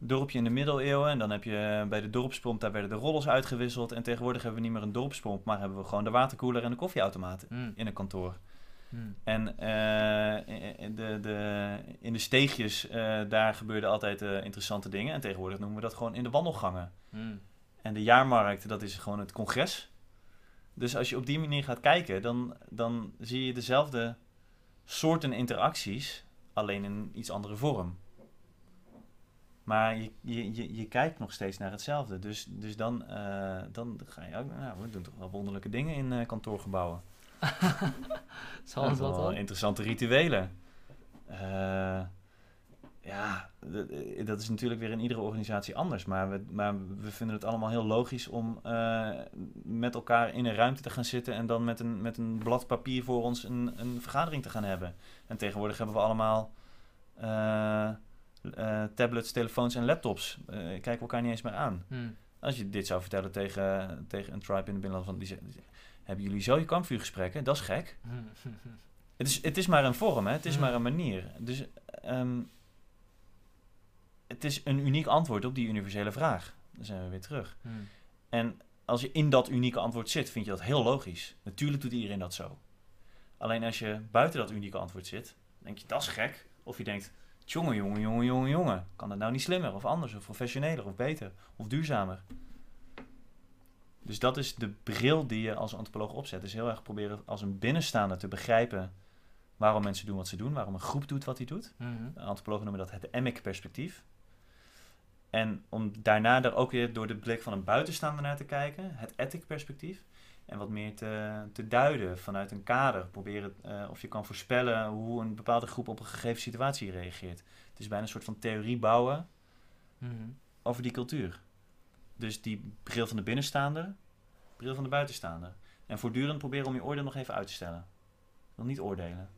dorpje in de middeleeuwen. En dan heb je bij de dorpspomp, daar werden de rollers uitgewisseld. En tegenwoordig hebben we niet meer een dorpspomp, maar hebben we gewoon de waterkoeler en de koffieautomaten Mm. in een kantoor. Mm. En eh, in, de, de, in de steegjes, eh, daar gebeurden altijd eh, interessante dingen. En tegenwoordig noemen we dat gewoon in de wandelgangen. Mm. En de jaarmarkt, dat is gewoon het congres. Dus als je op die manier gaat kijken, dan, dan zie je dezelfde soorten interacties, alleen in iets andere vorm. Maar je, je, je, kijkt nog steeds naar hetzelfde. Dus, dus dan, eh, dan ga je ook, nou, we doen toch wel wonderlijke dingen in eh, kantoorgebouwen. *laughs* Zoals Ja, wat dan? Interessante rituelen. Eh, ja, dat is natuurlijk weer in iedere organisatie anders. Maar we, maar we vinden het allemaal heel logisch om met elkaar in een ruimte te gaan zitten en dan met een, met een blad papier voor ons een, een vergadering te gaan hebben. En tegenwoordig hebben we allemaal eh, tablets, telefoons en laptops. Eh kijken we elkaar niet eens meer aan. Mm. Als je dit zou vertellen tegen, tegen een tribe in het binnenland, van die zegt, hebben jullie zo je kampvuurgesprekken? Dat is gek. Mm. Het is, het is maar een vorm, hè? het is Mm. maar een manier. Dus ehm, het is een uniek antwoord op die universele vraag. Dan zijn we weer terug. En als je in dat unieke antwoord zit, vind je dat heel logisch. Natuurlijk doet iedereen dat zo. Alleen als je buiten dat unieke antwoord zit, denk je dat is gek. Of je denkt, jongen, jongen, jongen, jongen, jongen. Kan dat nou niet slimmer of anders of professioneler of beter of duurzamer? Dus dat is de bril die je als antropoloog opzet. Dus heel erg proberen als een binnenstaander te begrijpen waarom mensen doen wat ze doen, waarom een groep doet wat hij doet. Mhm. Antropologen noemen dat het emic-perspectief. En om daarna er ook weer door de blik van een buitenstaander naar te kijken, het ethic-perspectief. En wat meer te, te duiden vanuit een kader. Proberen eh, of je kan voorspellen hoe een bepaalde groep op een gegeven situatie reageert. Het is bijna een soort van theorie bouwen Mhm. over die cultuur. Dus die bril van de binnenstaander, bril van de buitenstaander. En voortdurend proberen om je oordeel nog even uit te stellen. Ik wil niet oordelen.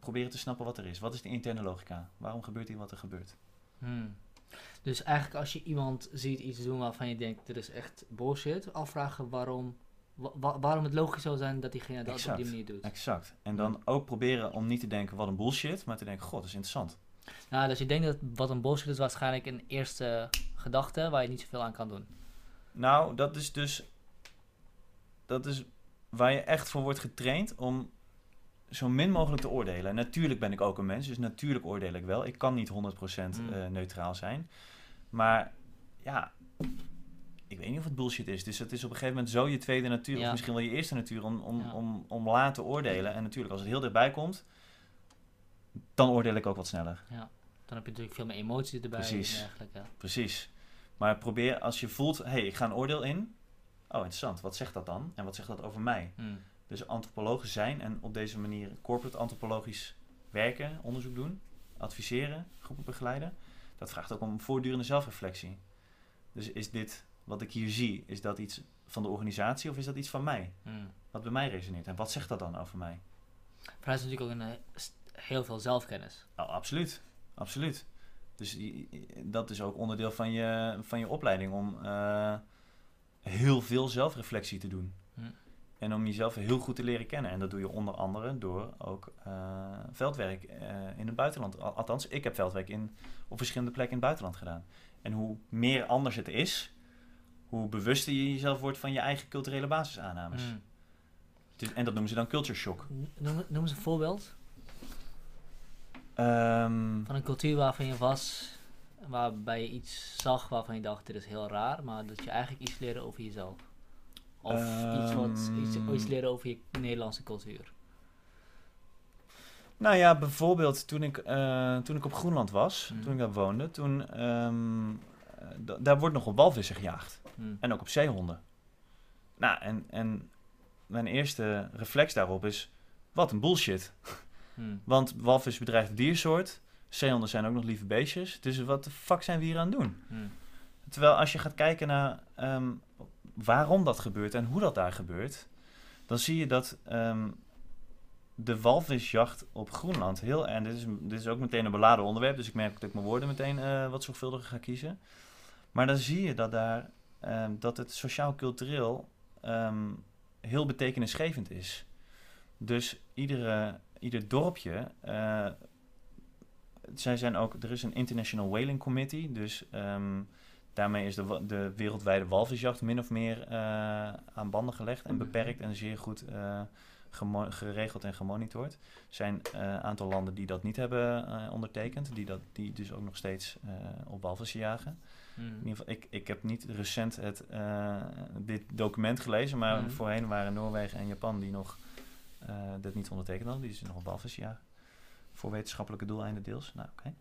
Proberen te snappen wat er is. Wat is de interne logica? Waarom gebeurt hier wat er gebeurt? Hmm. Dus eigenlijk als je iemand ziet iets doen waarvan je denkt, dit is echt bullshit, afvragen waarom, wa- wa- waarom het logisch zou zijn dat diegene dat op Exact. die manier doet. Exact. En dan ook proberen om niet te denken wat een bullshit, maar te denken, god, dat is interessant. Nou, dus je denkt dat wat een bullshit is waarschijnlijk een eerste gedachte waar je niet zoveel aan kan doen. Nou, dat is dus, dat is waar je echt voor wordt getraind om zo min mogelijk te oordelen. En natuurlijk ben ik ook een mens, dus natuurlijk oordeel ik wel. Ik kan niet 100% Mm. eh, neutraal zijn. Maar ja, ik weet niet of het bullshit is. Dus het is op een gegeven moment zo je tweede natuur, Ja. of misschien wel je eerste natuur, om, om, Ja. om, om laat te oordelen. En natuurlijk, als het heel dichtbij komt, dan oordeel ik ook wat sneller. Dan heb je natuurlijk veel meer emoties erbij Precies. en. Precies. Maar probeer als je voelt, hé, hey, ik ga een oordeel in. Oh, interessant. Wat zegt dat dan? En wat zegt dat over mij? Hmm. Dus antropologen zijn en op deze manier corporate antropologisch werken, onderzoek doen, adviseren, groepen begeleiden. Dat vraagt ook om voortdurende zelfreflectie. Dus is dit wat ik hier zie, is dat iets van de organisatie of is dat iets van mij? Hmm. Wat bij mij resoneert. En wat zegt dat dan over mij? Vereist natuurlijk ook een, eh, heel veel zelfkennis. Nou, absoluut. Absoluut. Dus dat is ook onderdeel van je, van je opleiding om eh, heel veel zelfreflectie te doen. Hm. En om jezelf heel goed te leren kennen. En dat doe je onder andere door ook eh, veldwerk in het buitenland. Al- Althans, ik heb veldwerk in, op verschillende plekken in het buitenland gedaan. En hoe meer anders het is, hoe bewuster je jezelf wordt van je eigen culturele basisaannames. Dus- en dat noemen ze dan culture shock. Noem, noem eens een voorbeeld Ehm, van een cultuur waarvan je was, waarbij je iets zag waarvan je dacht, dit is heel raar, maar dat je eigenlijk iets leerde over jezelf. Of iets, wat, iets, Ehm. iets leren over je Nederlandse cultuur. Nou ja, bijvoorbeeld toen ik, eh, toen ik op Groenland was, Mhm. toen ik daar woonde, toen, ehm, eh, da- daar wordt nog op walvissen gejaagd. Hmm. En ook op zeehonden. Nou, en, en mijn eerste reflex daarop is, wat een bullshit. Hmm. Want walvis is bedreigde diersoort, zeehonden zijn ook nog lieve beestjes, dus wat de fuck zijn we hier aan het doen? Hmm. Terwijl als je gaat kijken naar ehm, waarom dat gebeurt en hoe dat daar gebeurt, dan zie je dat ehm, de walvisjacht op Groenland heel en dit is, dit is ook meteen een beladen onderwerp, dus ik merk dat ik mijn woorden meteen eh, wat zorgvuldiger ga kiezen. Maar dan zie je dat daar ehm, dat het sociaal-cultureel ehm, heel betekenisgevend is. Dus iedere, ieder dorpje eh, zij zijn ook, er is een International Whaling Committee, dus ehm, daarmee is de, de wereldwijde walvisjacht min of meer eh, aan banden gelegd en Mhm. beperkt en zeer goed eh, geregeld en gemonitord. Er zijn een aantal landen die dat niet hebben eh, ondertekend, die, dat, die dus ook nog steeds eh, op walvissen jagen. Mm. In ieder geval, ik, ik heb niet recent het, eh, dit document gelezen, maar Mhm. voorheen waren Noorwegen en Japan die nog eh dit niet ondertekend hadden. Die is nog op walvissen jagen. Voor wetenschappelijke doeleinden deels. Nou, oké. Eh,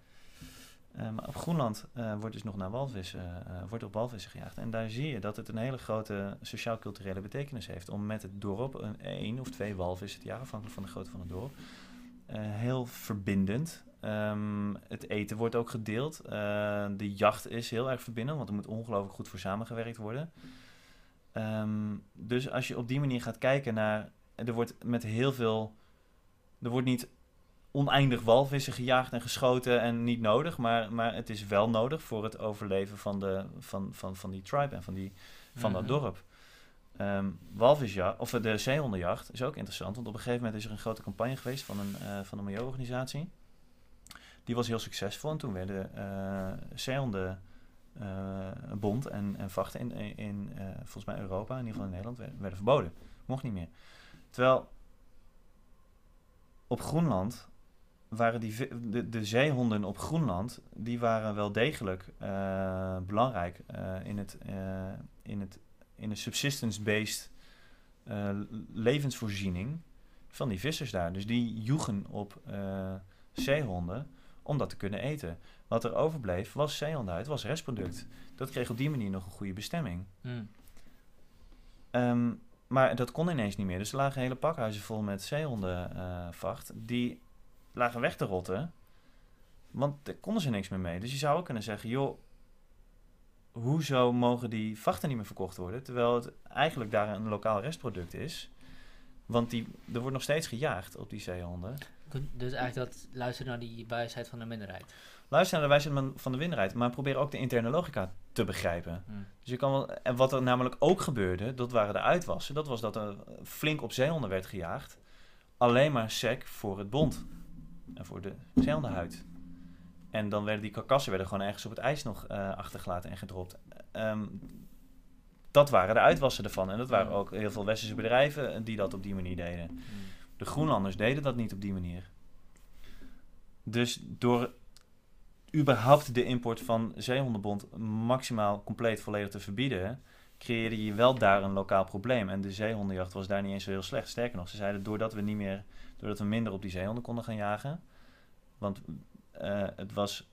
maar op Groenland eh, wordt dus nog naar walvissen, eh, wordt op walvissen gejaagd. En daar zie je dat het een hele grote sociaal-culturele betekenis heeft. Om met het dorp een één of twee walvissen te jagen, afhankelijk van de grootte van het dorp. Eh, heel verbindend. Ehm, het eten wordt ook gedeeld. Eh, de jacht is heel erg verbindend, want er moet ongelooflijk goed voor samengewerkt worden. Ehm, dus als je op die manier gaat kijken naar... Er wordt met heel veel... Er wordt niet oneindig walvissen gejaagd en geschoten en niet nodig. Maar, maar het is wel nodig voor het overleven van, de, van, van, van die tribe en van, die, van dat Mhm. dorp. Walvisjacht, of de zeehondenjacht is ook interessant. Want op een gegeven moment is er een grote campagne geweest van een, eh, van een milieuorganisatie. Die was heel succesvol. En toen werden zeehondenbond bond en, en vachten in, in volgens mij Europa, in ieder geval in Nederland, werden, werden verboden. Mocht niet meer. Terwijl op Groenland waren die, de, de zeehonden op Groenland, die waren wel degelijk eh, belangrijk eh, in, het, eh, in, het, in de subsistence-based eh, levensvoorziening van die vissers daar. Dus die joegen op eh, zeehonden om dat te kunnen eten. Wat er overbleef was zeehondenhuid, was restproduct. Dat kreeg op die manier nog een goede bestemming. Mm. Ehm, maar dat kon ineens niet meer. Dus er lagen hele pakhuizen vol met zeehondenvacht. die lagen weg te rotten. Want daar konden ze niks meer mee. Dus je zou ook kunnen zeggen, joh, hoezo mogen die vachten niet meer verkocht worden? Terwijl het eigenlijk daar een lokaal restproduct is. Want die, er wordt nog steeds gejaagd op die zeehonden. Dus eigenlijk dat luisteren naar die wijsheid van de minderheid. Luister naar de wijsheid van- de winderheid, maar probeer ook de interne logica te begrijpen. Mm. Dus je kan wel, en wat er namelijk ook gebeurde, dat waren de uitwassen. Dat was dat er flink op zeehonden werd gejaagd. Alleen maar sec voor het bond. En voor de zeehondenhuid. En dan werden die karkassen werden gewoon ergens op het ijs nog eh, achtergelaten en gedropt. Ehm, dat waren de uitwassen ervan. En dat waren ook heel veel westerse bedrijven die dat op die manier deden. Mm. De Groenlanders deden dat niet op die manier. Dus door überhaupt de import van zeehondenbond maximaal compleet volledig te verbieden, creëerde je wel daar een lokaal probleem. En de zeehondenjacht was daar niet eens zo heel slecht. Sterker nog, ze zeiden doordat we niet meer, doordat we minder op die zeehonden konden gaan jagen, want eh, het was.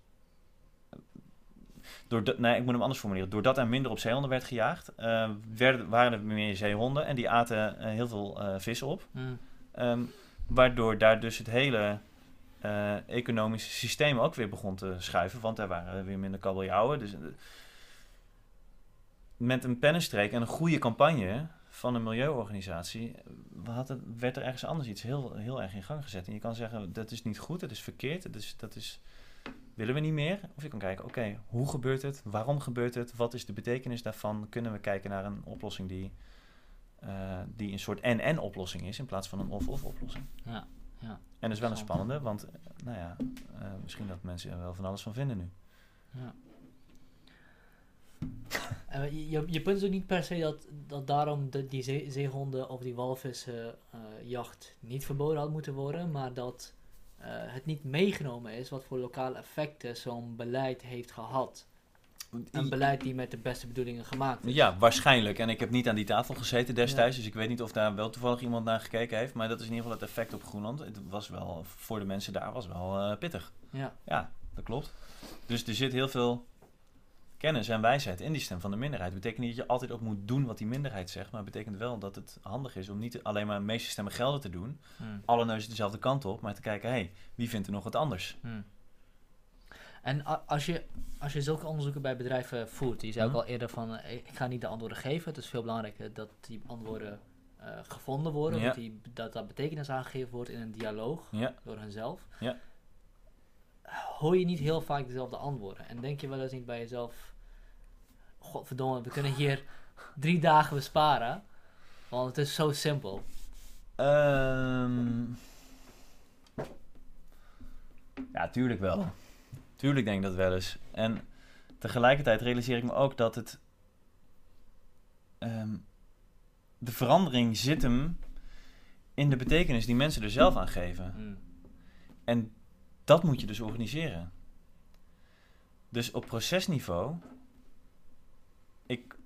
Doordat, nee, ik moet hem anders formuleren. Doordat er minder op zeehonden werd gejaagd, eh, werden, waren er meer zeehonden en die aten eh, heel veel vis op. Mm. Ehm, waardoor daar dus het hele economische systeem ook weer begon te schuiven. Want er waren weer minder kabeljauwen. Dus met een pennenstreek en een goede campagne van een milieuorganisatie... Had het, werd er ergens anders iets heel, heel erg in gang gezet. En je kan zeggen, dat is niet goed, dat is verkeerd, dat is... Dat is willen we niet meer? Of je kan kijken, oké, hoe gebeurt het? Waarom gebeurt het? Wat is de betekenis daarvan? Kunnen we kijken naar een oplossing die eh, die een soort en-en oplossing is in plaats van een of-of oplossing. Ja, ja. En dat is wel een spannende, want eh, nou ja, eh, misschien dat mensen er wel van alles van vinden nu. Ja. Je, je- punt is ook niet per se dat, dat daarom de, die zee- zeehonden of die walvissen eh, jacht niet verboden had moeten worden, maar dat eh, het niet meegenomen is wat voor lokale effecten zo'n beleid heeft gehad. Een beleid die met de beste bedoelingen gemaakt is. Ja, waarschijnlijk. En ik heb niet aan die tafel gezeten destijds, dus ik weet niet of daar wel toevallig iemand naar gekeken heeft. Maar dat is in ieder geval het effect op Groenland. Het was wel, voor de mensen daar was wel eh, pittig. Ja. Ja, dat klopt. Dus er zit heel veel kennis en wijsheid in die stem van de minderheid. Dat betekent niet dat je altijd ook moet doen wat die minderheid zegt, maar het betekent wel dat het handig is om niet alleen maar de meeste stemmen gelden te doen, Hmm. alle neuzen dezelfde kant op, maar te kijken, hé, hey, wie vindt er nog wat anders? Hmm. En als je, als je zulke onderzoeken bij bedrijven voert, je zei Mhm. ook al eerder van, eh, ik ga niet de antwoorden geven. Het is veel belangrijker dat die antwoorden eh, gevonden worden, Ja. dat, die, dat dat betekenis aangegeven wordt in een dialoog Ja, door henzelf. Ja. Hoor je niet heel vaak dezelfde antwoorden. En denk je wel eens niet bij jezelf, godverdomme, we kunnen hier drie dagen besparen, want het is zo simpel. Ehm ja, tuurlijk wel. Tuurlijk denk ik dat wel eens. En tegelijkertijd realiseer ik me ook dat het... ehm, de verandering zit hem in de betekenis die mensen er zelf aan geven. Mm. En dat moet je dus organiseren. Dus op procesniveau, ik,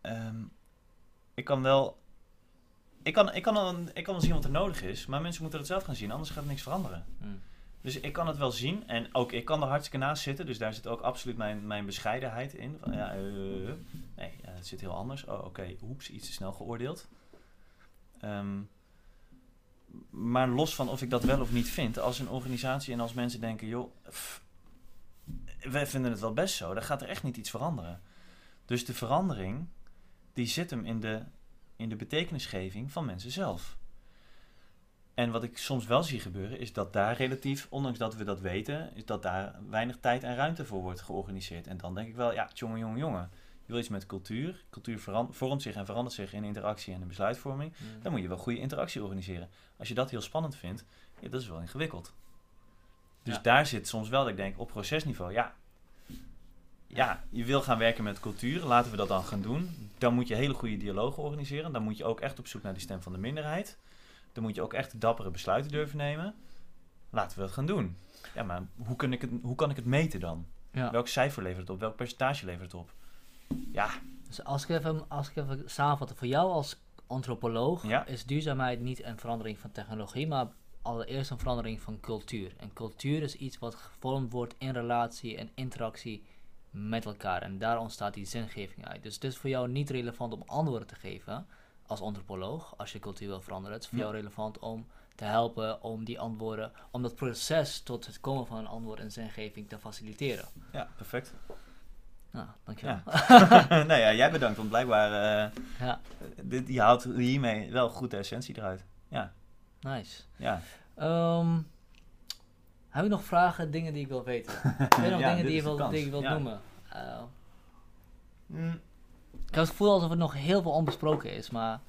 ehm, ik kan wel, ik kan, ik, kan wel, ik kan wel zien wat er nodig is, maar mensen moeten het zelf gaan zien, anders gaat niks veranderen. Mm. Dus ik kan het wel zien en ook ik kan er hartstikke naast zitten, dus daar zit ook absoluut mijn, mijn bescheidenheid in. Van, ja, eh, nee, het zit heel anders. Oh, oké, oeps, iets te snel geoordeeld. Ehm, maar los van of ik dat wel of niet vind, als een organisatie en als mensen denken, joh, pff, wij vinden het wel best zo, dan gaat er echt niet iets veranderen. Dus de verandering, die zit hem in de, in de betekenisgeving van mensen zelf. En wat ik soms wel zie gebeuren, is dat daar relatief, ondanks dat we dat weten, is dat daar weinig tijd en ruimte voor wordt georganiseerd. En dan denk ik wel, ja, jongen, jongen, jongen. Je wil iets met cultuur. Cultuur vormt zich en verandert zich in interactie en in besluitvorming Mm. dan moet je wel goede interactie organiseren. Als je dat heel spannend vindt, ja, dat is wel ingewikkeld. Dus Ja. daar zit soms wel dat ik denk, op procesniveau, ja, ja, je wil gaan werken met cultuur, laten we dat dan gaan doen. Dan moet je hele goede dialogen organiseren. Dan moet je ook echt op zoek naar die stem van de minderheid. Dan moet je ook echt dappere besluiten durven nemen. Laten we dat gaan doen. Ja, maar hoe kan ik het, hoe kan ik het meten dan? Ja. Welk cijfer levert het op? Welk percentage levert het op? Ja, Dus als ik even, als ik even samenvat, voor jou als antropoloog Ja. is duurzaamheid niet een verandering van technologie, maar allereerst een verandering van cultuur. En cultuur is iets wat gevormd wordt in relatie en interactie met elkaar. En daar ontstaat die zingeving uit. Dus het is voor jou niet relevant om antwoorden te geven als antropoloog, als je cultuur wil veranderen. Het is voor Ja. jou relevant om te helpen om die antwoorden, om dat proces tot het komen van een antwoord en zingeving te faciliteren. ja perfect. Nou, dankjewel. Ja. *laughs* nou ja, jij bedankt, want blijkbaar... eh, ja dit, je haalt hiermee wel goed de essentie eruit. Ja, nice. ja. Ehm, heb ik nog vragen, dingen die ik wil weten? *laughs* Heb je nog Ja, dingen die je, wil, die je wilt Ja. noemen? Eh, Mm, ik heb het gevoel alsof er nog heel veel onbesproken is, maar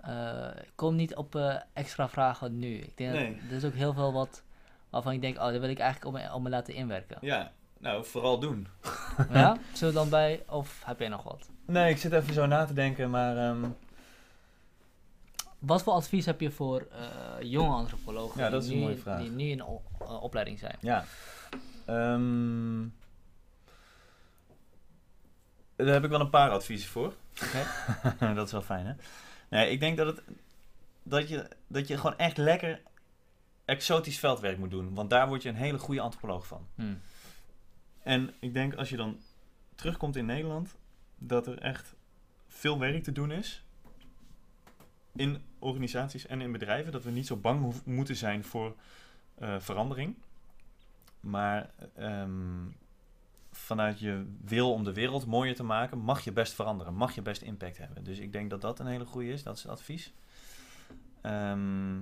eh, ik kom niet op eh, extra vragen nu. Ik denk Nee. dat er is ook heel veel wat waarvan ik denk, oh, daar wil ik eigenlijk op me, op me laten inwerken. Ja, nou, vooral doen. ja? Zullen we dan bij, of heb jij nog wat? Nee, ik zit even zo na te denken, maar... ehm, Wat voor advies heb je voor eh, jonge antropologen Ja, dat is die, een mooie vraag. die nu in de eh, opleiding zijn? ja. Ehm, daar heb ik wel een paar adviezen voor. *laughs* Dat is wel fijn, hè? Nee, ik denk dat, het, dat, je, dat je gewoon echt lekker exotisch veldwerk moet doen. Want daar word je een hele goede antropoloog van. Hm. En ik denk als je dan terugkomt in Nederland, dat er echt veel werk te doen is. In organisaties en in bedrijven. Dat we niet zo bang moeten zijn voor eh, verandering. Maar ehm, vanuit je wil om de wereld mooier te maken, mag je best veranderen. Mag je best impact hebben. Dus ik denk dat dat een hele goede is. Dat is het advies. Ehm,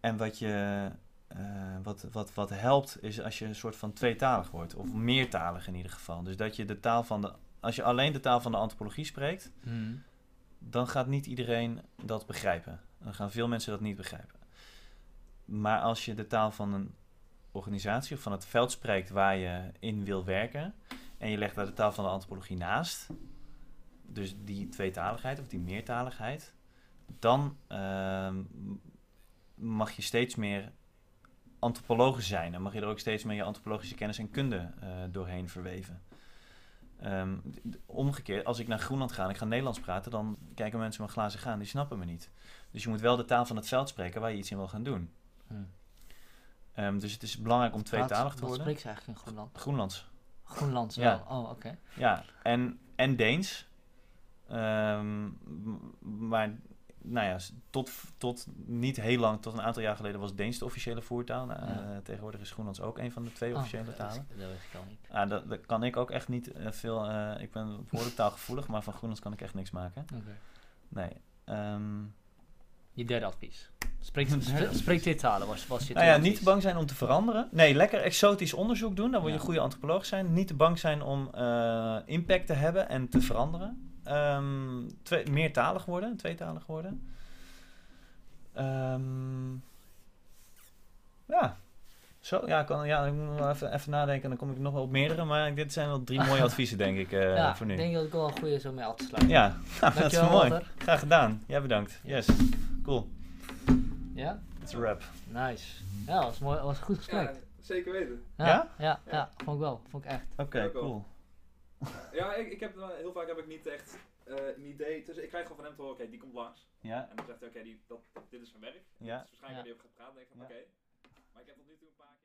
en wat je eh, wat, wat, wat helpt is als je een soort van tweetalig wordt, of meertalig in ieder geval. Dus dat je de taal van de, als je alleen de taal van de antropologie spreekt, Hm. Dan gaat niet iedereen dat begrijpen. Dan gaan veel mensen dat niet begrijpen. Maar als je de taal van een organisatie of van het veld spreekt waar je in wil werken, en je legt daar de taal van de antropologie naast, dus die tweetaligheid of die meertaligheid, dan ehm, mag je steeds meer antropologen zijn. En mag je er ook steeds meer je antropologische kennis en kunde eh, doorheen verweven. Ehm, omgekeerd, als ik naar Groenland ga en ik ga Nederlands praten, dan kijken mensen me glazen gaan, die snappen me niet. Dus je moet wel de taal van het veld spreken waar je iets in wil gaan doen. Hm. Ehm, dus het is belangrijk om tweetalig te Wat worden. spreekt ze eigenlijk in Groenland? Groenlands. Groenlands Ja. wel. Oh, oké. Ja, en, en Deens. Ehm, maar nou ja, tot, tot niet heel lang, tot een aantal jaar geleden was Deens de officiële voertaal. Nou, Ja. eh, tegenwoordig is Groenlands ook een van de twee Oh, officiële talen. Dat weet ik. Ah, dat, dat kan ik ook echt niet eh, veel. eh, ik ben behoorlijk taalgevoelig, maar van Groenlands kan ik echt niks maken. Nee. Ehm, Je derde advies. Spreek, Mijn *laughs* derde spreek, spreek dit talen, was, was je nou ja, niet te bang zijn om te veranderen. Nee, lekker exotisch onderzoek doen. Dan word je Ja. een goede antropoloog zijn. Niet te bang zijn om impact te hebben en te veranderen. Ehm, twee, meertalig worden, tweetalig worden. Ehm, ja, Zo, ja, kan, ja ik moet wel even, even nadenken. Dan kom ik nog wel op meerdere. Maar dit zijn wel drie mooie *laughs* adviezen, denk ik, eh, ja, voor nu. ik denk dat ik wel een goede zo mee af te sluiten. Ja, nou, *laughs* dat is Dankjewel, mooi. Walter. Graag gedaan. Jij bedankt. Yes. Cool. Ja? It's a wrap. Nice. Ja, dat was, mooi, dat was een goed gesprek. Ja, zeker weten. Ja? Ja? Ja, ja, Ja. vond ik wel. Vond ik echt. Oké, cool. Ja, ik, ik heb, heel vaak heb ik niet echt eh, een idee. Dus ik krijg gewoon van hem te horen, oké, die komt langs. Ja, En dan zegt hij, oké, die dat, dat- dit is zijn werk. Ja. Dus waarschijnlijk Ja. wanneer we gaan praten, denk ik van, Ja. oké. Maar ik heb tot nu toe een paar.